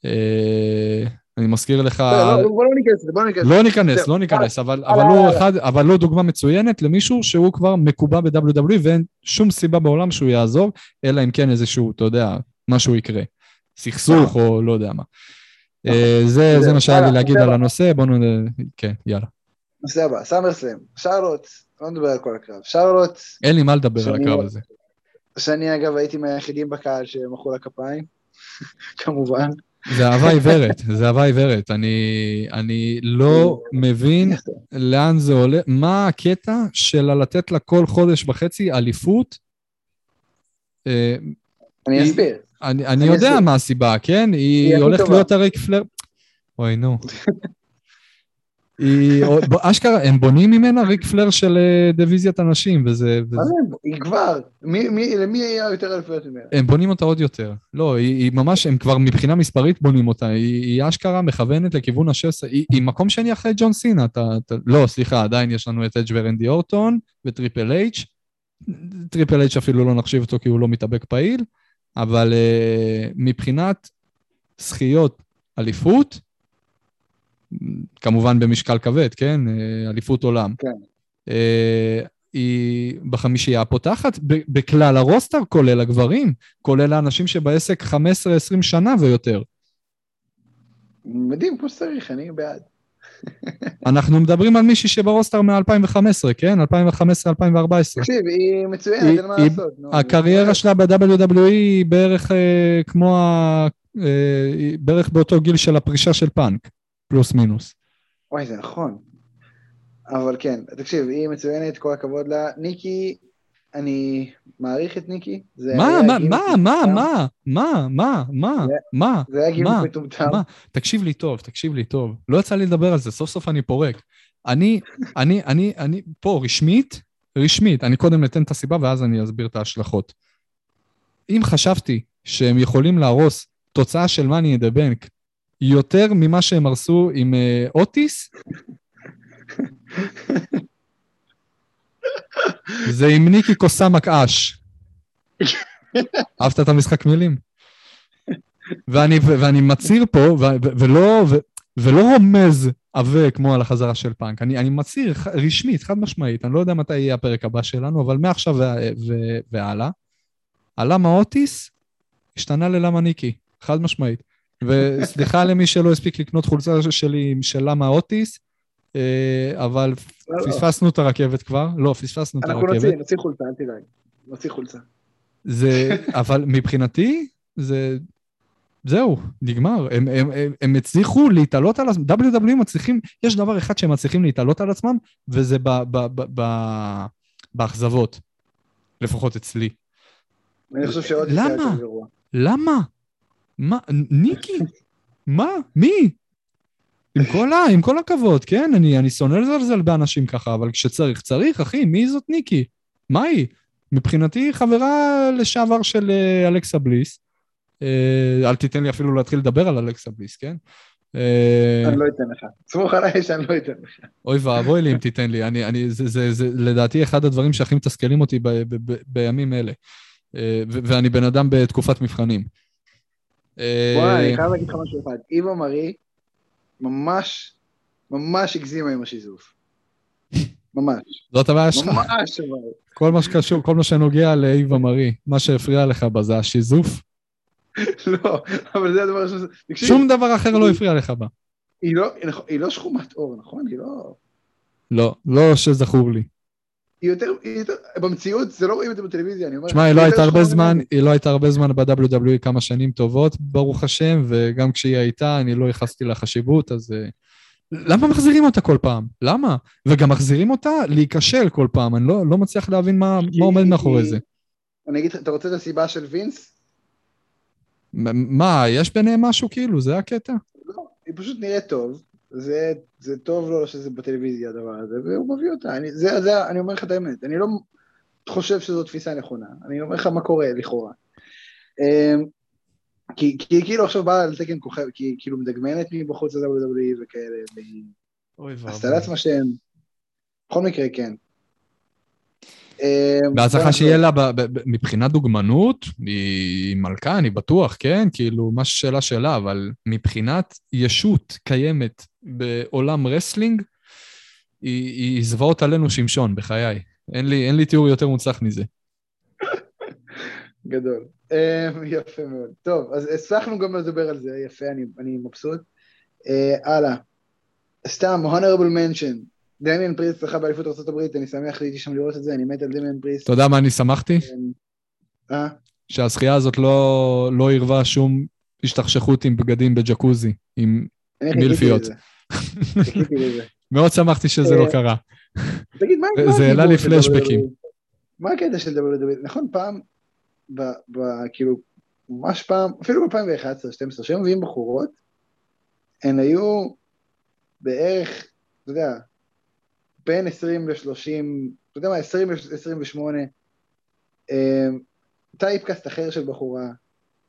אה, אני מזכיר לך... לא, לא, בוא לא ניכנס לזה, בוא לא ניכנס לא ניכנס, לא ניכנס, אבל הוא דוגמה מצוינת למישהו שהוא כבר מקובע ב-WWE ואין שום סיבה בעולם שהוא יעזוב, אלא אם כן איזשהו, אתה יודע, משהו יקרה. סכסוך או לא יודע מה. אה, זה מה שהיה לי להגיד על הנושא, בואו נ... כן, יאללה. נושא הבא, סאמרסלאם, שרלוט, לא נדבר על כל הקרב, שרלוט... אין לי מה לדבר על הקרב הזה. שאני אגב הייתי מהיחידים בקהל שמחאו לה כפיים, כמובן. זה אהבה עיוורת, זה אהבה עיוורת. אני, אני לא מבין לאן זה עולה. מה הקטע של לתת לה כל חודש וחצי אליפות? אה, אני אסביר. אני, אני אני יודע אסביר. מה הסיבה, כן? היא היא הולכת. להיות הריק פלר... אוי, נו. היא, אשכרה, הם בונים ממנה ריק פלייר של אה, דיוויזיית הנשים, וזה... היא כבר. מי- מי- למי היה יותר אליפויות ממנה? הם בונים אותה עוד יותר. לא, היא, היא ממש, הם כבר מבחינה מספרית בונים אותה. היא, היא אשכרה מכוונת לכיוון ה-16. היא, היא מקום שני אחרי ג'ון סינה. אתה, אתה, לא, סליחה, עדיין יש לנו את אדג' ורנדי אורטון וטריפל אייץ'. טריפל אייץ' אפילו לא נחשיב אותו כי הוא לא מתאבק פעיל, אבל אה, מבחינת זכיות אליפות, כמובן במשקל כבד, כן? אה, אליפות עולם. כן. אה, היא בחמישייה הפותחת בכלל הרוסטר, כולל הגברים, כולל האנשים שבעסק 15-20 שנה ויותר. מדהים, כמו שצריך, אני בעד. אנחנו מדברים על מישהי שברוסטר מ-2015, כן? 2015-2014. תקשיב, היא מצוינת, אין מה לעשות. הקריירה שלה ב-WWE היא בערך אה, כמו ה... בערך באותו גיל של הפרישה של פאנק, פלוס מינוס. וואי, זה נכון. אבל כן, תקשיב, היא מצוינת, כל הכבוד לה. ניקי, אני מעריך את ניקי. מה, מה, מה. מה, מה, מה, מה, מה, מה? זה היה מה? מטומטם. תקשיב לי טוב, תקשיב לי טוב. לא יצא לי לדבר על זה, סוף סוף אני פורק. אני, אני, אני, אני, פה, רשמית, רשמית, אני קודם אתן את הסיבה ואז אני אסביר את ההשלכות. אם חשבתי שהם יכולים להרוס תוצאה של in the bank יותר ממה שהם הרסו עם אה, אוטיס, זה עם ניקי קוסאמק אש. אהבת את המשחק מילים? ואני, ואני מצהיר פה, ו- ו- ולא, ו- ולא רומז עבה כמו על החזרה של פאנק. אני, אני מצהיר רשמית, חד משמעית, אני לא יודע מתי יהיה הפרק הבא שלנו, אבל מעכשיו והלאה, הלמה אוטיס השתנה ללמה ניקי, חד משמעית. וסליחה למי שלא הספיק לקנות חולצה שלי של למה אוטיס, אה, אבל לא, לא. פספסנו את הרכבת כבר, לא, פספסנו את אנחנו הרכבת. נוציא, נוציא חולצה, אל תדאג. נוציא חולצה. זה, אבל מבחינתי, זה, זהו, נגמר. הם, הם, הם, הם הצליחו להתעלות על עצמם, WWE מצליחים, יש דבר אחד שהם מצליחים להתעלות על עצמם, וזה ב, ב, ב, ב, באכזבות, לפחות אצלי. אני חושב שעוד למה? יותר גרוע. למה? מה, ניקי? מה? מי? עם כל, ה, עם כל הכבוד, כן? אני, אני שונא לזלזל באנשים ככה, אבל כשצריך, צריך, אחי, מי זאת ניקי? מה היא? מבחינתי חברה לשעבר של אה, אלכסה בליס. אה, אל תיתן לי אפילו להתחיל לדבר על אלכסה בליס, כן? אה, אני לא אתן לך. סמוך עליי שאני לא אתן לך. אוי ואבוי לי אם תיתן לי. אני, אני, זה, זה, זה לדעתי אחד הדברים שהכי מתסכלים אותי ב, ב, ב, בימים אלה. ו- ואני בן אדם בתקופת מבחנים. אה, בוא'נה, אני חייב להגיד לך משהו אחד. איווה מרי ממש, ממש הגזימה עם השיזוף. ממש. זאת הבעיה שלך. ממש אבל. כל מה שקשור, כל מה שנוגע לאיווה מרי, מה שהפריע לך בה זה השיזוף, לא, אבל זה הדבר ש... שום דבר אחר לא הפריע לך בה. היא לא- היא לא שחומת עור, נכון? היא לא... לא, לא שזכור לי. היא יותר, היא יותר, במציאות זה לא רואים את זה בטלוויזיה, אני אומר. תשמע, היא לא הייתה הרבה זמן. היא לא הייתה הרבה זמן ב-WWE כמה שנים טובות, ברוך השם, וגם כשהיא הייתה, אני לא ייחסתי לה חשיבות, אז... אה, למה מחזירים אותה כל פעם? למה? וגם מחזירים אותה להיכשל כל פעם, אני לא, לא מצליח להבין מה, עומד מאחורי זה. אני אגיד לך, אתה רוצה את הסיבה של וינס? מה, יש ביניהם משהו כאילו? זה הקטע? לא, היא פשוט נראית טוב. זה, זה טוב לו שזה בטלוויזיה הדבר הזה, והוא מביא אותה. אני, זה, זה, אני אומר לך את האמת, אני לא חושב שזו תפיסה נכונה. אני אומר לך מה קורה לכאורה. אמ, כי, כי כאילו עכשיו באה על תקן כוכב, כי היא כאילו מדגמנת מבחוץ ל-WWE וכאלה, והיא אוי עשתה לעצמה שם. בכל מקרה, כן. אמ, בהצלחה שיהיה. לה, ב- ב- ב- מבחינת דוגמנות, היא מלכה, אני בטוח, כן? כאילו, מה ששלה שלה, אבל מבחינת ישות קיימת בעולם wrestling, היא היא זוועות עלינו שמשון, בחיי. אין לי, אין לי תיאור יותר מוצלח מזה. גדול. אמ, יפה מאוד. טוב, אז הצלחנו גם לדבר על זה, יפה, אני, אני מבסוט. אה, הלאה. סתם, honorable mention. דמיאן פריסט זכה באליפות ארה"ב, אני שמח הייתי שם לראות את זה, אני מת על דמיאן פריסט. אתה יודע מה אני שמחתי? אה, שהזכייה הזאת לא, לא עירבה שום השתכשכות עם בגדים בג'קוזי, עם מילפיות. מאוד שמחתי שזה אה, לא קרה. תגיד, מה זה העלה לי פלשבקים. מה הקטע של WWE? נכון, פעם, כאילו, ממש פעם, אפילו ב-2011-2012, שהיו מביאים בחורות, הן היו בערך, אתה יודע, בין 20 ל-30, אתה יודע מה, 20 ל-28, טייפקאסט אחר של בחורה,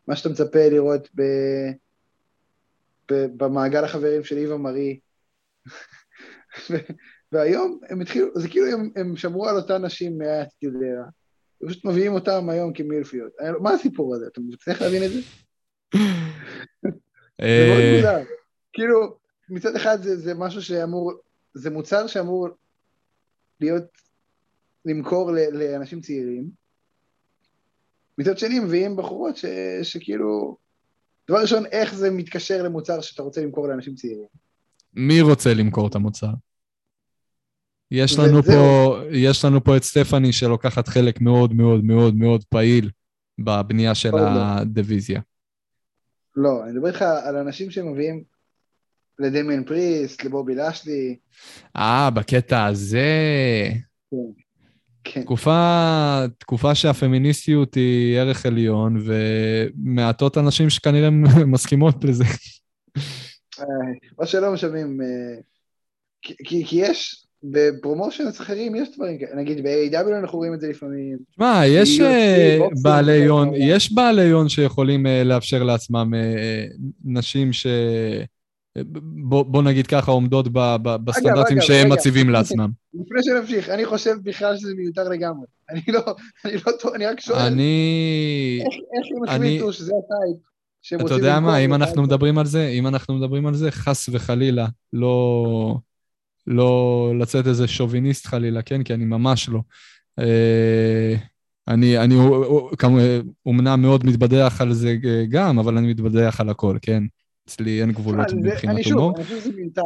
מה שאתה מצפה לראות ב, במעגל החברים של איווה מרי. והיום הם התחילו, זה כאילו הם, הם שמרו על אותן נשים מהאטיטיוד ארה. פשוט מביאים אותם היום כמילפיות. לא- מה הסיפור הזה? אתה מצליח להבין את זה? זה מאוד אה, מוזר. כאילו, מצד אחד זה, זה משהו שאמור, זה מוצר שאמור להיות, למכור ל, לאנשים צעירים. מצד שני מביאים בחורות ש, שכאילו, דבר ראשון, איך זה מתקשר למוצר שאתה רוצה למכור לאנשים צעירים? מי רוצה למכור את המוצר? יש זה- לנו זהו. פה, יש לנו פה את סטפני שלוקחת חלק מאוד מאוד מאוד מאוד פעיל בבנייה של לא. הדיוויזיה. לא, אני מדבר איתך על אנשים שמביאים לדמיאן פריסט, לבובי לשלי, אה, בקטע הזה, כן. תקופה, תקופה שהפמיניסטיות היא ערך עליון, ומעטות אנשים שכנראה מסכימות לזה. אה, או שלא משלמים, אה, כי, כי, יש, בפרומושנס אחרים יש דברים כאלה, נגיד ב-AW אנחנו רואים את זה לפעמים, שמע, יש אה, בעלי כן, הון, העולם. יש בעלי הון שיכולים לאפשר לעצמם נשים ש... בוא, בוא נגיד ככה, עומדות ב, ב, בסטנדרטים אגב, שהם רגע. מציבים לעצמם. לפני שנמשיך, אני חושב בכלל שזה מיותר לגמרי, אני לא, אני לא, טוע- אני רק שואל, אני... איך, איך הם החליטו שזה הטייפ שהם אתה יודע מה, אם אנחנו? מדברים על זה, אם אנחנו מדברים על זה, חס וחלילה, לא, לא לצאת איזה שוביניסט חלילה, כן? כי אני ממש לא. אה, אני, אני אומנם מאוד מתבדח על זה גם, אבל אני מתבדח על הכל, כן? אצלי אין גבולות אה, מבחינת אני הומור. אני חושב שזה מיותר,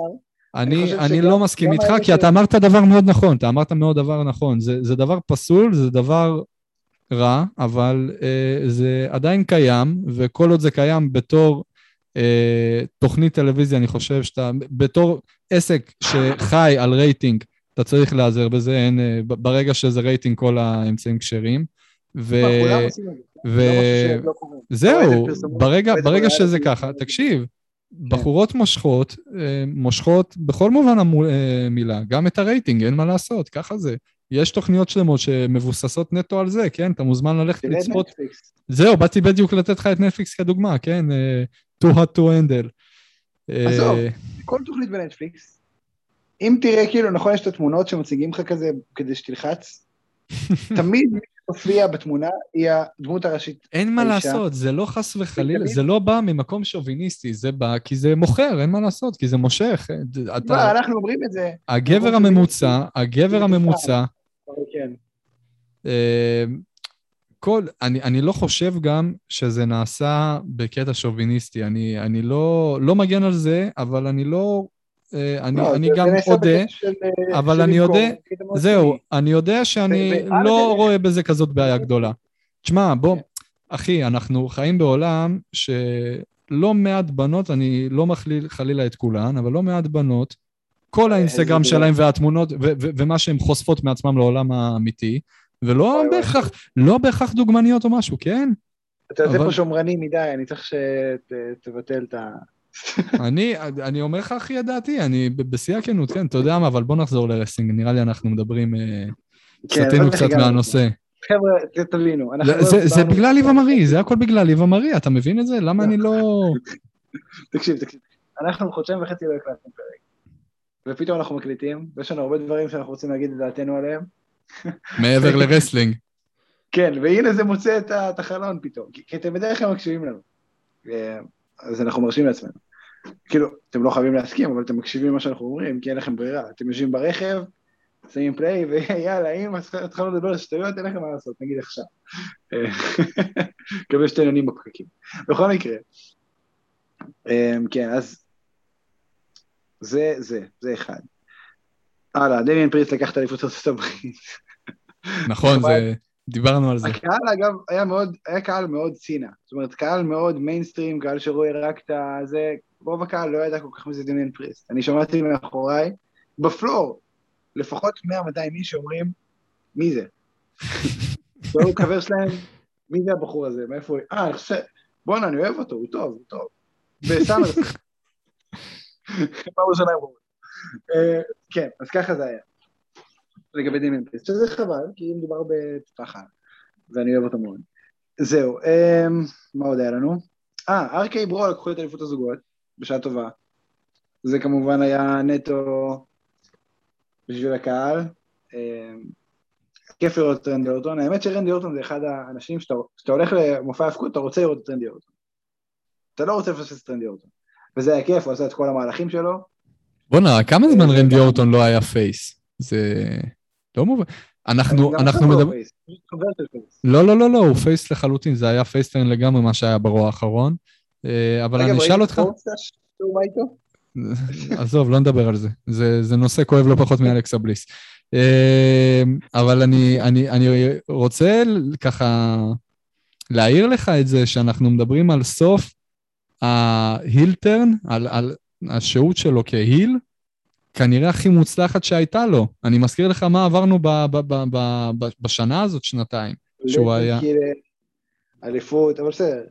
אני, אני שגם- לא מסכים איתך, כי ש- אתה אמרת דבר מאוד נכון, אתה אמרת מאוד דבר נכון. זה, זה דבר פסול, זה דבר רע, אבל אה, זה עדיין קיים, וכל עוד זה קיים בתור אה, תוכנית טלוויזיה, אני חושב שאתה, בתור עסק שחי על רייטינג, אתה צריך להיעזר בזה, אין, אה, ברגע שזה רייטינג כל האמצעים כשרים. ו... מה, כולם עושים את זה, ו... זה לא בפרסומות, ברגע, ברגע שזה ככה. תקשיב, בחורות מושכות, אה, מושכות בכל מובן המילה, גם את הרייטינג, אין מה לעשות, ככה זה. יש תוכניות שלמות שמבוססות נטו על זה, כן? אתה מוזמן ללכת לצפות. זהו, באתי בדיוק לתת לך את נטפליקס כדוגמה, כן? אה, too hot to handle. אה, עזוב. כל תוכנית בנטפליקס, אם תראה כאילו, נכון, יש את התמונות שמציגים לך כזה כדי שתלחץ, תמיד מי שמופיע בתמונה היא הדמות הראשית. אין מה האישה. לעשות, זה לא חס וחלילה, זה לא בא ממקום שוביניסטי, זה בא כי זה מוכר, אין מה לעשות, כי זה מושך. אה, לא, אתה, אנחנו אומרים את זה, הגבר הממוצע, הגבר הממוצע, כן. אה, כל, אני, אני לא חושב גם שזה נעשה בקטע שוביניסטי, אני, אני לא, לא מגן על זה, אבל אני לא, אני, לא, אני גם אודה, של, אה, אבל של אני יודע- מאוד זהו. אני יודע שאני לא רואה בזה כזאת בעיה גדולה. תשמע, בוא, כן. אחי, אנחנו חיים בעולם שלא מעט בנות, אני לא מכליל חלילה את כולן, אבל לא מעט בנות, כל האינסטגרם זה- שלהם והתמונות ו- ו- ומה שהן חושפות מעצמם לעולם האמיתי, ולא. בהכרח, לא בהכרח דוגמניות או משהו, כן? אתה יוצא אבל- פה שמרני מדי, אני צריך שתבטל את ה... אני, אני אומר לך הכי ידעתי, אני ב- בשיא הכנות, כן, אתה יודע מה, אבל בוא נחזור לרסינג, נראה לי אנחנו מדברים, אה, כן, סטינו קצת מהנושא. חבר'ה, תבינו, אנחנו זה- לא בגלל ליבה מרי, זה הכל בגלל ליבה מרי, אתה מבין את זה? למה אני לא... תקשיב, תקשיב. אנחנו חודשיים וחצי לא הקלטנו פרק. ופתאום אנחנו מקליטים, ויש לנו הרבה דברים שאנחנו רוצים להגיד את דעתנו עליהם. מעבר ל wrestling. כן, והנה זה מוצא את את החלון פתאום, כי אתם בדרך כלל מקשיבים לנו. אז אנחנו מרשים לעצמנו. כאילו, אתם לא חייבים להסכים, אבל אתם מקשיבים למה שאנחנו אומרים, כי אין לכם ברירה. אתם יושבים ברכב, שמים play, ויאללה, אם התחלנו לדבר על שטויות, אין לכם מה לעשות, נגיד עכשיו. מקווה שאתם נהנים בפקקים. בכל מקרה, אה, כן, אז זה, זה, זה אחד. הלאה, דמיאן פריסט לקח את אליפות ארצות הברית. נכון, זה... דיברנו על זה. הקהל אגב היה מאוד, היה קהל מאוד סינה, זאת אומרת קהל מאוד מיינסטרים, קהל שרואה רק את הזה, רוב הקהל לא ידע כל כך מי זה דמיאן פריסט. אני שמעתי מאחוריי, ב floor, לפחות 100-200 איש שאומרים, מי זה? והוא חבר שלהם, מי זה הבחור הזה, מאיפה הוא? אה, אני חושב, בואנה, אני אוהב אותו, הוא טוב, הוא טוב. בסאמרס. פעם ראשונה הם כן, אז ככה זה היה. לגבי דמיין פריסט, שזה חבל, כי מדובר בפחד, ואני אוהב אותו מאוד. זהו, אמ, מה עוד היה לנו? אה, ארקי ברו לקחו את אליפות הזוגות, בשעה טובה. זה כמובן היה נטו בשביל הקהל. אמ, כיף לראות את רנדי אורטון, האמת שרנדי אורטון זה אחד האנשים שאתה, הולך למופע הפקות, אתה רוצה לראות את רנדי אורטון. אתה לא רוצה לפספס את רנדי אורטון. וזה היה כיף, הוא עשה את כל המהלכים שלו. בואנה, כמה זמן רנדי אורטון לא היה face? זה לא מובן. אנחנו, אנחנו מדברים... לא, לא, לא, לא, הוא face לחלוטין, זה היה face turn לגמרי מה שהיה ב Raw האחרון. אה, אבל אני אשאל אותך... עזוב, לא נדבר על זה. זה, זה נושא כואב לא פחות מאלכסה בליס. אה, אבל אני, אני, אני רוצה ככה להעיר לך את זה שאנחנו מדברים על סוף ההילטרן, על, על השהות שלו כהיל, כנראה הכי מוצלחת שהייתה לו. אני מזכיר לך מה עברנו ב, ב, ב, ב, ב, בשנה הזאת, שנתיים, שהוא היה... אליפות, אבל בסדר.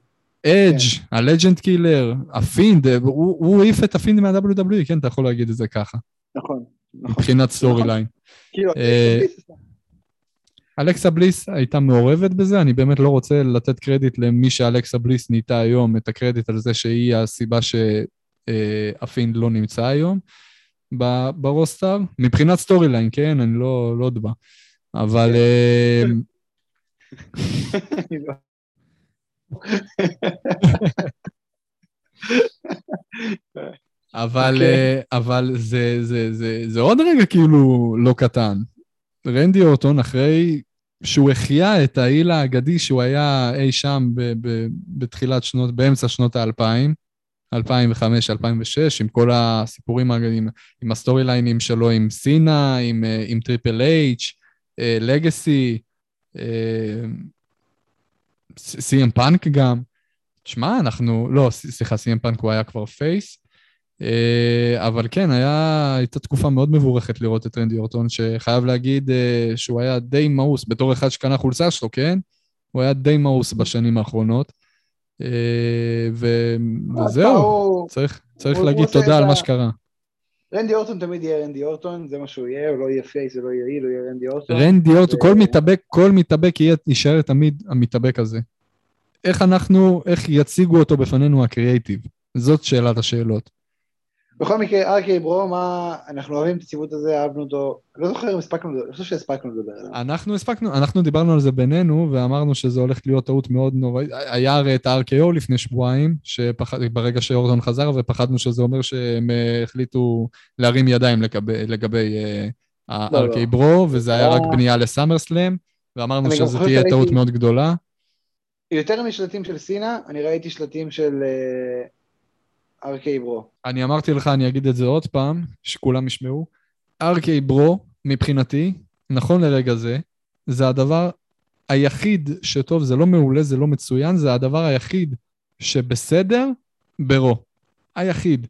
אדג', כן. ה legend killer, הפינד, הוא העיף את הפינד מה-WWE, כן, אתה יכול להגיד את זה ככה. נכון. נכון. מבחינת storyline. כאילו, אה, אלכסה בליס הייתה מעורבת בזה, אני באמת לא רוצה לתת קרדיט למי שאלכסה בליס נהייתה היום, את הקרדיט על זה שהיא הסיבה שהפינד לא נמצא היום ב roster. מבחינת storyline, כן, אני לא, לא דבע. אבל... אה, אבל, okay. אוקיי. אבל זה, זה, זה, זה עוד רגע כאילו לא קטן. רנדי אורטון, אחרי שהוא החיה את ה heel האגדי שהוא היה אי שם ב, ב, בתחילת שנות, באמצע שנות האלפיים, 2005, 2006, עם כל הסיפורים האגדיים, עם הסטוריליינים שלו עם סינה, עם, עם טריפל אייץ', לגאסי, סי.אם פאנק גם. שמע, אנחנו, לא, סליחה, סי.אם פאנק הוא היה כבר face, אה, אבל כן, היה, הייתה תקופה מאוד מבורכת לראות את רנדי אורטון, שחייב להגיד אה, שהוא היה די מאוס, בתור אחד שקנה חולצה שלו, כן? הוא היה די מאוס בשנים האחרונות. אה, ו... וזהו, צריך, להגיד תודה על מה שקרה. רנדי אורטון תמיד יהיה רנדי אורטון, זה מה שהוא יהיה, הוא לא יהיה face, הוא לא יהיה heel, הוא יהיה רנדי אורטון. רנדי אורטון, כל מתאבק, כל מתאבק יישאר תמיד המתאבק הזה. איך אנחנו, איך יציגו אותו בפנינו הקריאייטיב? זאת שאלת השאלות. בכל מקרה, ארקי ברו, מה, אנחנו אוהבים את הציוות הזה, אהבנו אותו, לא זוכר אם הספקנו, אני חושב שהספקנו לדבר עליו. אנחנו הספקנו, אנחנו דיברנו על זה בינינו, ואמרנו שזה הולך להיות טעות מאוד נוראית. היה הרי את ה-RKO לפני שבועיים, ברגע שאורטון חזר, ופחדנו שזה אומר שהם אה, החליטו להרים ידיים לגבי, לגבי uh, ה-RK לא, ברו, לא. וזה היה רק בנייה לסאמרסלאם, ואמרנו שזו תהיה טעות מאוד גדולה. יותר משלטים של סינה, אני ראיתי שלטים של... Uh... ארקי ברו. אני אמרתי לך, אני אגיד את זה עוד פעם, שכולם ישמעו. ארקי ברו, מבחינתי, נכון לרגע זה, זה הדבר היחיד שטוב, זה לא מעולה, זה לא מצוין, זה הדבר היחיד שבסדר ברו. היחיד.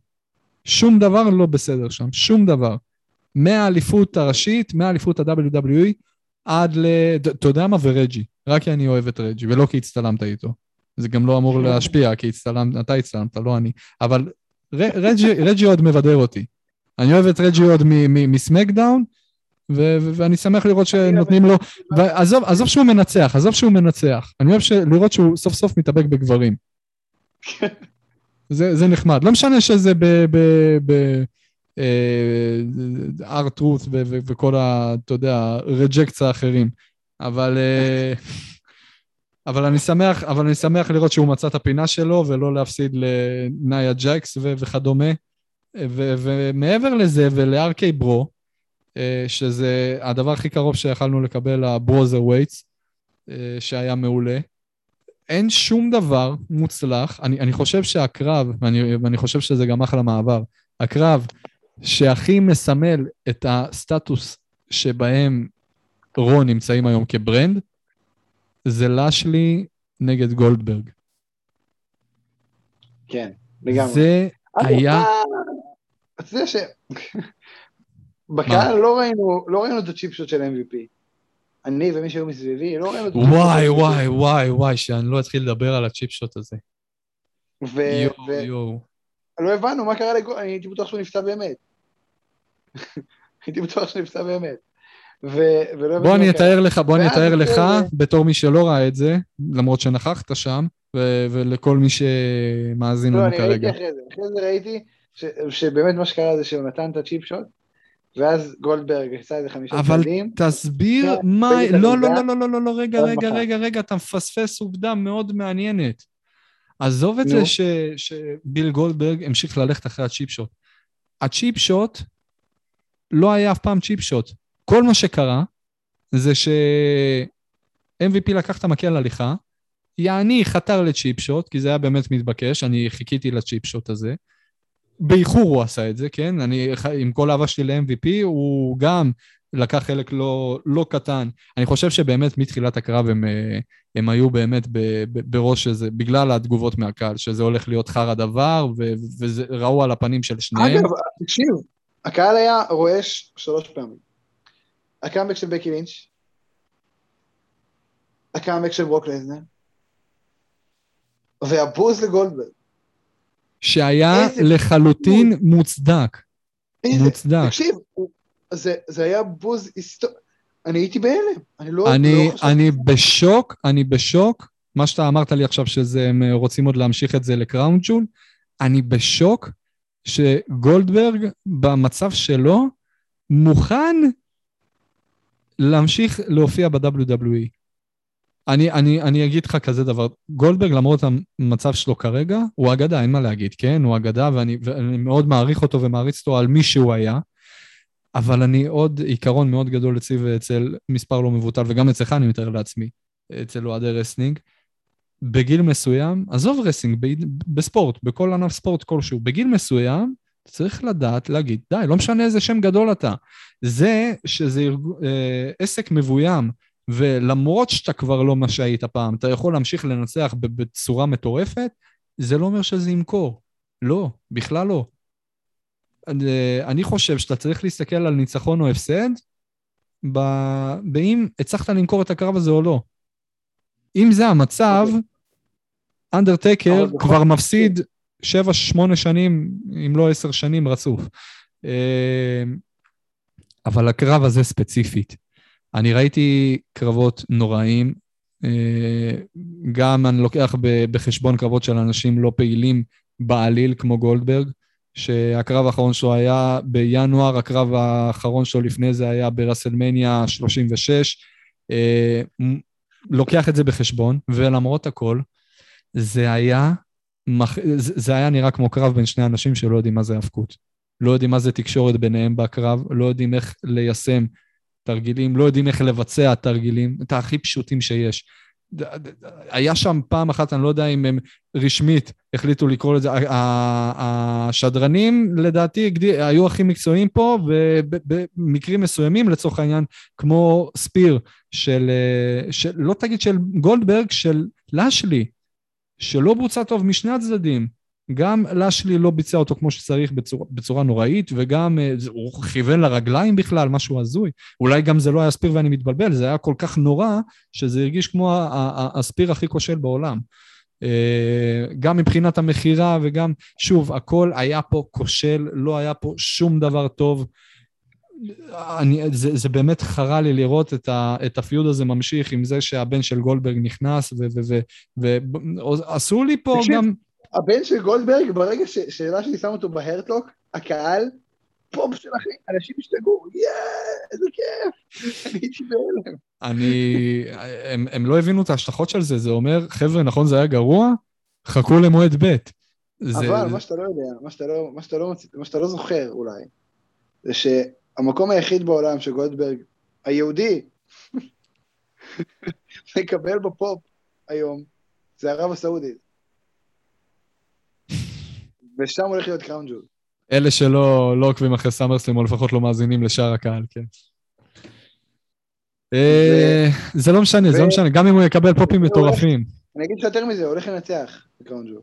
שום דבר לא בסדר שם, שום דבר. מהאליפות הראשית, מהאליפות ה-WWE, עד ל... אתה יודע מה? ורג'י. רק כי אני אוהב את רג'י, ולא כי הצטלמת איתו. זה גם לא אמור להשפיע, כי הצטלמת, אתה הצטלמת, לא אני. אבל רג'י, עוד מבדר אותי. אני אוהב את רג'י עוד מסמקדאון, ואני שמח לראות שנותנים לו... ועזוב, עזוב שהוא מנצח, עזוב שהוא מנצח. אני אוהב לראות שהוא סוף סוף מתאבק בגברים. זה, זה נחמד. לא משנה שזה ב... ב, ב ארט-רות אה, וכל ה... אתה יודע, רג'קטס האחרים. אבל... אבל אני שמח, אבל אני שמח לראות שהוא מצא את הפינה שלו ולא להפסיד לנאיה ג'קס ו- וכדומה. ו- ומעבר לזה ולארקי ברו, אה, שזה הדבר הכי קרוב שיכלנו לקבל הברוזר ווייטס, אה, שהיה מעולה. אין שום דבר מוצלח, אני, אני חושב שהקרב, ואני, ואני חושב שזה גם אחלה מעבר, הקרב שהכי מסמל את הסטטוס שבהם רו נמצאים היום כברנד, זה לשלי נגד גולדברג. כן, לגמרי. זה היה... אתה יודע ש... בקהל לא ראינו, לא ראינו את הצ'יפ של MVP. אני ומי שהיו מסביבי, לא ראינו את הצ'יפ וואי, וואי, וואי, וואי, שאני לא אתחיל לדבר על הצ'יפ הזה. ו... יואו, יואו. לא הבנו מה קרה לגול, אני הייתי בטוח שהוא נפצע באמת. הייתי בטוח שהוא נפצע באמת. בוא אני אתאר לך, בוא אני אתאר לך, בתור מי שלא ראה את זה, למרות שנכחת שם, ולכל מי שמאזין לנו כרגע. לא, אני ראיתי אחרי זה, אחרי זה ראיתי שבאמת מה שקרה זה שהוא נתן את הצ'יפ שוט, ואז גולדברג עשה איזה חמישה צעדים. אבל תסביר מה... לא, לא, לא, לא, לא, לא, רגע, רגע, רגע, רגע, אתה מפספס עובדה מאוד מעניינת. עזוב את זה שביל גולדברג המשיך ללכת אחרי הצ'יפ שוט. הצ'יפ שוט לא היה אף פעם צ'יפ שוט. כל מה שקרה זה ש-MVP לקח את המקל הליכה, יעני חתר לצ'יפ שוט, כי זה היה באמת מתבקש, אני חיכיתי לצ'יפ שוט הזה. באיחור הוא עשה את זה, כן? אני, עם כל אהבה שלי ל-MVP, הוא גם לקח חלק לא, לא קטן. אני חושב שבאמת מתחילת הקרב הם, הם היו באמת ב, ב, בראש הזה, בגלל התגובות מהקהל, שזה הולך להיות חרא דבר, וראו על הפנים של שניהם. אגב, תקשיב, הקהל היה רועש שלוש פעמים. הקאמבק של בקי לינץ', הקאמבק של ברוק לזנר, והבוז לגולדברג. שהיה לחלוטין בוז. מוצדק. איזה, מוצדק. תקשיב, זה, זה היה בוז היסטורי. אני הייתי בהלם, אני לא... אני, לא אני בשוק, אני בשוק. מה שאתה אמרת לי עכשיו, שזה הם רוצים עוד להמשיך את זה לקראון ג'ול, אני בשוק שגולדברג, במצב שלו, מוכן להמשיך להופיע ב-WWE. אני, אני, אני אגיד לך כזה דבר, גולדברג למרות המצב שלו כרגע, הוא אגדה, אין מה להגיד, כן? הוא אגדה ואני, ואני מאוד מעריך אותו ומעריץ אותו על מי שהוא היה, אבל אני עוד עיקרון מאוד גדול אצלי ואצל מספר לא מבוטל, וגם אצלך אני מתאר לעצמי, אצל אוהדי wrestling. בגיל מסוים, עזוב wrestling, בספורט, בכל ענף ספורט כלשהו, בגיל מסוים, צריך לדעת להגיד, די, לא משנה איזה שם גדול אתה. זה שזה ארג... אה, עסק מבוים, ולמרות שאתה כבר לא מה שהיית פעם, אתה יכול להמשיך לנצח בצורה מטורפת, זה לא אומר שזה ימכור. לא, בכלל לא. אני חושב שאתה צריך להסתכל על ניצחון או הפסד, באם הצלחת למכור את הקרב הזה או לא. אם זה המצב, אנדרטקר כבר מפסיד שבע, שמונה שנים, אם לא עשר שנים רצוף. אה, אבל הקרב הזה ספציפית. אני ראיתי קרבות נוראים, אה, גם אני לוקח בחשבון קרבות של אנשים לא פעילים בעליל כמו גולדברג, שהקרב האחרון שלו היה בינואר, הקרב האחרון שלו לפני זה היה ברסלמניה 36. אה, לוקח את זה בחשבון, ולמרות הכל, זה היה מח... זה היה נראה כמו קרב בין שני אנשים שלא יודעים מה זה האבקות. לא יודעים מה זה תקשורת ביניהם בקרב, לא יודעים איך ליישם תרגילים, לא יודעים איך לבצע תרגילים, את הכי פשוטים שיש. היה שם פעם אחת, אני לא יודע אם הם רשמית החליטו לקרוא לזה, השדרנים לדעתי היו הכי מקצועיים פה, ובמקרים מסוימים, לצורך העניין, כמו ספיר של, של לא תגיד של גולדברג, של לשלי, שלא בוצע טוב משני הצדדים. גם לשלי לא ביצע אותו כמו שצריך בצורה, בצורה נוראית, וגם uh, הוא כיוון לרגליים בכלל, משהו הזוי. אולי גם זה לא היה ספיר ואני מתבלבל, זה היה כל כך נורא, שזה הרגיש כמו הספיר הכי כושל בעולם. Uh, גם מבחינת המכירה וגם, שוב, הכל היה פה כושל, לא היה פה שום דבר טוב. אני, זה, זה באמת חרה לי לראות את, ה, את הפיוד הזה ממשיך עם זה שהבן של גולדברג נכנס, ועשו לי פה תקשיב, גם... הבן של גולדברג, ברגע ש, שאלה שלי שם אותו בהרטלוק, הקהל, פופ של אחי, אנשים השתגעו, יאה, איזה כיף, אני הייתי בהלם. אני... הם, הם לא הבינו את ההשלכות של זה, זה אומר, חבר'ה, נכון זה היה גרוע? חכו למועד ב'. זה... אבל מה שאתה לא יודע, מה שאתה לא, מה שאתה לא, מה שאתה לא זוכר אולי, זה ש... המקום היחיד בעולם שגולדברג, היהודי, מקבל בפופ היום, זה ערב הסעודית. ושם הולך להיות קראון ג'ול. אלה שלא לא עוקבים אחרי סאמרסלם, או לפחות לא מאזינים לשאר הקהל, כן. אה, זה לא משנה, זה לא משנה, גם אם הוא יקבל פופים מטורפים. אני אגיד לך יותר מזה, הוא הולך לנצח בקראון ג'ול.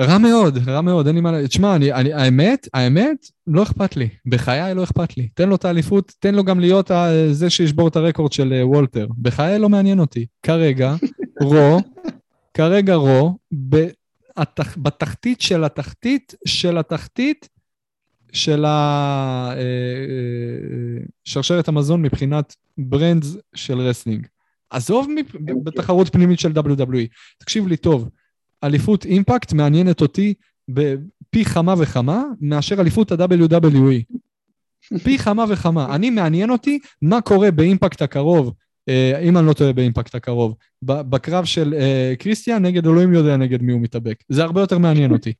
רע מאוד, רע מאוד, אין לי מה ל... תשמע, אני, אני, האמת, האמת, לא אכפת לי. בחיי לא אכפת לי. תן לו את האליפות, תן לו גם להיות ה- זה שישבור את הרקורד של אה, וולטר. בחיי לא מעניין אותי. כרגע, רו, כרגע רו, בתח, בתחתית של התחתית של התחתית של ה- אה, אה, שרשרת המזון מבחינת brands של wrestling. עזוב מפ- בתחרות פנימית של WWE. תקשיב לי טוב, אליפות אימפקט מעניינת אותי בפי כמה וכמה מאשר אליפות ה-WWE. פי כמה וכמה. אני מעניין אותי מה קורה באימפקט הקרוב, אה, אם אני לא טועה באימפקט הקרוב, בקרב של אה, קריסטיאן נגד אלוהים יודע נגד מי הוא מתאבק. זה הרבה יותר מעניין אותי.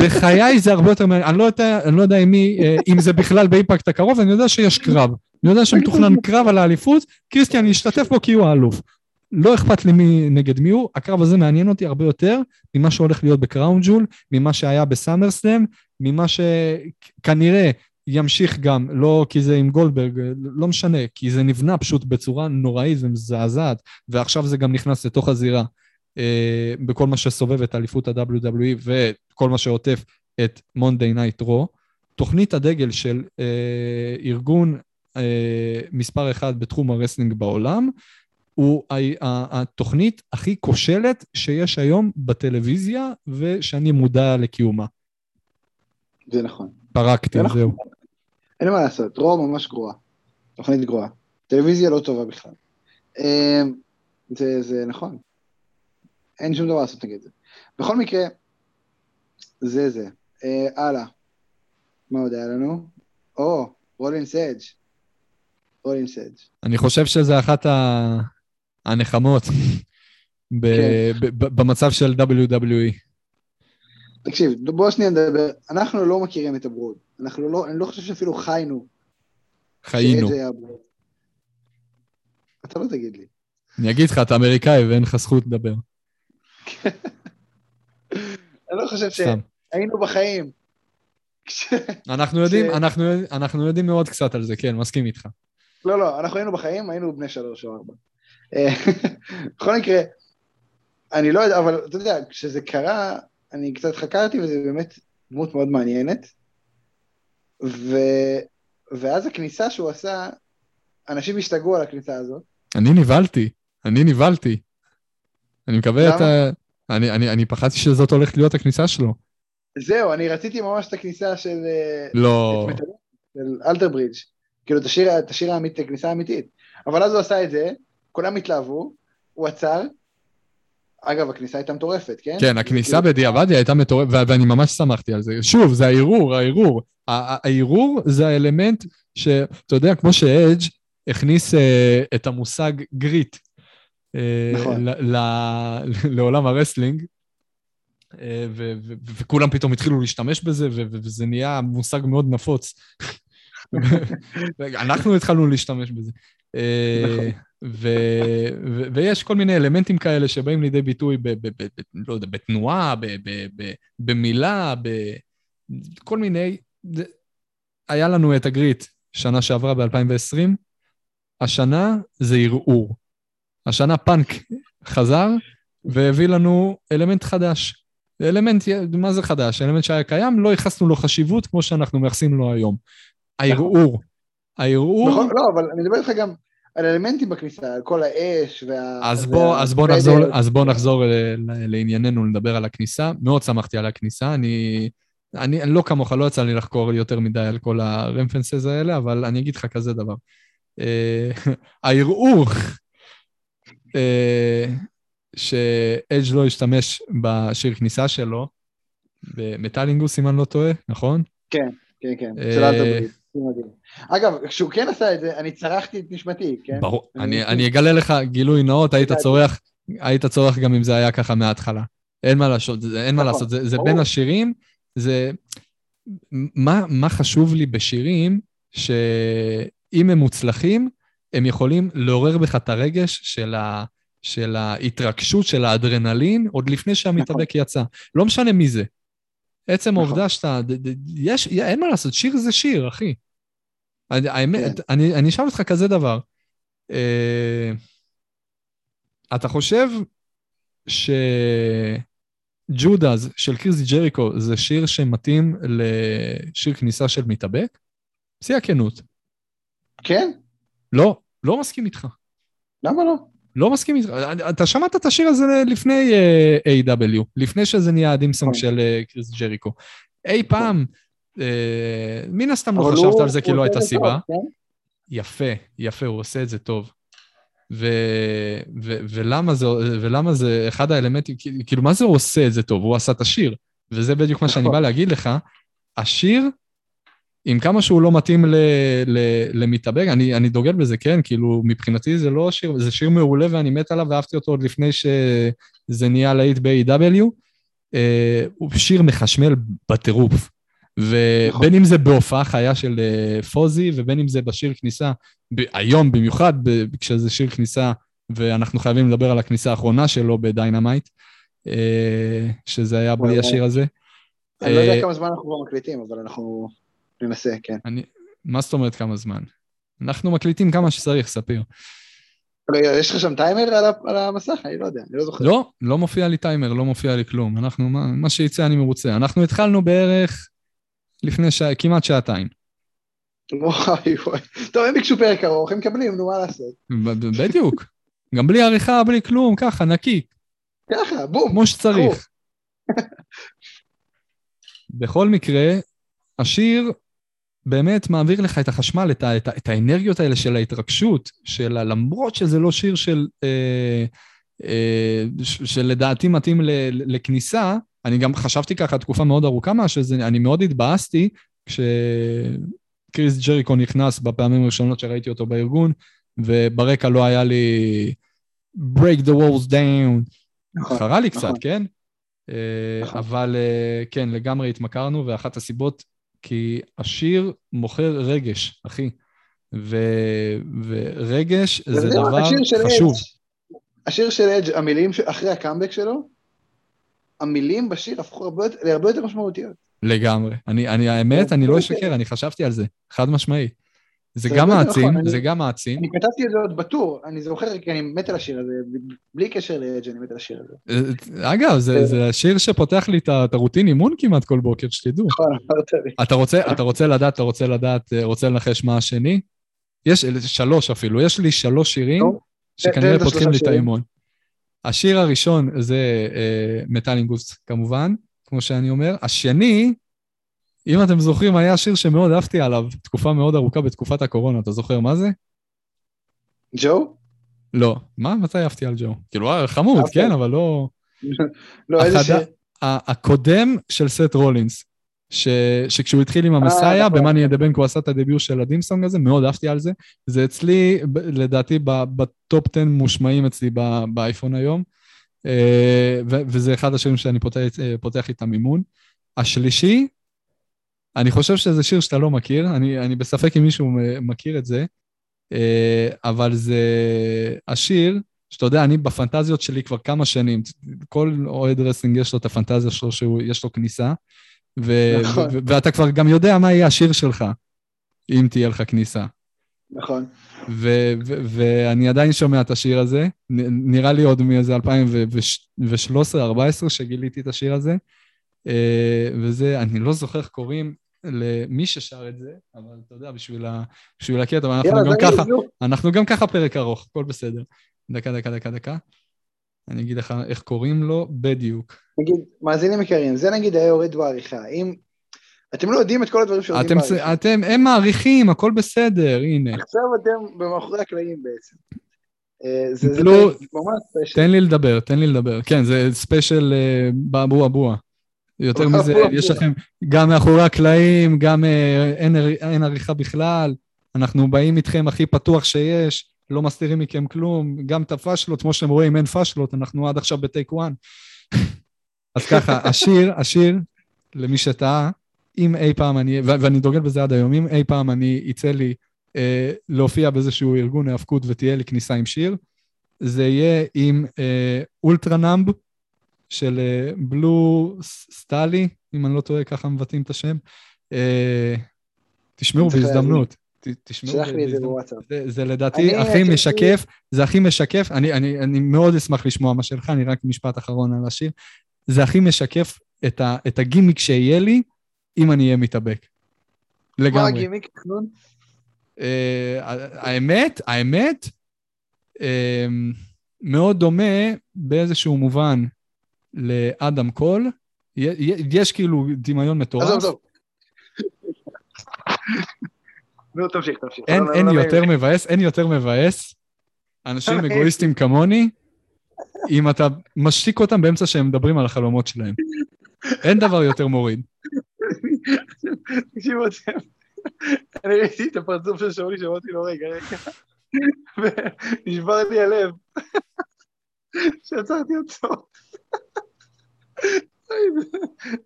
בחיי זה הרבה יותר מעניין. אני לא יודע, אני לא יודע אם, מי, אה, אם זה בכלל באימפקט הקרוב, אני יודע שיש קרב. אני יודע שמתוכנן קרב על האליפות, קריסטיאן ישתתף בו כי הוא האלוף. לא אכפת לי מי נגד מי הוא, הקרב הזה מעניין אותי הרבה יותר ממה שהולך להיות בקראון ג'ול, ממה שהיה בסאמרסלאם, ממה שכנראה ימשיך גם, לא כי זה עם גולדברג, לא משנה, כי זה נבנה פשוט בצורה נוראית ומזעזעת, ועכשיו זה גם נכנס לתוך הזירה אה, בכל מה שסובב את אליפות ה-WWE וכל מה שעוטף את מונדי נייט רו. תוכנית הדגל של אה, ארגון אה, מספר אחד בתחום ה wrestling בעולם, הוא התוכנית הכי כושלת שיש היום בטלוויזיה, ושאני מודע לקיומה. זה נכון. פרקתי, זה נכון. זהו. אין מה לעשות, רו ממש גרועה. תוכנית גרועה. טלוויזיה לא טובה בכלל. אה, זה, זה נכון. אין שום דבר לעשות נגד זה. בכל מקרה, זה זה. אה, הלאה. מה עוד היה לנו? או, רולינס אדג'. רולינס אדג'. אני חושב שזה אחת ה... הנחמות. כן. במצב של WWE. תקשיב, בוא שנייה נדבר. אנחנו לא מכירים את הברוד. אנחנו לא, אני לא חושב שאפילו חיינו. חיינו. אתה לא תגיד לי. אני אגיד לך, אתה אמריקאי ואין לך זכות לדבר. אני לא חושב. שהיינו בחיים. אנחנו יודעים, אנחנו יודעים מאוד קצת על זה, כן, מסכים איתך. לא, לא, אנחנו היינו בחיים, היינו בני שלוש או ארבע. אה, בכל מקרה, אני לא יודע, אבל אתה יודע, כשזה קרה, אני קצת חקרתי, וזה באמת דמות מאוד מעניינת. ו... ואז הכניסה שהוא עשה, אנשים השתגעו על הכניסה הזאת. אני נבהלתי, אני נבהלתי. אני מקווה את? ה... אני, אני, אני פחדתי שזאת הולכת להיות הכניסה שלו. זהו, אני רציתי ממש את הכניסה של... אה, לא. את מטאליסט, של אלתר ברידג', כאילו את השיר, את השיר האמיתי, את הכניסה האמיתית. אבל אז הוא עשה את זה, כולם התלהבו, הוא עצר. אגב, הכניסה הייתה מטורפת, כן? כן, הכניסה כאילו- בדיעבד היא הייתה מטורפת, ו- ואני ממש שמחתי על זה. שוב, זה הערעור, הערעור. הערעור זה האלמנט שאתה יודע, כמו שאדג' הכניס אה, את המושג grit אה, נכון. ל- ל- לעולם ה wrestling, אה, ו- ו- וכולם פתאום התחילו להשתמש בזה, ו- וזה נהיה מושג מאוד נפוץ. אנחנו התחלנו להשתמש בזה. אה, נכון. ו- ו- ויש כל מיני אלמנטים כאלה שבאים לידי ביטוי ב... ב- ב- ב- לא יודע, בתנועה, ב- ב- ב- במילה, בכל מיני... היה לנו את הגריט שנה שעברה ב-2020, השנה זה ערעור. השנה פאנק חזר והביא לנו אלמנט חדש. אלמנט, מה זה חדש? אלמנט שהיה קיים, לא ייחסנו לו חשיבות כמו שאנחנו מייחסים לו היום. הערעור. הערעור... נכון, לא, אבל אני מדבר איתך גם על אלמנטים בכניסה, על כל האש וה... אז בוא, אז בוא. נחזור, אז בוא נחזור ל- ל- לענייננו, לדבר על הכניסה. מאוד שמחתי על הכניסה, אני, אני, אני לא כמוך, לא יצא לי לחקור יותר מדי על כל הרמפנסס האלה, אבל אני אגיד לך כזה דבר. אה, הערעור אה, שאדג' לא השתמש בשיר כניסה שלו, במטלינגוס, אם אני לא טועה, נכון? כן, כן, כן, אה, של. מדהים. אגב, כשהוא כן עשה את זה, אני צרחתי את נשמתי, כן? ברור. אני אני. אני אגלה לך גילוי נאות, היית. צורח, היית צורח גם אם זה היה ככה מההתחלה. אין מה לעשות, זה- אין מה נכון, לעשות, זה, זה. בין השירים, זה... מה, מה חשוב לי בשירים, שאם הם מוצלחים, הם יכולים לעורר בך את הרגש של, ה, של ההתרגשות, של האדרנלין, עוד לפני שהמתאבק יצא. לא משנה מי זה. עצם נכון. העובדה שאתה... ד- ד- יש, אין מה לעשות, שיר זה שיר, אחי. האמת, אני, אני אשאל אותך כזה דבר. אתה חושב שג'ודאז של קריס ג'ריקו זה שיר שמתאים לשיר כניסה של מתאבק? שיא הכנות. כן? לא, לא מסכים איתך. למה לא? לא מסכים איתך. אתה שמעת את השיר הזה לפני uh, A.W, לפני שזה נהיה הדימסונג של uh, קריס ג'ריקו. אי פעם, uh, מן הסתם לא חשבת על זה כי לא הייתה סיבה. כן? יפה, יפה, הוא עושה את זה טוב. ו, ו, ולמה, זה, ולמה זה אחד האלמנטים, כאילו, מה זה הוא עושה את זה טוב? הוא עשה את השיר. וזה בדיוק מה שאני נכון. בא להגיד לך. השיר, עם כמה שהוא לא מתאים ל, ל, למתאבק, אני, אני דוגל בזה, כן? כאילו, מבחינתי זה לא שיר, זה שיר מעולה ואני מת עליו ואהבתי אותו עוד לפני שזה נהיה להיט ב-AW. אה, הוא שיר מחשמל בטירוף. ובין נכון. אם זה בהופעה חיה של אה, פוזי, ובין אם זה בשיר כניסה, היום במיוחד, כשזה שיר כניסה, ואנחנו חייבים לדבר על הכניסה האחרונה שלו בדיינמייט, אה, שזה היה בלי השיר הזה. אני לא יודע כמה זמן אנחנו כבר מקליטים, אבל אנחנו ננסה, כן. מה זאת אומרת כמה זמן? אנחנו מקליטים כמה שצריך, ספיר. יש לך שם טיימר על המסך? אני לא יודע, אני לא זוכר. לא, לא מופיע לי טיימר, לא מופיע לי כלום. אנחנו, מה, מה שיצא אני מרוצה. אנחנו התחלנו בערך לפני שעה, כמעט שעתיים. וואי וואי. טוב, הם ביקשו פרק ארוך, הם מקבלים, נו, מה לעשות? בדיוק. גם בלי עריכה, בלי כלום, ככה, נקי. ככה, בום. כמו שצריך. בכל מקרה, השיר באמת מעביר לך את החשמל, את, ה, את, ה, את האנרגיות האלה של ההתרגשות, של למרות שזה לא שיר של, אה, אה, שלדעתי מתאים ל, לכניסה, אני גם חשבתי ככה תקופה מאוד ארוכה מה שזה, אני מאוד התבאסתי כשקריס ג'ריקו נכנס בפעמים הראשונות שראיתי אותו בארגון, וברקע לא היה לי break the walls down. נכון, חרה לי קצת, נכון. כן? אה, נכון. אבל אה, כן, לגמרי התמכרנו, ואחת הסיבות, כי השיר מוכר רגש, אחי. ו... ורגש זה דבר חשוב. השיר של אדג', המילים אחרי הקאמבק שלו, המילים בשיר הפכו הרבה, להרבה יותר משמעותיות. לגמרי. אני, אני האמת, אני לא אשקר, אני חשבתי על זה, חד משמעי. זה גם מעצים, נכון, זה גם מעצים. אני כתבתי את זה עוד בטור, אני זוכר כי אני מת על השיר הזה, בלי קשר לאג' אני מת על השיר הזה. אה, אגב, זה השיר שפותח לי את הרוטין אימון כמעט כל בוקר, שתדעו. נכון, אמרת לי. אתה רוצה לדעת, אתה רוצה לדעת, אה, רוצה לנחש מה השני? יש שלוש אפילו, יש לי שלוש שירים שכנראה פותחים לי את האימון. השיר הראשון זה מטאלינגוס uh, כמובן, כמו שאני אומר. השני, אם אתם זוכרים, היה שיר שמאוד אהבתי עליו, תקופה מאוד ארוכה בתקופת הקורונה, אתה זוכר מה זה? ג'ו? לא. מה? מתי אהבתי על ג'ו? כאילו, חמוד, כן, אבל לא... לא, איזה שיר? הקודם של סט רולינס, ש, שכשהוא התחיל עם ה Messiah, במאני אין דה בנק הוא עשה את ה debut של ה theme song הזה, מאוד אהבתי על זה. זה אצלי, לדעתי, ב top 10 מושמעים אצלי באייפון היום, אה, וזה אחד השירים שאני פותח, אה, פותח איתם אימון. השלישי, אני חושב שזה שיר שאתה לא מכיר, אני, אני בספק אם מישהו מכיר את זה, אה, אבל זה השיר, שאתה יודע, אני בפנטזיות שלי כבר כמה שנים, כל אוהד wrestling יש לו את הפנטזיה שלו שיש לו כניסה, ו- נכון. ו- ואתה כבר גם יודע מה יהיה השיר שלך, אם תהיה לך כניסה. נכון. ואני עדיין שומע את השיר הזה, נראה לי עוד מאיזה 2013-2014 שגיליתי את השיר הזה, אה, וזה, אני לא זוכר איך קוראים למי ששר את זה, אבל אתה יודע, בשביל, ה, בשביל הקטע, אבל אנחנו גם ככה, אנחנו גם ככה פרק ארוך, הכל בסדר. דקה, דקה, דקה, דקה. אני אגיד לך איך קוראים לו בדיוק. נגיד, מאזינים יקרים, זה נגיד היה יורד בעריכה. אם... אתם לא יודעים את כל הדברים שיורדים בעריכה. אתם, הם מעריכים, הכל בסדר, הנה. עכשיו אתם במאחורי הקלעים בעצם. אה, זה, זה לא, ממש special. תן לי לדבר, תן לי לדבר. כן, זה special אה, באבו אבוה. יותר מזה, יש לכם גם מאחורי הקלעים, גם אה, אין עריכה בכלל. אנחנו באים איתכם הכי פתוח שיש. לא מסתירים מכם כלום, גם את הפאשלות, כמו שאתם רואים, אין פאשלות, אנחנו עד עכשיו בטייק וואן. אז ככה, השיר, השיר, למי שטעה, אם אי פעם אני, ואני דוגל בזה עד היום, אם אי פעם אני, יצא לי אה, להופיע באיזשהו ארגון היאבקות ותהיה לי כניסה עם שיר, זה יהיה עם אה, אולטרה נאמב של אה, בלו סטאלי, אם אני לא טועה, ככה מבטאים את השם. אה, תשמעו בהזדמנות. תשמעו, שלח לי את זה בוואטסאפ. זה, זה לדעתי הכי משקף, זה הכי משקף, אני, אני, אני מאוד אשמח לשמוע מה שלך, אני רק משפט אחרון על השיר. זה הכי משקף את, ה, את הגימיק שיהיה לי אם אני אהיה מתאבק. לגמרי. מה הגימיק, תכנון? Uh, האמת, האמת, uh, מאוד דומה באיזשהו מובן לאדם קול. יש כאילו דמיון מטורף. עזוב, עזוב. נו, תמשיך, תמשיך. אין, אין יותר מבאס, אין יותר מבאס אנשים אגואיסטים כמוני, אם אתה משתיק אותם באמצע שהם מדברים על החלומות שלהם. אין דבר יותר מוריד. תקשיבו אתם, אני ראיתי את הפרצוף של שאולי, שאמרתי לו, רגע, רגע, ונשבר לי הלב, שעצרתי אותו.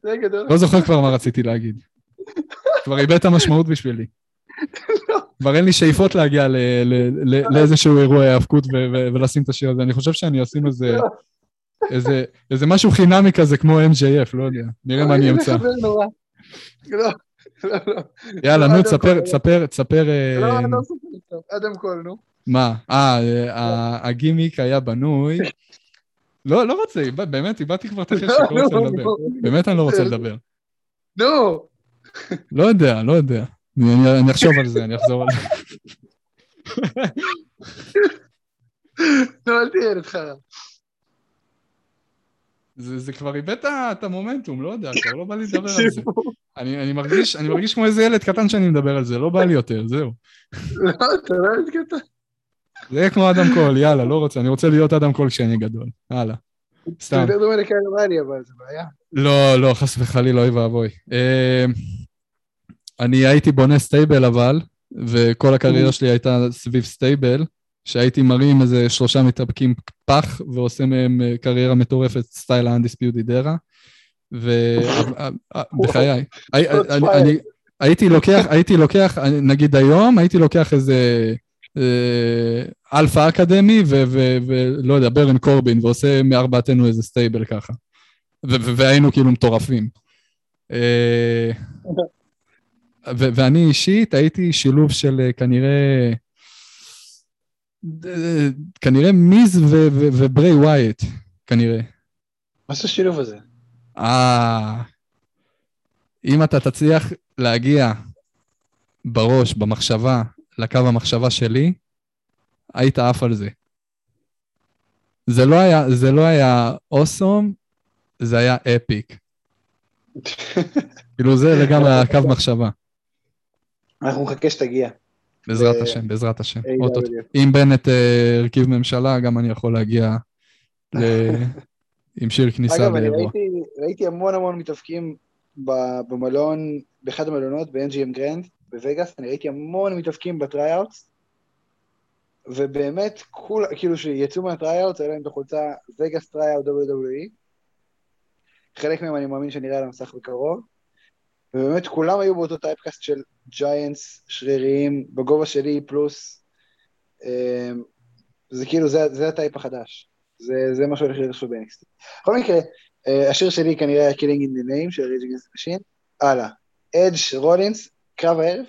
זה גדול. לא זוכר כבר מה רציתי להגיד. כבר איבד את המשמעות בשבילי. כבר אין לי שאיפות להגיע לאיזשהו אירוע היאבקות ולשים את השיר הזה. אני חושב שאני אשים איזה... איזה, איזה משהו חינמי כזה כמו MJF, לא יודע. נראה מה אני אמצא. לא, לא, לא. יאללה, נו, תספר, תספר, תספר... לא, אה, לא אדם קול, נו. מה? אה, הגימיק היה בנוי. לא, לא רוצה, באמת, איבדתי כבר את החשק, לא רוצה לדבר. באמת אני לא רוצה לדבר. נו. לא יודע, לא יודע. אני אחשוב על זה, אני אחזור על זה. נו, אל תהיה ילד חרא. זה, זה כבר איבד את המומנטום, לא יודע, כבר לא בא לי לדבר על זה. אני, אני, מרגיש, אני מרגיש כמו איזה ילד קטן שאני מדבר על זה, לא בא לי יותר, זהו. לא, אתה לא ילד קטן. זה יהיה כמו אדם קול, יאללה, לא רוצה, אני רוצה להיות אדם קול כשאני גדול, הלאה. סתם. אתה יותר דומה לקיירמני, אבל זה בעיה. לא, לא, חס וחלילה, אוי ואבוי. אה, אני הייתי בונה stable אבל, וכל הקריירה שלי הייתה סביב stable, שהייתי מרים איזה שלושה מתאבקים פח ועושה מהם אה, קריירה מטורפת style ה Undisputed Era. ובחיי, הייתי לוקח, הייתי לוקח, נגיד היום, הייתי לוקח איזה אה, Alpha Academy ולא יודע, ברון קורבין, ועושה מארבעתנו איזה stable ככה. והיינו כאילו מטורפים. אה, ואני אישית הייתי שילוב של כנראה... כנראה מיז וברי ווייט, כנראה. מה זה השילוב הזה? אה... אם אתה תצליח להגיע בראש, במחשבה, לקו המחשבה שלי, היית עף על זה. זה לא היה, זה לא היה אוסום, זה היה epic. כאילו זה לגמרי הקו מחשבה. אנחנו נחכה שתגיע. בעזרת השם, בעזרת השם. אם בנט אה, הרכיב ממשלה, גם אני יכול להגיע עם שיר כניסה לאירוע. אגב, אני ראיתי המון המון מתאבקים במלון, באחד המלונות, ב-MGM Grand, בווגאס, אני ראיתי המון מתאבקים ב tryouts, ובאמת, כאילו שיצאו מה tryouts, היה להם את החולצה Vegas tryout WWE, חלק מהם אני מאמין שנראה על המסך בקרוב, ובאמת כולם היו באותו typecast של giants שריריים בגובה שלי פלוס, אמ, זה כאילו, זה, זה ה type החדש, זה, זה מה שהולך להיות עכשיו ב NXT. בכל מקרה, אה, השיר שלי כנראה היה Killing in the Name של Rage Against the Machine, הלאה, אדג' רולינס, קרב הערב.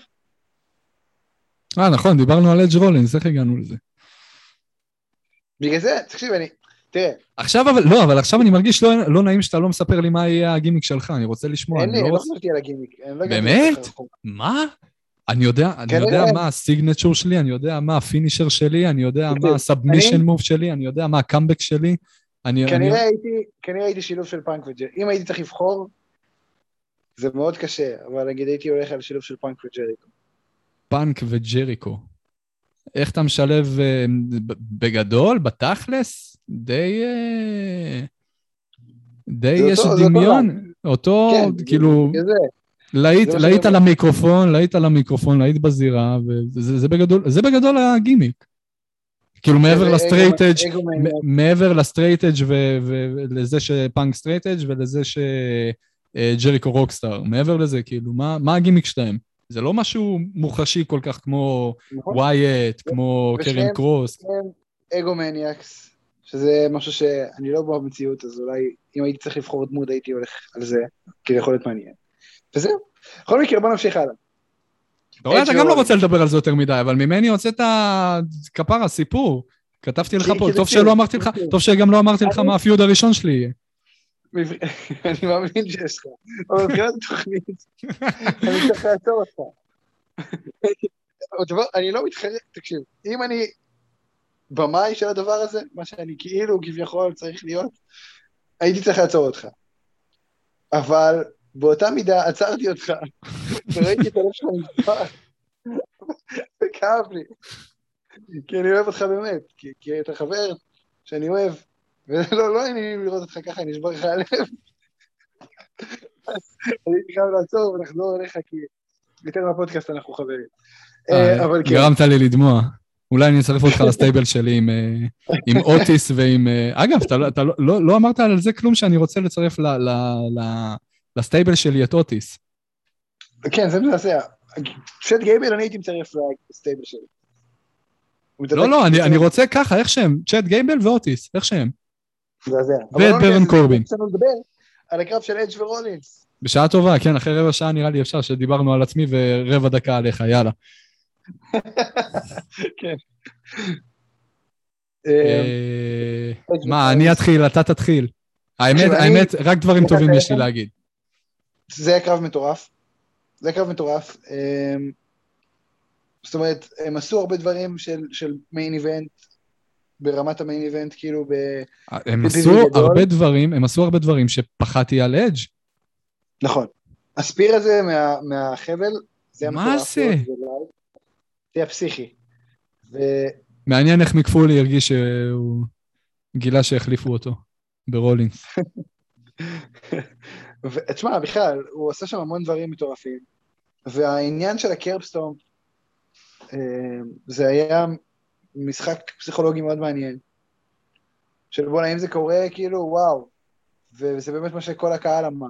אה, נכון, דיברנו על אדג' רולינס, איך הגענו לזה? בגלל זה, תקשיב, אני, תראה. עכשיו אבל, לא, אבל עכשיו אני מרגיש לא, לא נעים שאתה לא מספר לי מה יהיה הגימיק שלך, אני רוצה לשמוע. אין לי, לא חשבתי על הגימיק. לא באמת? מה? אני יודע, אני יודע מה ה signature שלי, אני יודע מה ה finisher שלי, אני יודע מה ה submission move שלי, אני יודע מה הקאמבק שלי. כנראה הייתי, כנראה הייתי שילוב של פאנק וג'ריקו. אם הייתי צריך לבחור, זה מאוד קשה, אבל נגיד הייתי הולך על שילוב של פאנק וג'ריקו. פאנק וג'ריקו. איך אתה משלב אה, בגדול, בתכלס? די... אה, די יש דמיון. אותו, כן, כאילו... להיט, להיט על המיקרופון, להיט על המיקרופון, להיט בזירה, וזה בגדול, זה בגדול הגימיק. כאילו מעבר לסטרייטג', מעבר לסטרייטג' ולזה שפאנק סטרייטג' ולזה שג'ריקו rockstar, מעבר לזה, כאילו, מה הגימיק שלהם? זה לא משהו מוחשי כל כך כמו נכון. ווייט, כמו קרן קרוס. אגו מניאקס, שזה משהו שאני לא בא במציאות, אז אולי אם הייתי צריך לבחור דמות הייתי הולך על זה, כי זה יכול להיות מעניין. וזהו. בכל מקרה, בוא נמשיך הלאה. אתה רואה, אתה גם לא. רוצה לדבר על זה יותר מדי, אבל ממני הוצאת כפרה, סיפור. כתבתי לך כי- פה, זה טוב ציור, שלא אמרתי לך. טוב שגם לא אמרתי לך מה הפיוד הראשון שלי יהיה. אני מאמין שיש לך, אבל מבחינת התוכנית, אני צריך לעצור אותך. אני לא מתחרט, תקשיב, אם אני במאי של הדבר הזה, מה שאני כאילו כביכול צריך להיות, הייתי צריך לעצור אותך. אבל באותה מידה עצרתי אותך, וראיתי את הלב שלך נשבר, וכאב לי. כי אני אוהב אותך באמת, כי, כי אתה חבר שאני אוהב, ולא לא נעים לראות אותך ככה, נשבר לך הלב. אני הייתי חייב לעצור ולחזור אליך, כי יותר מהפודקאסט אנחנו חברים. אה, אבל כן, גרמת לי לדמוע. אולי אני אצרף אותך לסטייבל שלי עם, אה, עם אוטיס ועם... אה, אגב, אתה, לא- אתה לא, לא, לא אמרת על זה כלום שאני רוצה לצרף ל, ל, ל, לסטייבל שלי את אוטיס. כן, זה מזעזע. שט גייבל אני הייתי מצרף לסטייבל שלי. לא, לא, אני, אני רוצה ככה, איך שהם, צ'אט גייבל ואוטיס, איך שהם. מזעזע. ואת לא ברן קורבין. על הקרב של אדג' ורולינס. בשעה טובה, כן, אחרי רבע שעה נראה לי אפשר שדיברנו על עצמי ורבע דקה עליך, יאללה. כן. אה, אדג' מה, ורולינס. אני אתחיל, אתה תתחיל. האמת, האמת, רק דברים טובים יש לי להגיד. זה היה קרב מטורף. זה היה קרב מטורף. זאת אומרת, הם עשו הרבה דברים של, של main event, ברמת ה main event, כאילו ב... הם עשו. הרבה דברים, הם עשו הרבה דברים שפחדתי על אדג'. נכון. ה spear הזה מה, מהחבל, זה היה מה מטורף. את זה לייב. זה היה פסיכי. ו... מעניין איך מיק פולי הרגיש שהוא גילה שהחליפו אותו ברולינס. ותשמע, בכלל, הוא עשה שם המון דברים מטורפים. והעניין של הקרפסטום, אה, זה היה משחק פסיכולוגי מאוד מעניין. של בואנה, אם זה קורה, כאילו, וואו. וזה באמת מה שכל הקהל אמר.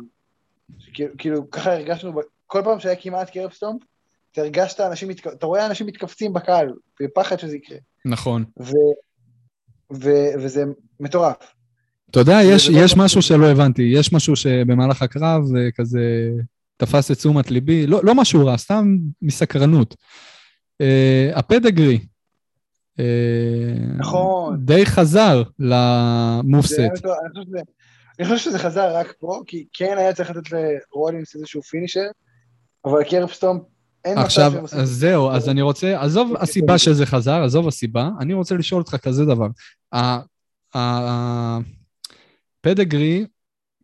שכאילו, כאילו, ככה הרגשנו, כל פעם שהיה כמעט קרפסטום, אתה הרגשת אנשים. אתה רואה אנשים מתכווצים בקהל, בפחד שזה יקרה. נכון. ו... ו... וזה מטורף. אתה יודע, יש, דבר יש מאוד משהו. שלא הבנתי, יש משהו שבמהלך הקרב אה, כזה תפס את תשומת ליבי, לא, לא משהו רע, סתם מסקרנות. Uh, הפדגרי, uh, נכון. די חזר למובסט. שזה- אני חושב שזה חזר רק פה, כי כן היה צריך לתת לרולינס איזשהו פינישר, אבל קרפסטום, אין מצב עכשיו, שהם עושים. זהו, אז אני רוצה, עזוב הסיבה. שזה חזר, עזוב הסיבה, אני רוצה לשאול אותך כזה דבר. הפדגרי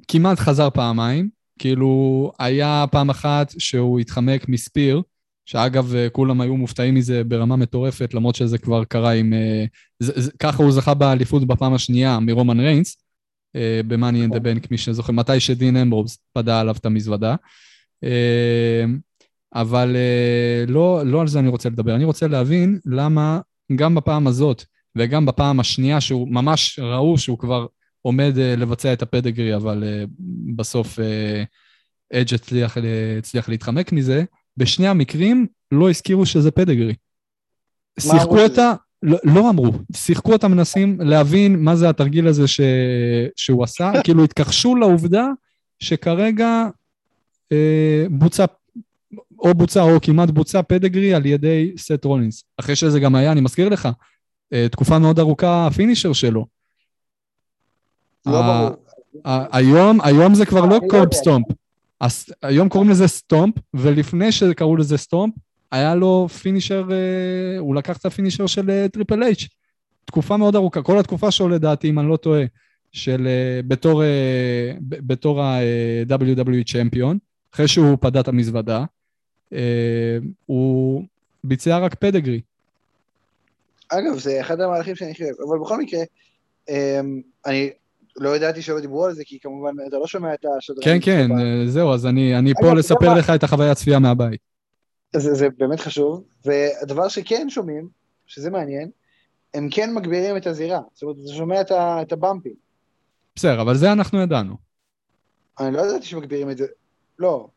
כמעט חזר פעמיים, כאילו, היה פעם אחת שהוא התחמק מספיר, שאגב, אה, כולם היו מופתעים מזה ברמה מטורפת, למרות שזה כבר קרה עם... אה, זה, זה, ככה הוא זכה באליפות בפעם השנייה מרומן ריינס, אה, ב-Money in the. Bank, מי שזוכר, מתי שדין אמברובס פדה עליו את המזוודה. אבל אה, לא, לא על זה אני רוצה לדבר. אני רוצה להבין למה גם בפעם הזאת וגם בפעם השנייה, שהוא ממש ראו שהוא כבר עומד אה, לבצע את הפדגרי, אבל אה, בסוף אדג' הצליח, הצליח להתחמק מזה, בשני המקרים לא הזכירו שזה פדגרי. שיחקו? אותה, לא, לא אמרו, שיחקו אותה מנסים להבין מה זה התרגיל הזה ש, שהוא עשה, כאילו התכחשו לעובדה שכרגע אה, בוצע, או בוצע או כמעט בוצע pedigree על ידי סת' רולינס. אחרי שזה גם היה, אני מזכיר לך, אה, תקופה מאוד ארוכה ה finisher שלו. לא ה- ברור. ה- היום, היום זה כבר לא אני לא יודע. stomp. היום קוראים לזה stomp, ולפני שקראו לזה stomp, היה לו finisher, אה, הוא לקח את ה finisher של אה, טריפל אייץ'. תקופה מאוד ארוכה, כל התקופה שלו לדעתי, אם אני לא טועה, של אה, בתור, אה, בתור ה-WWE צ'מפיון, אחרי שהוא פדה את המזוודה, אה, הוא ביצע רק פדגרי. אגב, זה אחד המהלכים שאני אוהב, אבל בכל מקרה, אמ, אני לא ידעתי שלא דיברו על זה, כי כמובן אתה לא שומע את השדרנים. כן, כן, אה, זהו, אז אני, אני פה לספר? לך את החוויית צפייה מהבית. זה, זה באמת חשוב, והדבר שכן שומעים, שזה מעניין, הם כן מגבירים את הזירה, זאת אומרת, אתה שומע את, ה, את הבמפים. בסדר, אבל זה אנחנו ידענו. אני לא ידעתי שמגבירים את זה, לא,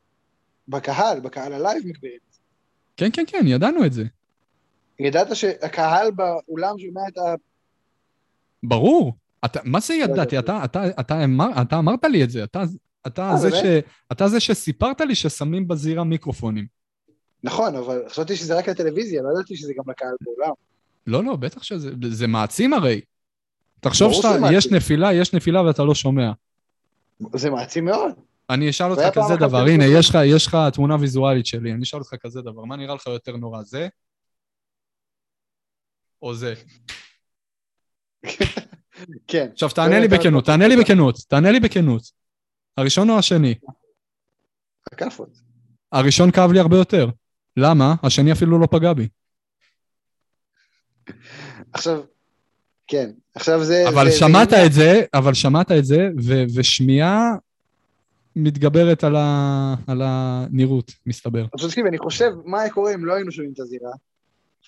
בקהל, בקהל ה live מגבירים. כן, כן, כן, ידענו את זה. ידעת שהקהל באולם שומע את ה... ברור. אתה, מה זה ידעתי? ידעתי. אתה, אתה, אתה, אמר, אתה אמרת לי את זה. אתה, אתה, אה, זה? ש, אתה זה שסיפרת לי ששמים בזירה מיקרופונים. נכון, אבל חשבתי שזה רק לטלוויזיה, לא ידעתי שזה גם לקהל באולם. לא, לא, בטח שזה זה מעצים הרי. תחשוב ברור שאתה, שזה מעצים. יש נפילה, יש נפילה ואתה לא שומע. זה מעצים מאוד. אני אשאל אותך כזה דבר. הנה, יש לך, יש לך תמונה ויזואלית שלי, אני אשאל אותך כזה דבר, מה נראה לך יותר נורא, זה? או זה? כן. עכשיו, תענה לי בכנות, תענה לי בכנות, תענה לי בכנות. הראשון או השני? הכאפות. הראשון כאב לי הרבה יותר. למה? השני אפילו לא פגע בי. עכשיו, כן, עכשיו זה... אבל זה- שמעת זה- את זה, אבל שמעת את זה, ו- ושמיעה מתגברת על ה- על הנראות, מסתבר. עכשיו תקשיב, אני חושב, מה היה קורה אם לא היינו שומעים את הזירה?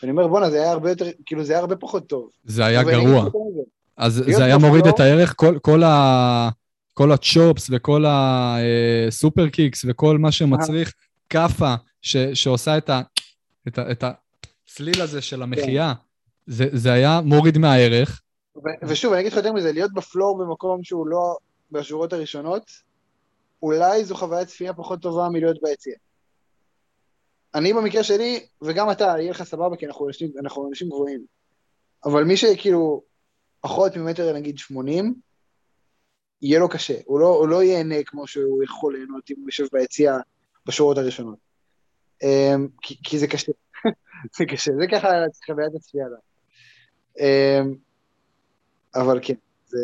ואני אומר, בואנה, זה היה הרבה יותר, כאילו, זה היה הרבה פחות טוב. זה היה גרוע. אז זה היה מוריד את הערך, כל, כל, ה, כל הצ'ופס וכל הסופר קיקס וכל מה שמצריך כאפה ש, שעושה את, ה, את, ה, את הצליל הזה של המחייה, זה, זה היה מוריד מהערך. ו- ושוב, אני אגיד לך יותר מזה, להיות בפלור במקום שהוא לא בשורות הראשונות, אולי זו חוויית צפייה פחות טובה מלהיות ביציע. אני במקרה שלי, וגם אתה, יהיה לך סבבה, כי אנחנו אנשים, אנחנו אנשים גבוהים. אבל מי שכאילו פחות ממטר נגיד 80, יהיה לו קשה. הוא לא, הוא לא ייהנה כמו שהוא יכול ליהנות אם הוא יושב ביציע בשורות הראשונות. אמ, כי, כי זה קשה. זה קשה, זה ככה חוויית הצפייה. עליו. אמ, אבל כן, זה...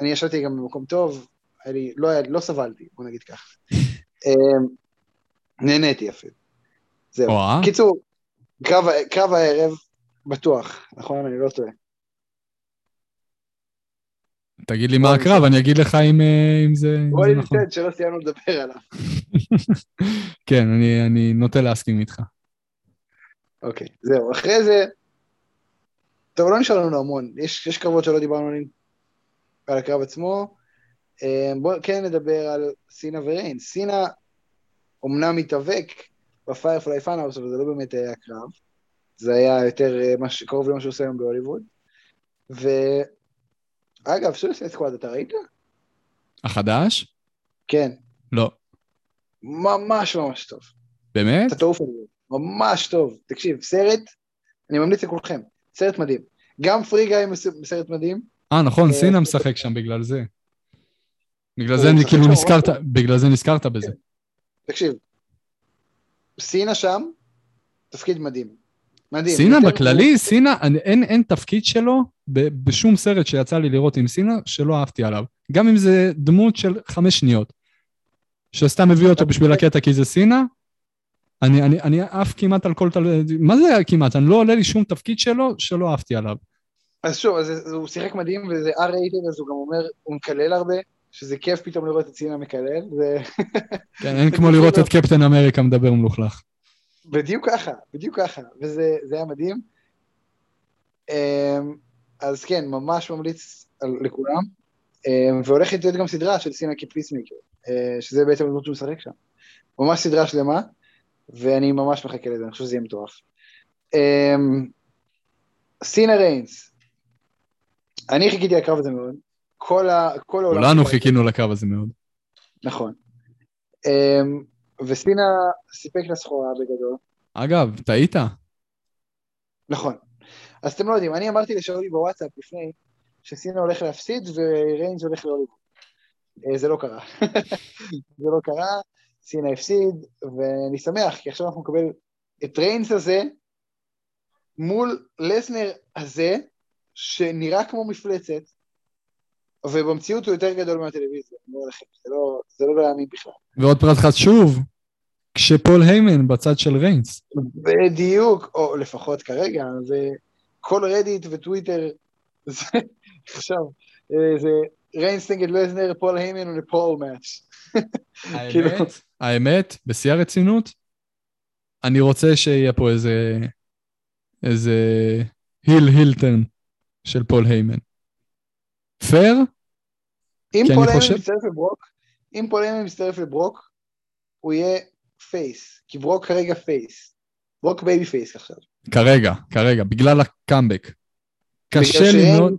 אני ישבתי גם במקום טוב, לי, לא, לא סבלתי, בוא נגיד ככה. אמ, נהניתי אפילו. זהו. קיצור, קרב, קרב הערב, בטוח, נכון? אני לא טועה. תגיד לי מה הקרב, אני אגיד לך אם, אה, אם זה, אם זה נכון. ניתן שלא סיימנו לדבר עליו. כן, אני, אני נוטה להסכים איתך. אוקיי, זהו. אחרי זה, טוב, לא נשאר לנו המון. יש, יש קרבות שלא דיברנו עליהם, על הקרב עצמו. אמ, בואו כן נדבר על סינה וריין. סינה אומנם מתאבק ב Firefly Funhouse, אבל זה לא באמת היה קרב. זה היה יותר אה, מש, קרוב למה שהוא עושה היום בהוליווד. ואגב, Suicide Squad, אתה ראית? החדש? כן, לא. ממש ממש טוב. באמת? אתה תעוף על זה. ממש טוב. תקשיב, סרט, אני ממליץ לכולכם, סרט מדהים. גם Free Guy סרט מדהים, אה, נכון, אה, סינה אה, משחק שם בגלל זה. בגלל זה אני כאילו נזכרת, בגלל זה נזכרת בזה. תקשיב, סינה שם, תפקיד מדהים. מדהים. סינה בכללי, סינה, אין, אין תפקיד שלו בשום סרט שיצא לי לראות עם סינה שלא אהבתי עליו. גם אם זה דמות של חמש שניות. שסתם הביא אותו בשביל הקטע כי זה סינה, אני, אני, אני עף כמעט על כל... תל... מה זה היה כמעט? אני לא עולה לי שום תפקיד שלו שלא אהבתי עליו. אז שוב, אז, אז הוא שיחק מדהים, וזה R-rated, אז הוא גם אומר, הוא מקלל הרבה, שזה כיף פתאום לראות את סינה מקלל, זה כן, אין כמו לראות את קפטן אמריקה מדבר מלוכלך. בדיוק ככה, בדיוק ככה, וזה זה היה מדהים. אמ, אז כן, ממש ממליץ לכולם, אמ, והולכת להיות גם סדרה של סינה כפיסמקר, אה, שזה בעצם הדמות שהוא משחק שם. ממש סדרה שלמה, ואני ממש מחכה לזה, אני חושב שזה יהיה מטורף. אמ, סינה ריינס, אני חיכיתי לקרב הזה מאוד, כל, ה, כל העולם... כולנו. חיכינו לקו הזה מאוד. נכון. אמ, וסינה סיפק לה סחורה בגדול. אגב, טעית? נכון. אז אתם לא יודעים, אני אמרתי לשאולי בוואטסאפ לפני שסינה הולך להפסיד וריינס הולך להוליווד. אה, זה לא קרה. זה לא קרה, סינה הפסיד, ואני שמח, כי עכשיו אנחנו נקבל את ריינס הזה מול לסנר הזה, שנראה כמו מפלצת, ובמציאות הוא יותר גדול מהטלוויזיה, אני אומר לכם, זה לא, זה לא להאמין בכלל. ועוד פרט חשוב, כשפול היימן בצד של ריינס. בדיוק, או לפחות כרגע, וכל רדיט וטוויטר, זה עכשיו, אה, זה ריינס נגד לזנר, פול היימן ולפול match. כאילו- האמת, האמת, בשיא הרצינות, אני רוצה שיהיה פה איזה, איזה heel heel turn של פול היימן. פייר? אם כי פול אני היימן חושב- מצטרף לברוק, אם פול היימן מצטרף לברוק, הוא יהיה face, כי ברוק כרגע face. ברוק babyface עכשיו. כרגע, כרגע, בגלל הקאמבק. קשה לי מאוד.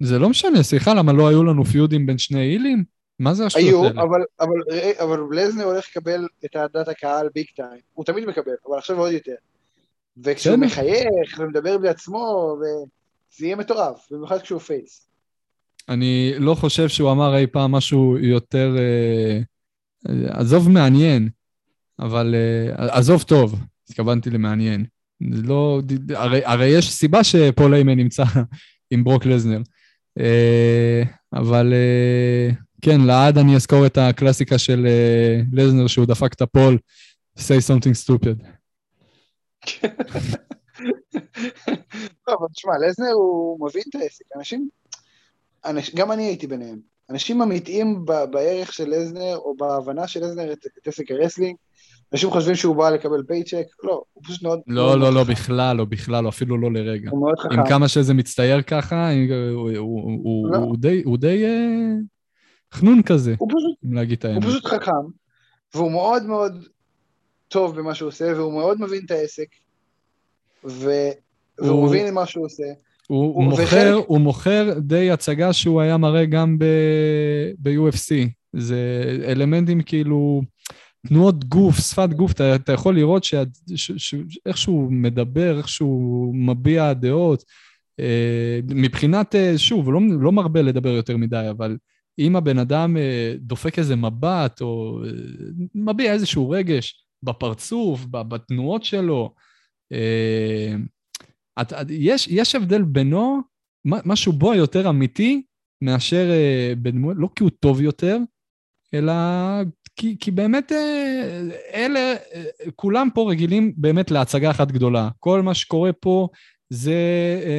זה לא משנה, סליחה, למה לא היו לנו פיודים בין שני הילים? מה זה השטויות היו, האלה? אבל, אבל, אבל לזנר הולך לקבל את אהדת הקהל ביג טיים. הוא תמיד מקבל, אבל עכשיו עוד יותר. וכשהוא. מחייך ומדבר בעצמו, זה יהיה מטורף, במיוחד כשהוא פייס. אני לא חושב שהוא אמר אי פעם משהו יותר... אה, אה, עזוב מעניין, אבל אה, עזוב טוב, התכוונתי למעניין. זה לא... הרי, הרי יש סיבה שפול היימן נמצא עם ברוק לזנר. אה, אבל אה, כן, לעד אני אזכור את הקלאסיקה של אה, לזנר שהוא דפק את ה Paul, say something stupid. לא, אבל תשמע, לזנר הוא מבין את העסק. אנשים, אנש, גם אני הייתי ביניהם. אנשים אמיתיים ב, בערך של לזנר, או בהבנה של לזנר את, את עסק ה wrestling, אנשים חושבים שהוא בא לקבל פייצ'ק, לא, הוא פשוט מאוד... לא, מאוד לא, לא. בכלל לא, בכלל לא, אפילו לא לרגע. הוא מאוד חכם. עם כמה שזה מצטייר ככה, הוא- הוא- הוא לא. הוא די- הוא די אה, חנון כזה, הוא פשוט, אם להגיד את הוא האמת. פשוט חכם, והוא מאוד מאוד טוב במה שהוא עושה, והוא מאוד מבין את העסק, ו... והוא הוא- מבין מה שהוא עושה. הוא, הוא, מוכר, וחלק- הוא מוכר די הצגה שהוא היה מראה גם ב-UFC. זה אלמנטים כאילו, תנועות גוף, שפת גוף, אתה, אתה יכול לראות שה, ש, ש, איך שהוא מדבר, איך שהוא מביע דעות. אה, מבחינת, אה, שוב, לא, לא מרבה לדבר יותר מדי, אבל אם הבן אדם אה, דופק איזה מבט, או אה, מביע איזשהו רגש בפרצוף, בתנועות שלו, אה, את, את, יש, יש הבדל בינו, משהו בו יותר אמיתי מאשר אה, בדמות, לא כי הוא טוב יותר, אלא כי, כי באמת אה, אלה, אה, כולם פה רגילים באמת להצגה אחת גדולה. כל מה שקורה פה זה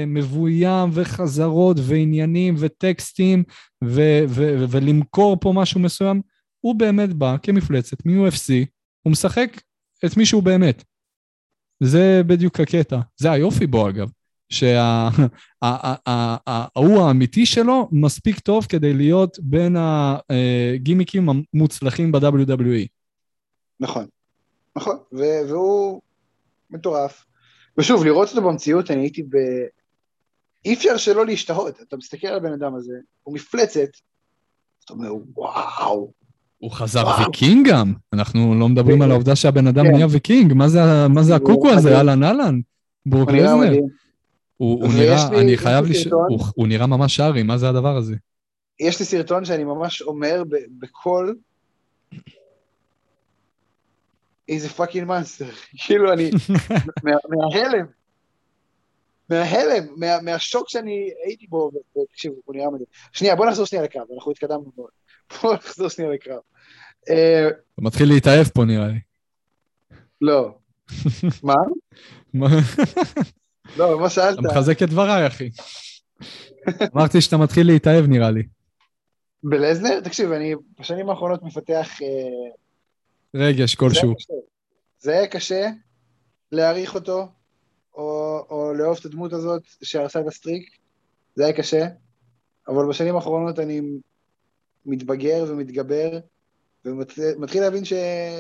מבוים וחזרות ועניינים וטקסטים ו, ו, ו, ולמכור פה משהו מסוים. הוא באמת בא כמפלצת מ-UFC, הוא משחק את מי שהוא באמת. זה בדיוק הקטע. זה היופי בו, אגב. שההוא האמיתי שלו מספיק טוב כדי להיות בין הגימיקים המוצלחים ב-WWE. נכון, נכון, והוא מטורף. ושוב, לראות אותו במציאות, אני הייתי ב... אי אפשר שלא להשתהות, אתה מסתכל על הבן אדם הזה, הוא מפלצת, אתה אומר, וואו, הוא חזר. ויקינג גם. אנחנו לא מדברים כן. על העובדה שהבן אדם כן. נהיה ויקינג. מה זה הקוקו הזה? אהלן אהלן. ברוק לזנר. הוא נראה, אני חייב לי לש... סרטון. הוא- נראה ממש ארי, מה זה הדבר הזה? יש לי סרטון שאני ממש אומר בקול, איזה fucking monster, כאילו אני, מה- מההלם, מההלם, מה- מהשוק שאני הייתי בו, ו- ותקשיבו, הוא נראה מדהים. שנייה, בוא נחזור שנייה לקרב, אנחנו התקדמנו מאוד. בוא נחזור שנייה לקרב. אה, הוא מתחיל להתאהב פה נראה לי. לא. מה? לא, מה שאלת? אתה מחזק את דבריי, אחי. אמרתי שאתה מתחיל להתאהב נראה לי. בלזנר? תקשיב, אני בשנים האחרונות מפתח... אה, רגש כלשהו. זה היה קשה להעריך אותו, או, או לאהוב את הדמות הזאת שהרסה את הסטריק, זה היה קשה, אבל בשנים האחרונות אני מתבגר ומתגבר, ומתחיל להבין ש,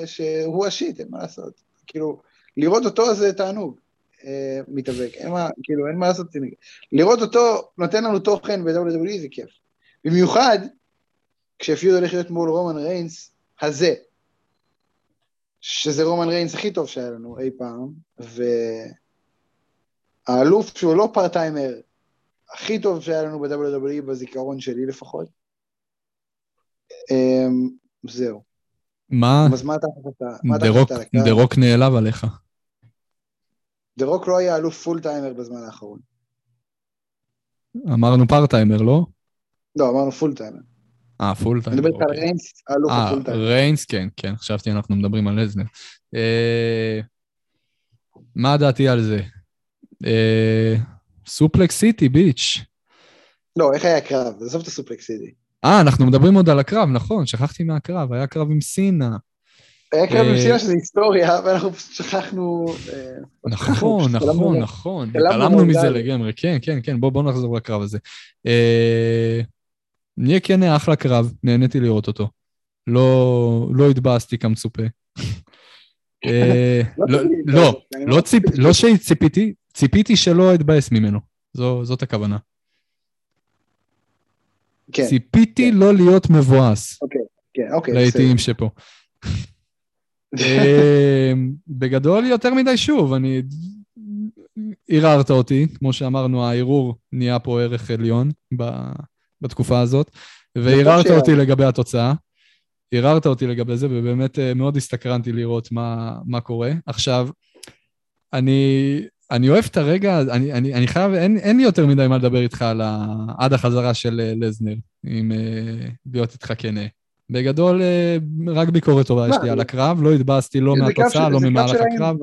שהוא השיט, אין מה לעשות. כאילו, לראות אותו זה תענוג, אה, מתאבק, אין מה, כאילו, אין מה לעשות. לראות אותו נותן לנו תוכן ב-WWE זה כיף. במיוחד כשפיוד הולך להיות מול רומן ריינס הזה, שזה רומן ריינס הכי טוב שהיה לנו אי פעם, והאלוף שהוא לא part timer, הכי טוב שהיה לנו ב-WWE בזיכרון שלי לפחות. אמ, זהו. מה? אז מה אתה חשבת? על הקרב? דה-רוק נעלב עליך. דה רוק לא היה אלוף full timer בזמן האחרון. אמרנו part timer, לא? לא, אמרנו full timer. אה, full אני טיימר. מדבר איתך על אוקיי. ריינס, האלוף אה, ה full timer. ריינס, כן, כן, חשבתי אנחנו מדברים על לזנר. אה, מה דעתי על זה? אה, סופלקס סיטי, ביץ'. לא, איך היה הקרב? עזוב את הסופלקסידי. אה, אנחנו מדברים עוד על הקרב, נכון, שכחתי מהקרב, היה קרב עם סינה. היה קרב אה, עם סינה שזה היסטוריה, ואנחנו פשוט שכחנו... אה, נכון, נכון, נכון, התעלמנו התעלמנו מזה לגמרי, כן, כן, כן, בוא, בוא נחזור לקרב הזה. אה, נהיה כן, אחלה קרב, נהניתי לראות אותו. לא, לא התבאסתי כמצופה. אה, לא, ציפיתי לא, לא. ציפיתי. לא שציפיתי, ציפיתי שלא אתבאס ממנו. זאת הכוונה. כן, ציפיתי כן. לא להיות מבואס, כן, אוקיי. לאיטיים שפה. אה, בגדול יותר מדי שוב, אני... ערערת אותי, כמו שאמרנו, הערעור נהיה פה ערך עליון ב- בתקופה הזאת, וערערת אותי לגבי התוצאה. ערערת אותי לגבי זה, ובאמת אה, מאוד הסתקרנתי לראות מה, מה קורה. עכשיו, אני, אני אוהב את הרגע, אני, אני, אני חייב, אין, אין לי יותר מדי מה לדבר איתך על ה, עד החזרה של אה, לזנר, אם אה, להיות איתך כנה. בגדול, אה, רק ביקורת טובה יש לי על הקרב, לא התבאסתי לא מהתוצאה, לא ממהלך הקרב.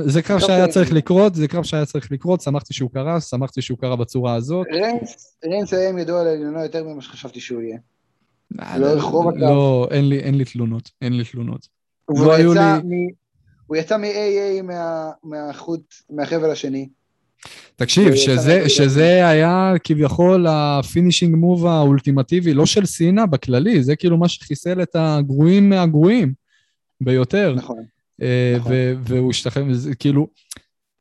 זה קרב שהיה. צריך לקרות, זה קרב שהיה צריך לקרות, שמחתי שהוא קרה, שמחתי שהוא קרה בצורה הזאת. ריינס, ריינס היה עם ידו על עליונו יותר ממה שחשבתי שהוא יהיה. לאורך רוב הקרב. לא, אין לי, תלונות, אין לי תלונות. והוא לא יצא הוא יצא מ-AA מה- מהחוט, מהחבל השני. תקשיב, שזה. שזה היה כביכול ה finishing move האולטימטיבי, לא של סינה בכללי, זה כאילו מה שחיסל את הגרועים מהגרועים ביותר. נכון. אה, נכון. והוא השתחרר, כאילו,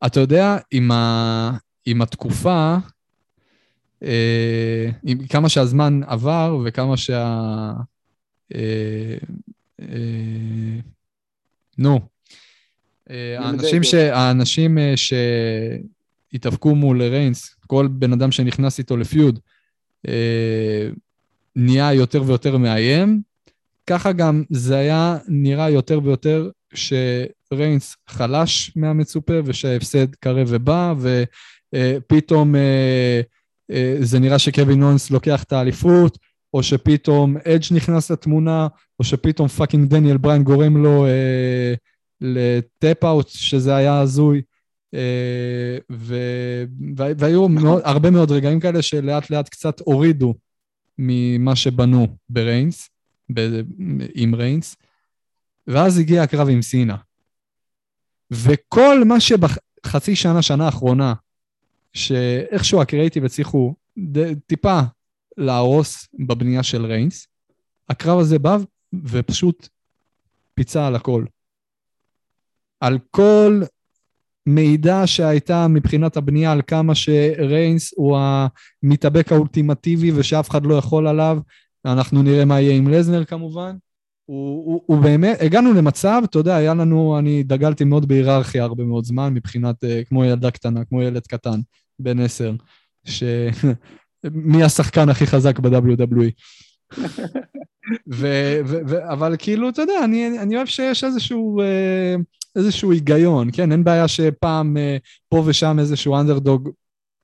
אתה יודע, עם, ה, עם התקופה, אה, עם כמה שהזמן עבר וכמה שה... אה, אה, נו, האנשים. ש, האנשים אה, שהתאבקו מול ריינס, כל בן אדם שנכנס איתו לפיוד, אה, נהיה יותר ויותר מאיים, ככה גם זה היה נראה יותר ויותר שריינס חלש מהמצופה ושההפסד קרב ובא, ופתאום אה, אה, זה נראה שקווין אונס לוקח את האליפות, או שפתאום אדג' נכנס לתמונה, או שפתאום fucking דניאל בריין גורם לו אה, ל tap out, שזה היה הזוי. אה, ו- וה- והיו מאוד, הרבה מאוד רגעים כאלה שלאט לאט קצת הורידו ממה שבנו בריינס, ב- עם ריינס, ואז הגיע הקרב עם סינה. וכל מה שבחצי שנה, שנה האחרונה, שאיכשהו הקריאיטיב הצליחו ד- טיפה להרוס בבנייה של ריינס, הקרב הזה בא ופשוט פיצה על הכל. על כל מידע שהייתה מבחינת הבנייה על כמה שריינס הוא המתאבק האולטימטיבי ושאף אחד לא יכול עליו, אנחנו נראה מה יהיה עם לזנר כמובן. הוא, הוא, הוא באמת, הגענו למצב, אתה יודע, היה לנו, אני דגלתי מאוד בהיררכיה הרבה מאוד זמן, מבחינת, אה, כמו ילדה קטנה, כמו ילד קטן, בן עשר, ש... מי השחקן הכי חזק ב-WWE. ו- ו- ו- אבל כאילו, אתה יודע, אני, אני אוהב שיש איזשהו, אה, איזשהו היגיון, כן? אין בעיה שפעם אה, פה ושם איזשהו אנדרדוג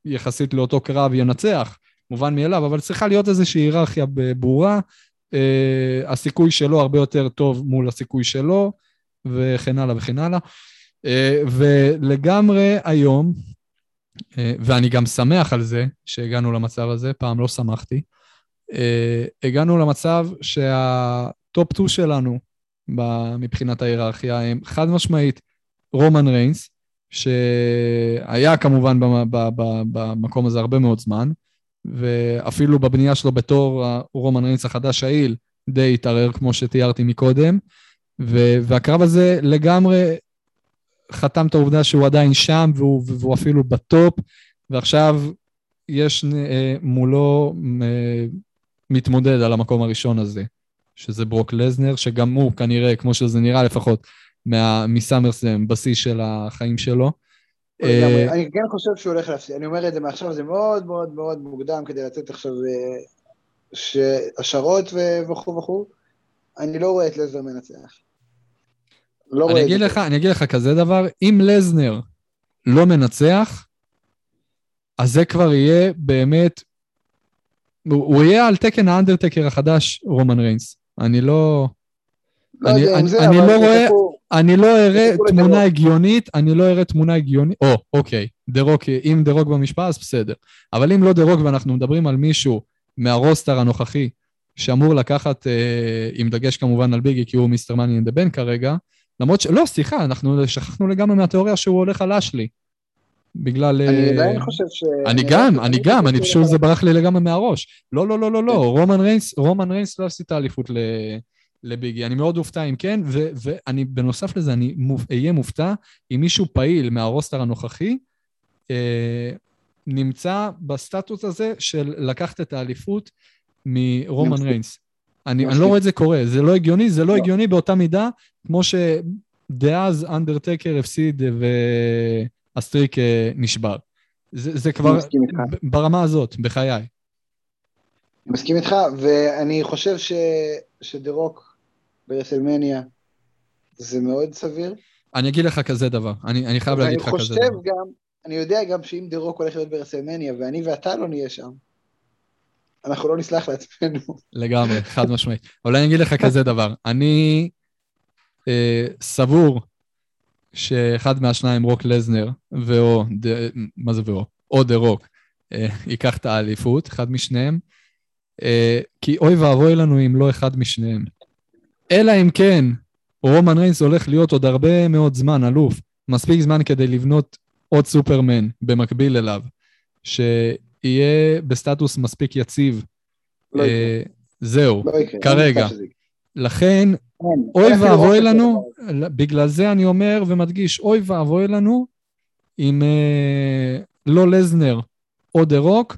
יחסית לאותו קרב ינצח, מובן מאליו, אבל צריכה להיות איזושהי היררכיה ברורה. אה, הסיכוי שלו הרבה יותר טוב מול הסיכוי שלו, וכן הלאה וכן הלאה. אה, ולגמרי היום, אה, ואני גם שמח על זה שהגענו למצב הזה, פעם לא שמחתי, אה, הגענו למצב שה top 2 שלנו מבחינת ההיררכיה הם חד משמעית רומן ריינס, שהיה כמובן במקום הזה הרבה מאוד זמן, ואפילו בבנייה שלו בתור רומן ריינס החדש העיל די התערער כמו שתיארתי מקודם, ו- והקרב הזה לגמרי חתם את העובדה שהוא עדיין שם והוא, והוא אפילו בטופ, ועכשיו יש אה, מולו אה, מתמודד על המקום הראשון הזה, שזה ברוק לזנר, שגם הוא כנראה, כמו שזה נראה לפחות, מסאמרסלאם, בשיא של החיים שלו. אה. אני כן חושב שהוא הולך להפסיד, אני אומר את זה מעכשיו, זה מאוד מאוד מאוד מוקדם כדי לתת עכשיו אה, השערות וכו' וכו'. אני לא רואה את לזנר מנצח. לא אני אגיד. לך, אני אגיד לך כזה דבר, אם לזנר לא מנצח, אז זה כבר יהיה באמת, הוא יהיה על תקן האנדרטקר החדש, רומן ריינס. אני לא... לא אני- אני- זה, אני לא רואה- תחכו. אני לא אראה תמונה. הגיונית, אני לא אראה תמונה הגיונית, או, אוקיי, דה רוק, אם דה רוק במשפט, אז בסדר. אבל אם לא דה רוק ואנחנו מדברים על מישהו מה roster הנוכחי, שאמור לקחת, אה, עם דגש כמובן על ביגי, כי הוא Mr. Money in the Bank כרגע, למרות ש... לא, סליחה, אנחנו שכחנו לגמרי מהתיאוריה שהוא הולך על אשלי. בגלל... אני אה, עדיין חושב ש... אני גם, אני גם, אני פשוט זה ברח לי לגמרי מהראש. לא, לא, לא, לא, כן. לא, רומן ריינס, רומן ריינס לא יפסיד אליפות ל... לביגי. אני מאוד אופתע אם כן, ו- ואני, בנוסף לזה, אני אהיה מופתע אם מישהו פעיל מה roster הנוכחי אה, נמצא בסטטוס הזה של לקחת את האליפות מרומן. ריינס. אני, אני. לא רואה את זה קורה, זה לא הגיוני, זה לא לא. הגיוני באותה מידה כמו שדה אנדרטקר הפסיד וה streak אה, נשבר. זה, זה כבר ברמה הזאת, בחיי. אני מסכים איתך, ואני חושב ש... שדה רוק ברסלמניה זה מאוד סביר. אני אגיד לך כזה דבר, אני, אני חייב להגיד לך ואני כזה חושב דבר. גם, אני יודע גם שאם דה רוק הולך להיות ברסלמניה, ואני ואתה לא נהיה שם, אנחנו לא נסלח לעצמנו. לגמרי, חד משמעית. אבל אני אגיד לך כזה דבר, אני אה, סבור שאחד מהשניים, רוק לזנר, ואו, ד- מה זה ואו? או דה רוק, אה, ייקח את האליפות, אחד משניהם, אה, כי אוי ואבוי לנו אם לא אחד משניהם. אלא אם כן, רומן ריינס הולך להיות עוד הרבה מאוד זמן אלוף, מספיק זמן כדי לבנות עוד סופרמן במקביל אליו, שיהיה בסטטוס מספיק יציב. לא. אה, זהו. לא. כרגע. לכן, אין. אוי ואבוי לנו. בגלל זה אני אומר ומדגיש, אוי ואבוי לנו אם אה, לא לזנר או דה רוק.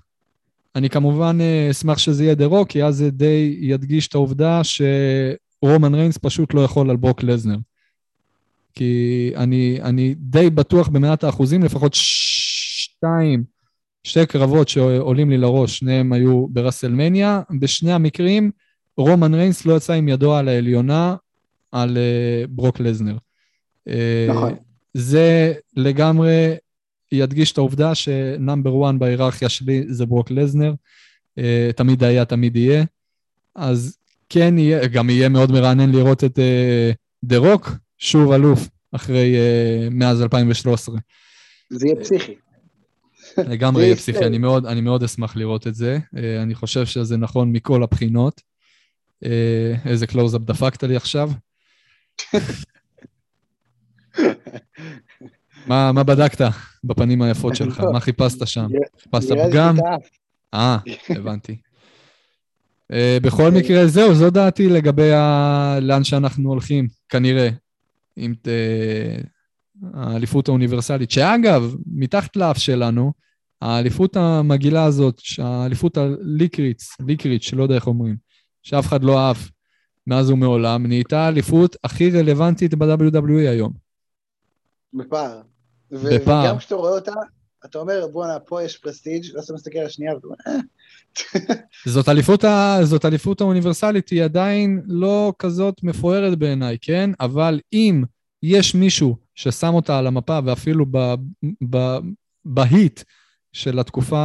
אני כמובן אה, אשמח שזה יהיה דה רוק, כי אז זה די ידגיש את העובדה שרומן ריינס פשוט לא יכול על ברוק לזנר. כי אני, אני די בטוח במאת האחוזים, לפחות שתיים, שתי קרבות שעולים לי לראש, שניהם היו ברסלמניה. בשני המקרים, רומן ריינס לא יצא עם ידו על העליונה על אה, ברוק לזנר. אה, נכון. זה לגמרי ידגיש את העובדה שנאמבר 1 בהיררכיה שלי זה ברוק לזנר. uh, תמיד היה, תמיד יהיה. אז כן יהיה, גם יהיה מאוד מרענן לראות את דה רוק, שוב אלוף, אחרי, uh, מאז 2013. זה יהיה פסיכי. לגמרי יהיה. פסיכי, אני מאוד, אני מאוד אשמח לראות את זה. אני חושב שזה נכון מכל הבחינות. אה, איזה קלוז-אפ דפקת לי עכשיו. מה, מה בדקת בפנים היפות שלך? מה חיפשת שם? חיפשת פגם? אה, הבנתי. אה, בכל מקרה, זהו, זו דעתי לגבי ה... לאן שאנחנו הולכים, כנראה, עם ת- האליפות האוניברסלית. שאגב, מתחת לאף שלנו, האליפות המגעילה הזאת, האליפות הליקריץ, ליקריץ', לא יודע איך אומרים, שאף אחד לא אהב מאז ומעולם, נהייתה האליפות הכי רלוונטית ב-WWE היום. בפער. ו- בפער. וגם כשאתה רואה אותה, אתה אומר, בואנה, פה יש פרסטיג', ואז אתה מסתכל על השנייה, ואתה אומר, אה, זאת אליפות, ה... זאת אליפות האוניברסלית, היא עדיין לא כזאת מפוארת בעיניי, כן? אבל אם יש מישהו ששם אותה על המפה, ואפילו ב... ב... בהיט של התקופה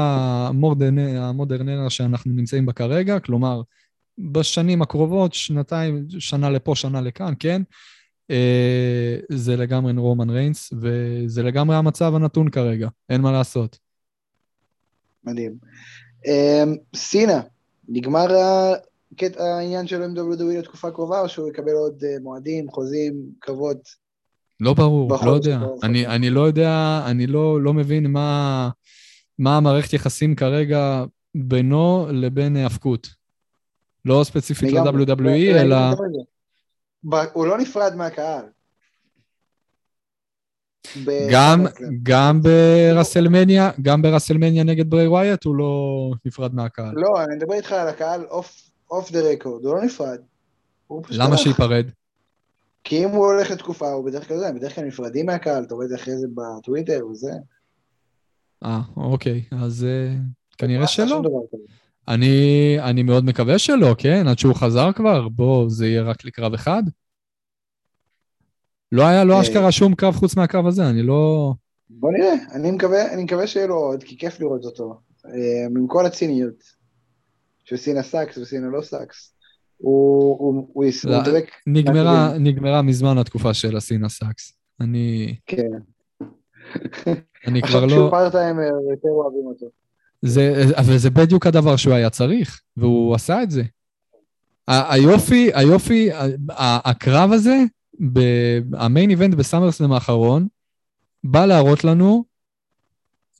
המודרנ... המודרנרה שאנחנו נמצאים בה כרגע, כלומר, בשנים הקרובות, שנתיים, שנה לפה, שנה לכאן, כן? אה, זה לגמרי רומן ריינס, וזה לגמרי המצב הנתון כרגע, אין מה לעשות. מדהים. אמ, סינה, נגמר הקטע- העניין שלו עם WWE לתקופה קרובה, או שהוא יקבל עוד אה, מועדים, חוזים, קרבות? לא ברור, לא יודע. אני. אני לא יודע, אני לא, לא מבין מה, מה המערכת יחסים כרגע בינו לבין ההיאבקות. לא ספציפית. ל-WWE, אלא... הוא לא נפרד מהקהל. גם. גם ברסלמניה, גם ברסלמניה נגד ברי ווייט הוא לא נפרד מהקהל. לא, אני מדבר איתך על הקהל off the record, הוא לא נפרד. הוא למה. שייפרד? כי אם הוא הולך לתקופה, הוא בדרך כלל, הם בדרך כלל נפרדים מהקהל, אתה רואה את זה אחרי זה בטוויטר וזה. אה, אוקיי, אז אה, כנראה עשה שלא. אני, אני מאוד מקווה שלא, כן? עד שהוא חזר כבר, בוא, זה יהיה רק לקרב אחד. לא היה לו אה. אשכרה שום קרב חוץ מהקרב הזה, אני לא... בוא נראה, אני מקווה, אני מקווה שיהיה לו עוד, כי כיף לראות אותו. אה, עם כל הציניות. שסינה sucks וסינה לא sucks. הוא, הוא, הוא, יס- לא. נגמרה, נגמרה מזמן התקופה של הסינה sucks. אני, כן. אני כבר עכשיו כשהוא לא... פארטיימר, יותר אוהבים אותו. זה, אבל זה בדיוק הדבר שהוא היה צריך, והוא עשה את זה. היופי, היופי, הקרב הזה, המיין איבנט בסאמרסלם האחרון, בא להראות לנו,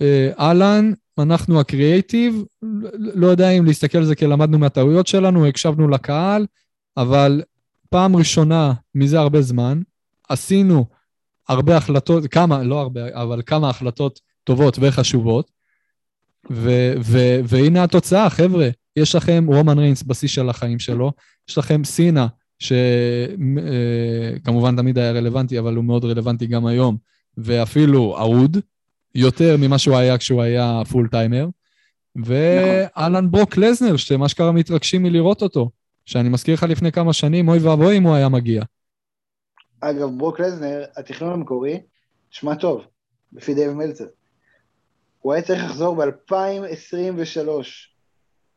אה, אהלן, אנחנו הקריאייטיב, לא יודע אם להסתכל על זה כי למדנו מהטעויות שלנו, הקשבנו לקהל, אבל פעם ראשונה מזה הרבה זמן, עשינו הרבה החלטות, כמה, לא הרבה, אבל כמה החלטות טובות וחשובות, ו- ו- והנה התוצאה, חבר'ה. יש לכם רומן ריינס בשיא של החיים שלו, יש לכם סינה, שכמובן תמיד היה רלוונטי, אבל הוא מאוד רלוונטי גם היום, ואפילו אהוד, יותר ממה שהוא היה כשהוא היה פול טיימר. ועל ברוק לסנר, שמה שקרה מתרגשים מלראות אותו, שאני מזכיר לך לפני כמה שנים, אוי ואבוי אם הוא היה מגיע. אגב, ברוק לסנר, התכנון המקורי, שמע טוב, לפי דייב מלצר. הוא היה צריך לחזור ב-2023.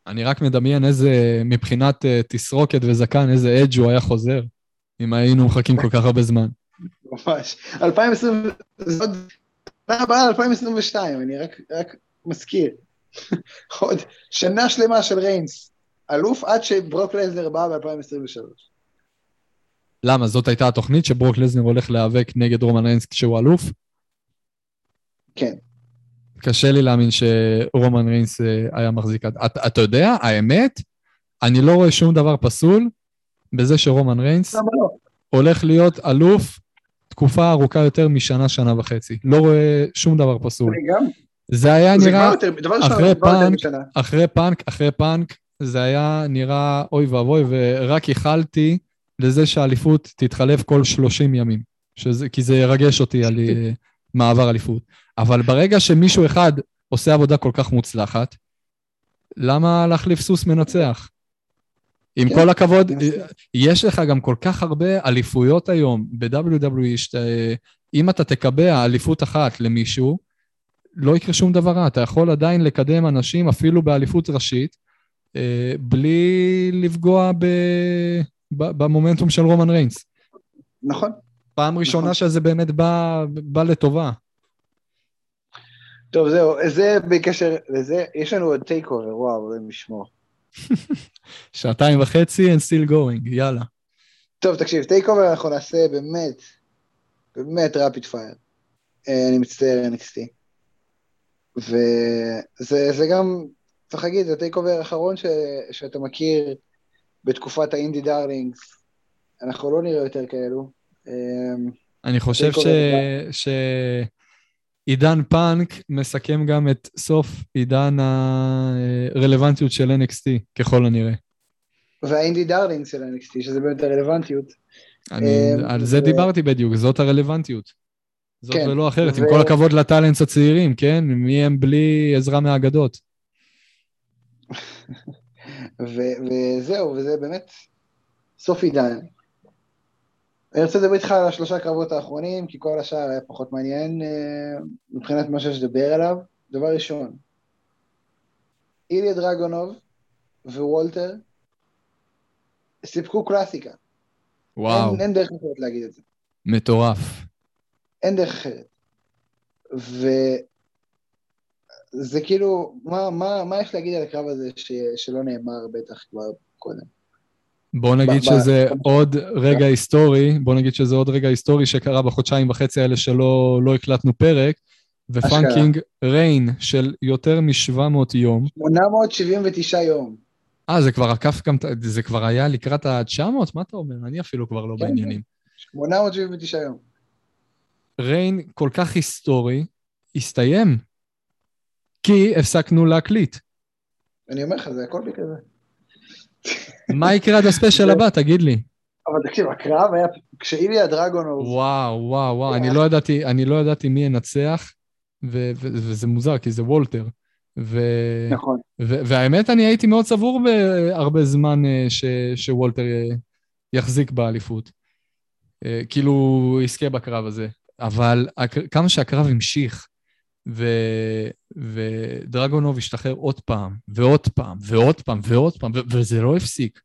אני רק מדמיין איזה, מבחינת uh, תסרוקת וזקן, איזה אדג' הוא היה חוזר, אם היינו מחכים כל כך הרבה זמן. ממש. 2020, זאת שנה הבאה 2022, אני רק, רק מזכיר. עוד שנה שלמה של ריינס. אלוף עד שברוק לסנר בא ב-2023. למה? זאת הייתה התוכנית שברוק לסנר הולך להיאבק נגד רומן ריינס כשהוא אלוף? כן. קשה לי להאמין שרומן ריינס אה, היה מחזיק... אתה את יודע, האמת, אני לא רואה שום דבר פסול בזה שרומן ריינס לא? הולך להיות אלוף תקופה ארוכה יותר משנה, שנה וחצי. לא רואה שום דבר פסול. אני גם. זה היה זה נראה, יותר, אחרי יותר פאנק. אחרי פאנק, אחרי פאנק, זה היה נראה אוי ואבוי, ורק ייחלתי לזה שהאליפות תתחלף כל 30 ימים. שזה, כי זה ירגש אותי על אה, מעבר אליפות. אבל ברגע שמישהו אחד עושה עבודה כל כך מוצלחת, למה להחליף סוס מנצח? עם כן, כל הכבוד. יש לך גם כל כך הרבה אליפויות היום ב-WWE, שאתה- אם אתה תקבע אליפות אחת למישהו, לא יקרה שום דבר רע. אתה יכול עדיין לקדם אנשים, אפילו באליפות ראשית, אה, בלי לפגוע. ב- במומנטום של רומן ריינס. נכון. פעם ראשונה נכון. שזה באמת בא, בא לטובה. טוב, זהו, זה בקשר לזה, יש לנו עוד טייק אובר, וואו, אלוהים ישמור. שעתיים וחצי and still going, יאללה. טוב, תקשיב, טייק אובר אנחנו נעשה באמת, באמת rapid fire. אני מצטער, NXT. וזה זה גם, צריך להגיד, זה טייק אובר האחרון ש, שאתה מכיר בתקופת האינדי darlings. אנחנו לא נראה יותר כאלו. אמ, אני חושב ש... קורה ש... עידן פאנק מסכם גם את סוף עידן הרלוונטיות של NXT, ככל הנראה. והאינדי דארלינגס של NXT, שזה באמת הרלוונטיות. אני, אמ, על זה ו- דיברתי בדיוק, זאת הרלוונטיות. זאת כן, ולא אחרת, עם ו- כל הכבוד לטאלנטס הצעירים, כן? מי הם בלי עזרה מהאגדות? ו- וזהו, וזה באמת סוף עידן. אני רוצה לדבר איתך על השלושה קרבות האחרונים, כי כל השאר היה פחות מעניין אה, מבחינת מה שיש לדבר עליו. דבר ראשון, איליה דרגונוב ווולטר סיפקו קלאסיקה. וואו, אין, אין דרך אחרת להגיד את זה. מטורף. אין דרך אחרת. וזה כאילו, מה, מה, מה יש להגיד על הקרב הזה ש, שלא נאמר בטח כבר קודם? בוא נגיד ב- שזה ב- עוד רגע היסטורי, בוא נגיד שזה עוד רגע היסטורי שקרה בחודשיים וחצי האלה שלא לא הקלטנו פרק, ופאקינג reign של יותר מ-700 יום. 879 יום. אה, זה כבר עקף גם, זה כבר היה לקראת ה-900? מה אתה אומר? אני אפילו כבר לא כן. בעניינים. 879 יום. reign כל כך היסטורי, הסתיים. כי הפסקנו להקליט. אני אומר לך, זה הכל בגלל זה. מה יקרה עד הספיישל הבא, תגיד לי. אבל תקשיב, הקרב היה, כשאיליה דרגונוב, וואו, וואו, וואו, אני לא ידעתי, אני לא ידעתי מי ינצח, ו- ו- וזה מוזר, כי זה וולטר. ו- נכון, ו- והאמת, אני הייתי מאוד סבור בהרבה זמן אה, ש- שוולטר אה, יחזיק באליפות. אה, כאילו, יזכה בקרב הזה. אבל הק- כמה שהקרב המשיך, ו- ודרגונוב השתחרר עוד פעם, ועוד פעם, ועוד פעם, ועוד פעם, ו- וזה לא הפסיק.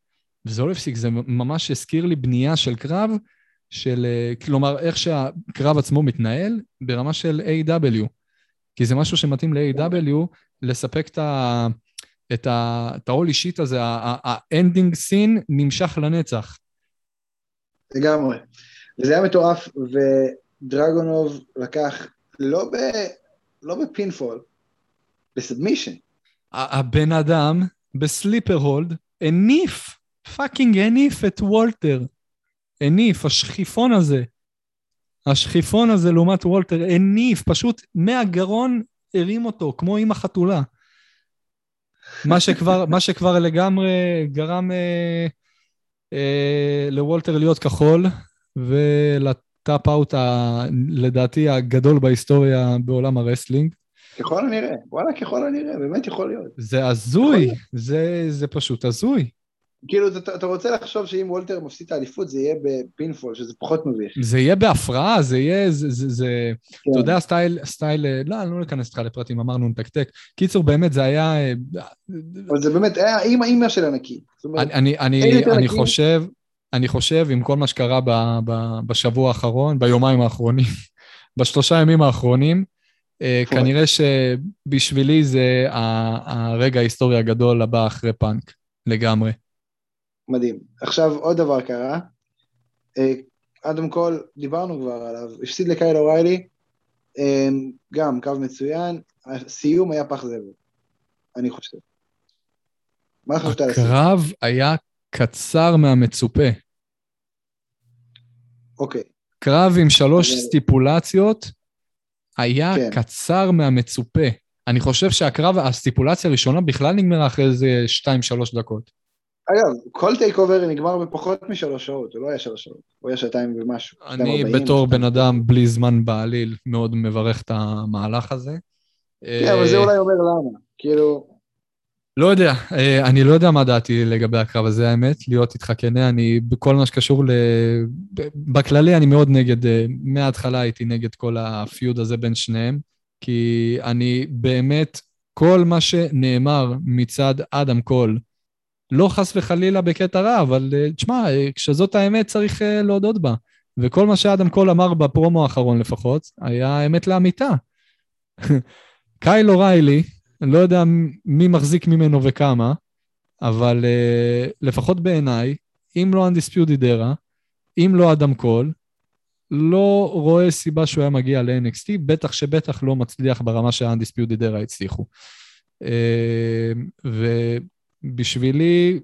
וזה לא הפסיק, זה ממש הזכיר לי בנייה של קרב, של, אה, כלומר, איך שהקרב עצמו מתנהל ברמה של A.W. כי זה משהו שמתאים ל-A.W. לספק את ה... את ה... את ה-all אישית הזה, האנדינג סין נמשך לנצח. לגמרי. וזה היה מטורף, ודרגונוב לקח, לא, ב, לא בפינפול, בסאבמישן. ה- הבן אדם ב sleeper hold הניף, פאקינג הניף את וולטר. הניף, השכיפון הזה. השכיפון הזה לעומת וולטר הניף, פשוט מהגרון הרים אותו, כמו עם החתולה. מה שכבר, מה שכבר לגמרי גרם אה, אה, לוולטר להיות כחול, ול tap out, לדעתי, הגדול בהיסטוריה בעולם ה wrestling. ככל הנראה, וואלה, ככל הנראה, באמת יכול להיות. זה הזוי, זה, זה פשוט הזוי. כאילו, אתה, אתה רוצה לחשוב שאם וולטר מפסיד את האליפות, זה יהיה ב pinfall, שזה פחות מביך. זה יהיה בהפרעה, זה יהיה, זה, זה, זה כן. אתה יודע, סטייל, סטייל, לא, אני לא אכנס איתך לפרטים, אמרנו נתקתק. קיצור, באמת, זה היה... אה, אבל זה באמת היה אימא אימא של אומרת, אני, אני, אני, אני? חושב, אני חושב, עם כל מה שקרה ב, ב, בשבוע האחרון, ביומיים האחרונים, בשלושה ימים האחרונים, אה. כנראה שבשבילי זה הרגע ההיסטורי הגדול הבא אחרי פאנק, לגמרי. מדהים. עכשיו עוד דבר קרה, אה, אדם קול, דיברנו כבר עליו, הפסיד לקייל אוריילי, אה, גם קו מצוין, הסיום היה פח זבל, אני חושב. מה חשבת על הסיום? הקרב היה קצר מהמצופה. אוקיי, קרב עם שלוש אבל- סטיפולציות היה כן. קצר מהמצופה. אני חושב שהקרב, הסטיפולציה הראשונה בכלל נגמרה אחרי איזה שתיים, שלוש דקות. אגב, כל טייק אובר נגמר בפחות משלוש שעות, הוא לא היה שלוש שעות, הוא היה שעתיים ומשהו. אני 2:40, בתור בן 2:40. אדם בלי זמן בעליל מאוד מברך את המהלך הזה. כן, אבל זה אה, אולי אומר למה, כאילו, לא יודע, אה, אני לא יודע מה דעתי לגבי הקרב הזה, האמת, להיות איתך כנה, אני בכל מה שקשור ל... בכללי אני מאוד נגד, אה, מההתחלה הייתי נגד כל ה feud הזה בין שניהם, כי אני באמת, כל מה שנאמר מצד אדם קול, לא חס וחלילה בקטע רע, אבל אה, תשמע, כשזאת האמת צריך להודות בה. וכל מה שאדם קול אמר בפרומו האחרון לפחות, היה אמת לאמיתה. קייל אוריילי, אני לא יודע מי מחזיק ממנו וכמה, אבל uh, לפחות בעיניי, אם לא Undisputed Era, אם לא אדם קול, לא רואה סיבה שהוא היה מגיע ל-NXT, בטח שבטח לא מצליח ברמה שה-Undisputed Era הצליחו. Uh, ובשבילי,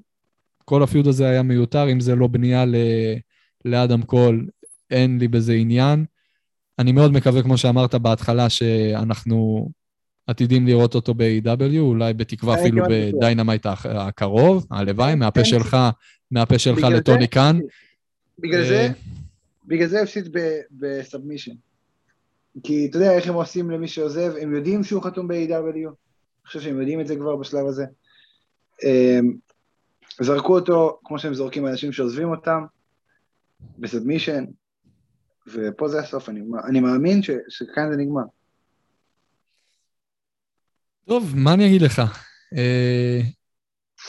כל הפיוד הזה היה מיותר, אם זה לא בנייה ל- לאדם קול, אין לי בזה עניין. אני מאוד מקווה, כמו שאמרת בהתחלה, שאנחנו עתידים לראות אותו ב-AEW, אולי בתקווה אני אפילו בטוח. ב Dynamite הקרוב, הלוואי, מהפה כן, שלך, מהפה שלך לטוני קאן. בגלל אה, זה, בגלל זה הפסיד ב submission. כי אתה יודע איך הם עושים למי שעוזב, הם יודעים שהוא חתום ב-AEW, אני חושב שהם יודעים את זה כבר בשלב הזה. אמ, זרקו אותו, כמו שהם זורקים אנשים שעוזבים אותם, ב submission, ופה זה הסוף, אני, אני מאמין ש, שכאן זה נגמר. טוב, מה אני אגיד לך? אה,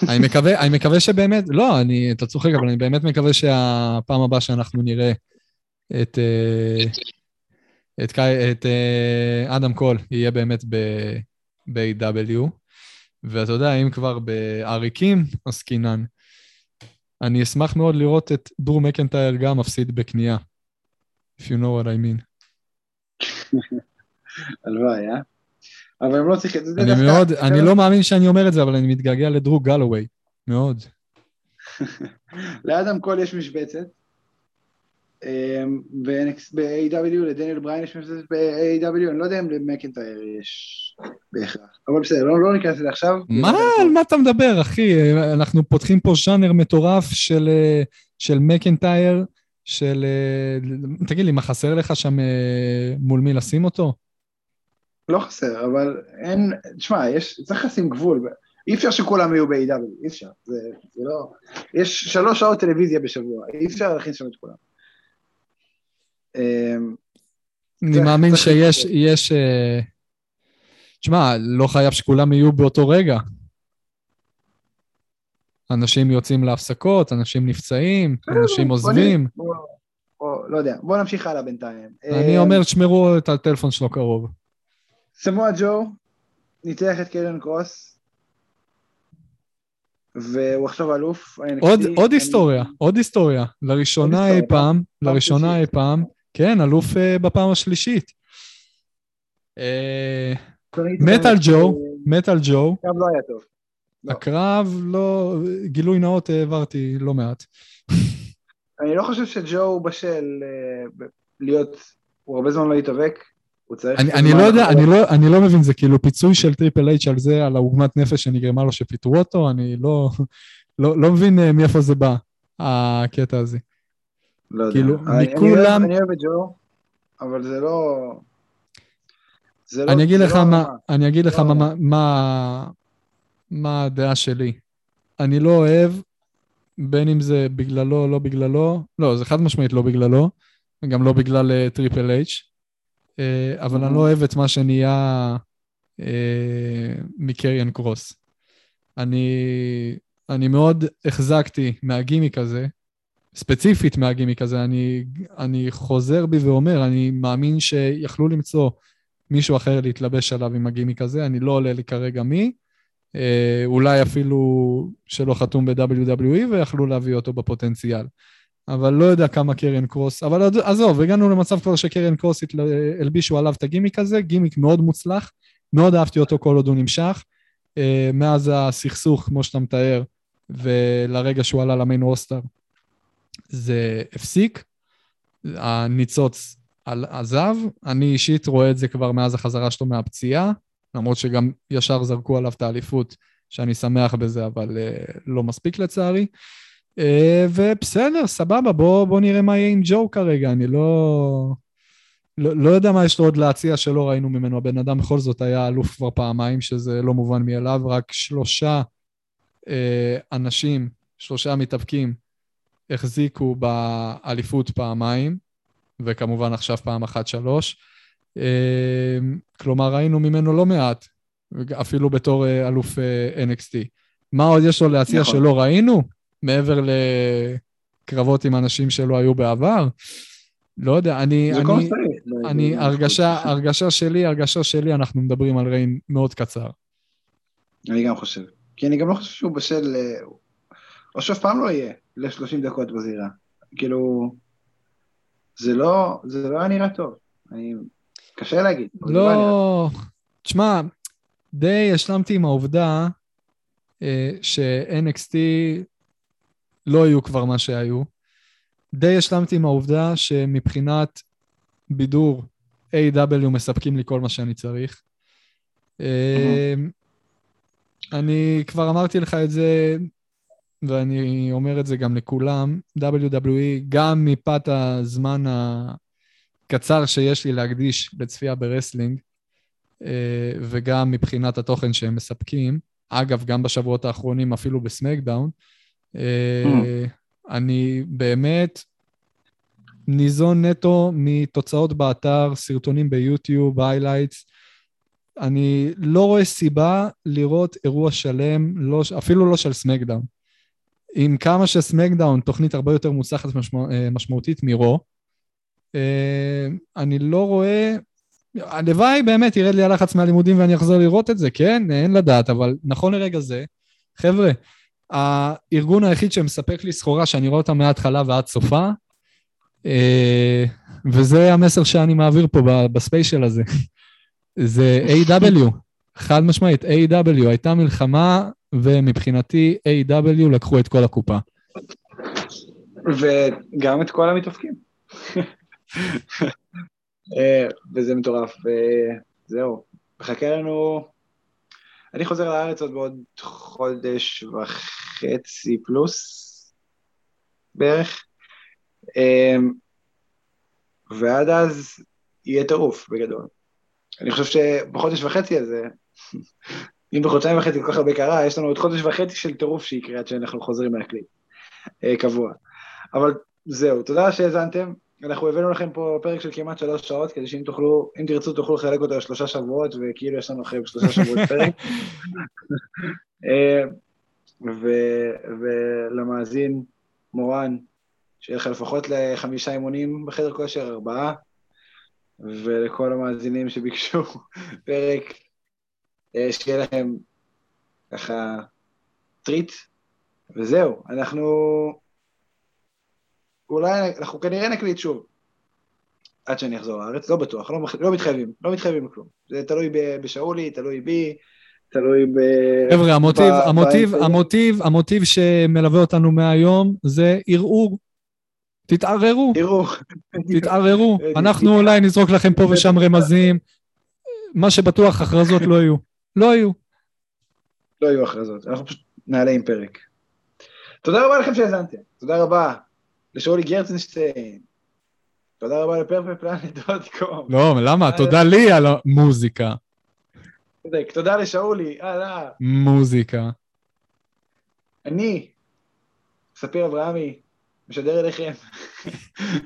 אני מקווה, אני מקווה שבאמת, לא, אני, אתה צוחק, אבל אני באמת מקווה שהפעם הבאה שאנחנו נראה את, אה, את, קאי- את אה, אדם קול יהיה באמת ב-AW, ואתה יודע, אם כבר בעריקים עסקינן, אני אשמח מאוד לראות את דרו מקנטייר גם מפסיד בקנייה. If you know what I mean. הלוואי, אה? אבל הם לא צריכים, זה אני מאוד, אני לא מאמין שאני אומר את זה, אבל אני מתגעגע לדרו גלווי. מאוד. לאדם קול יש משבצת, אמ, ב-AW, לדניאל בריין יש משבצת ב-AW, אני לא יודע אם למקנטייר יש בהכרח, אבל בסדר, לא לא ניכנס לזה עכשיו. מה? על מה אתה מדבר, אחי? אנחנו פותחים פה ז'אנר מטורף של, אה, של מקנטייר, של... אה, תגיד לי, מה חסר לך שם אה, מול מי לשים אותו? לא חסר, אבל אין, תשמע, יש, צריך לשים גבול, אי אפשר שכולם יהיו ב-AW, אי אפשר, זה, זה לא, יש שלוש שעות טלוויזיה בשבוע, אי אפשר להכניס שם את כולם. אמ, אני מאמין שיש... יש, אה, תשמע, לא חייב שכולם יהיו באותו רגע. אנשים יוצאים להפסקות, אנשים נפצעים, אנשים עוזבים. לא יודע, בוא נמשיך הלאה בינתיים. אני אמ, אומר, תשמרו את הטלפון שלו קרוב. סמואל ג'ו ניצח את קלן קרוס, והוא עכשיו אלוף. עוד, עוד היסטוריה, עוד היסטוריה. לראשונה אי פעם, לראשונה. אי פעם, כן, אלוף אה, בפעם השלישית. אה, אה, ג'ו, מת על ג'ו. הקרב לא היה טוב. לא. הקרב, לא, גילוי נאות העברתי לא מעט. אני לא חושב שג'ו בשל אה, להיות, הוא הרבה זמן לא התאבק, הוא צריך... אני, את אני לא יודע. אני לא, אני לא מבין, זה כאילו פיצוי של Triple H על זה, על העוגמת נפש שנגרמה לו שפיטרו אותו, אני לא, לא, לא מבין אה, מאיפה זה בא, הקטע הזה. לא יודע. כאילו, אני- מכולם- אני אוהב את ג'ו, אבל זה לא... זה לא... אני אגיד לך לא מה. אני אגיד לך לא. מה, מה, מה הדעה שלי. אני לא אוהב, בין אם זה בגללו או לא בגללו, לא, זה חד משמעית לא בגללו, גם לא בגלל אה, Triple H, אבל אני לא אוהב את מה שנהיה אה, מקריאן קרוס. אני, אני מאוד החזקתי מהגימיק הזה, ספציפית מהגימיק הזה, אני, אני חוזר בי ואומר, אני מאמין שיכלו למצוא מישהו אחר להתלבש עליו עם הגימיק הזה, אני לא עולה לי כרגע מי, אה, אולי אפילו שלא חתום ב-WWE ויכלו להביא אותו בפוטנציאל. אבל לא יודע כמה קרן קרוס, אבל עזוב, הגענו למצב כבר שקרן קרוס הלבישו עליו את הגימיק הזה, גימיק מאוד מוצלח, מאוד אהבתי אותו כל עוד הוא נמשך. אה, מאז הסכסוך, כמו שאתה מתאר, ולרגע שהוא עלה למיין רוסטר, זה הפסיק. הניצוץ עזב, אני אישית רואה את זה כבר מאז החזרה שלו מהפציעה, למרות שגם ישר זרקו עליו את האליפות, שאני שמח בזה, אבל uh, לא מספיק לצערי. Uh, ובסדר, סבבה, בוא, בוא נראה מה יהיה עם ג'ו כרגע, אני לא... לא, לא יודע מה יש לו עוד להציע שלא ראינו ממנו. הבן אדם בכל זאת היה אלוף כבר פעמיים, שזה לא מובן מאליו, רק שלושה אה, אנשים, שלושה מתאבקים, החזיקו באליפות פעמיים, וכמובן עכשיו פעם אחת שלוש. אה, כלומר, ראינו ממנו לא מעט, אפילו בתור אה, אלוף אה, NXT. מה עוד יש לו להציע נכון. שלא ראינו, מעבר לקרבות עם אנשים שלא היו בעבר? לא יודע, אני... זה אני... כל שצריך. אני, הרגשה, הרגשה שלי, הרגשה שלי, אנחנו מדברים על ריין מאוד קצר. אני גם חושב. כי אני גם לא חושב שהוא בשל... או שאף פעם לא יהיה ל-30 דקות בזירה. כאילו... זה לא... זה לא היה נראה טוב. אני... קשה להגיד. טוב. לא... תשמע, די השלמתי עם העובדה אה, ש-NXT לא יהיו כבר מה שהיו. די השלמתי עם העובדה שמבחינת בידור, AEW מספקים לי כל מה שאני צריך. אה, אני כבר אמרתי לך את זה, ואני אומר את זה גם לכולם, WWE, גם מפאת הזמן הקצר שיש לי להקדיש לצפייה ב wrestling, אה, וגם מבחינת התוכן שהם מספקים, אגב, גם בשבועות האחרונים, אפילו ב SmackDown, אני באמת ניזון נטו מתוצאות באתר, סרטונים ביוטיוב, highlights. אני לא רואה סיבה לראות אירוע שלם, לא, אפילו לא של SmackDown. עם כמה ש SmackDown תוכנית הרבה יותר מוצלחת משמע, אה, משמעותית מ Raw, אה, אני לא רואה... הלוואי באמת ירד לי הלחץ מהלימודים ואני אחזור לראות את זה, כן? אין לדעת, אבל נכון לרגע זה, חבר'ה, הארגון היחיד שמספק לי סחורה שאני רואה אותה מההתחלה ועד סופה, אה, וזה המסר שאני מעביר פה בספיישל הזה. זה A.W, חד משמעית, A.W, הייתה מלחמה, ומבחינתי A.W לקחו את כל הקופה. וגם את כל המתאפקים. אה, וזה מטורף. אה, זהו, מחכה לנו... אני חוזר לארץ עוד בעוד חודש וחצי פלוס בערך. אה, ועד אז יהיה טירוף בגדול. אני חושב שבחודש וחצי הזה, אם בחודשיים וחצי כל כך הרבה קרה, יש לנו עוד חודש וחצי של טירוף שיקרה עד שאנחנו חוזרים להקליט, אה, קבוע. אבל זהו, תודה שהאזנתם. אנחנו הבאנו לכם פה פרק של כמעט שלוש שעות, כדי שאם תוכלו, אם תרצו תוכלו לחלק אותו לשלושה שבועות, וכאילו יש לנו אחרי שלושה שבועות פרק. אה, ו- ולמאזין, מורן, שיהיה לך לפחות לחמישה אימונים בחדר כושר, ארבעה, ולכל המאזינים שביקשו פרק, אה, שיהיה לכם ככה treat, וזהו, אנחנו אולי, אנחנו כנראה נקליט שוב, עד שאני אחזור לארץ, לא בטוח, לא, לא מתחייבים, לא מתחייבים בכלום. זה תלוי ב- בשאולי, תלוי בי, תלוי ב... חבר'ה, המוטיב, ב- המוטיב, באמצעים. המוטיב, המוטיב שמלווה אותנו מהיום זה ערעור. תתערערו, תתערערו. אנחנו אולי נזרוק לכם פה ושם רמזים. מה שבטוח, הכרזות לא יהיו. לא יהיו. לא יהיו הכרזות, אנחנו פשוט נעלה עם פרק. תודה רבה לכם שהאזנתם, תודה רבה לשאולי גרצנשטיין, תודה רבה לפרפפלנט.קום. לא, למה? תודה לי על המוזיקה. צודק, תודה לשאולי, הלאה. מוזיקה. אני, ספיר אברהמי, משדר אליכם.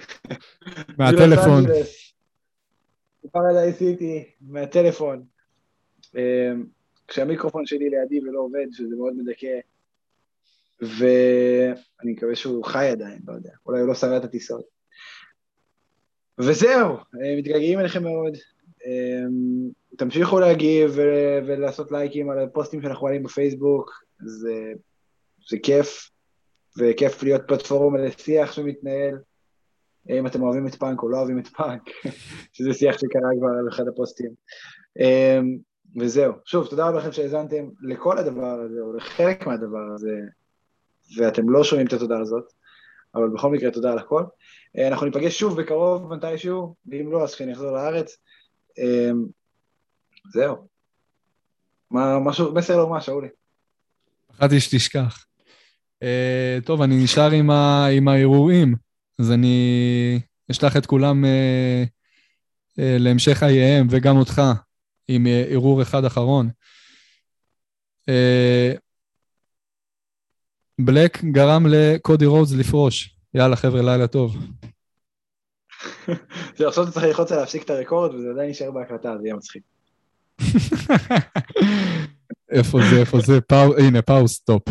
מהטלפון. פרדייס סיטי, מהטלפון. אמ, כשהמיקרופון שלי לידי ולא עובד, שזה מאוד מדכא. ואני מקווה שהוא חי עדיין, לא יודע. אולי הוא לא שרד את הטיסות. וזהו, אה, מתגעגעים אליכם מאוד. אמ, תמשיכו להגיב ולעשות לייקים על הפוסטים שאנחנו מעלים בפייסבוק, זה, זה כיף, וכיף להיות פלטפורמה לשיח שמתנהל. אם אתם אוהבים את פאנק או לא אוהבים את פאנק, שזה שיח שקרה כבר על אחד הפוסטים. וזהו. שוב, תודה רבה לכם שהאזנתם לכל הדבר הזה, או לחלק מהדבר הזה, ואתם לא שומעים את התודה הזאת, אבל בכל מקרה תודה על הכל. אה, אנחנו ניפגש שוב בקרוב מתישהו, ואם לא, אז כשאני אחזור לארץ. אמ, זהו. מה, משהו, מסר לא שאולי. פחדתי שתשכח. Uh, טוב, אני נשאר עם, ה, עם הערעורים, אז אני אשלח את כולם uh, uh, להמשך חייהם, וגם אותך, עם ערעור אחד אחרון. בלק גרם לקודי רודס לפרוש. יאללה, חבר'ה, לילה טוב. זה עכשיו אתה צריך ללחוץ להפסיק את הרקורד, וזה עדיין יישאר בהקלטה, זה יהיה מצחיק. איפה זה, איפה זה? הנה, פאוס סטופ.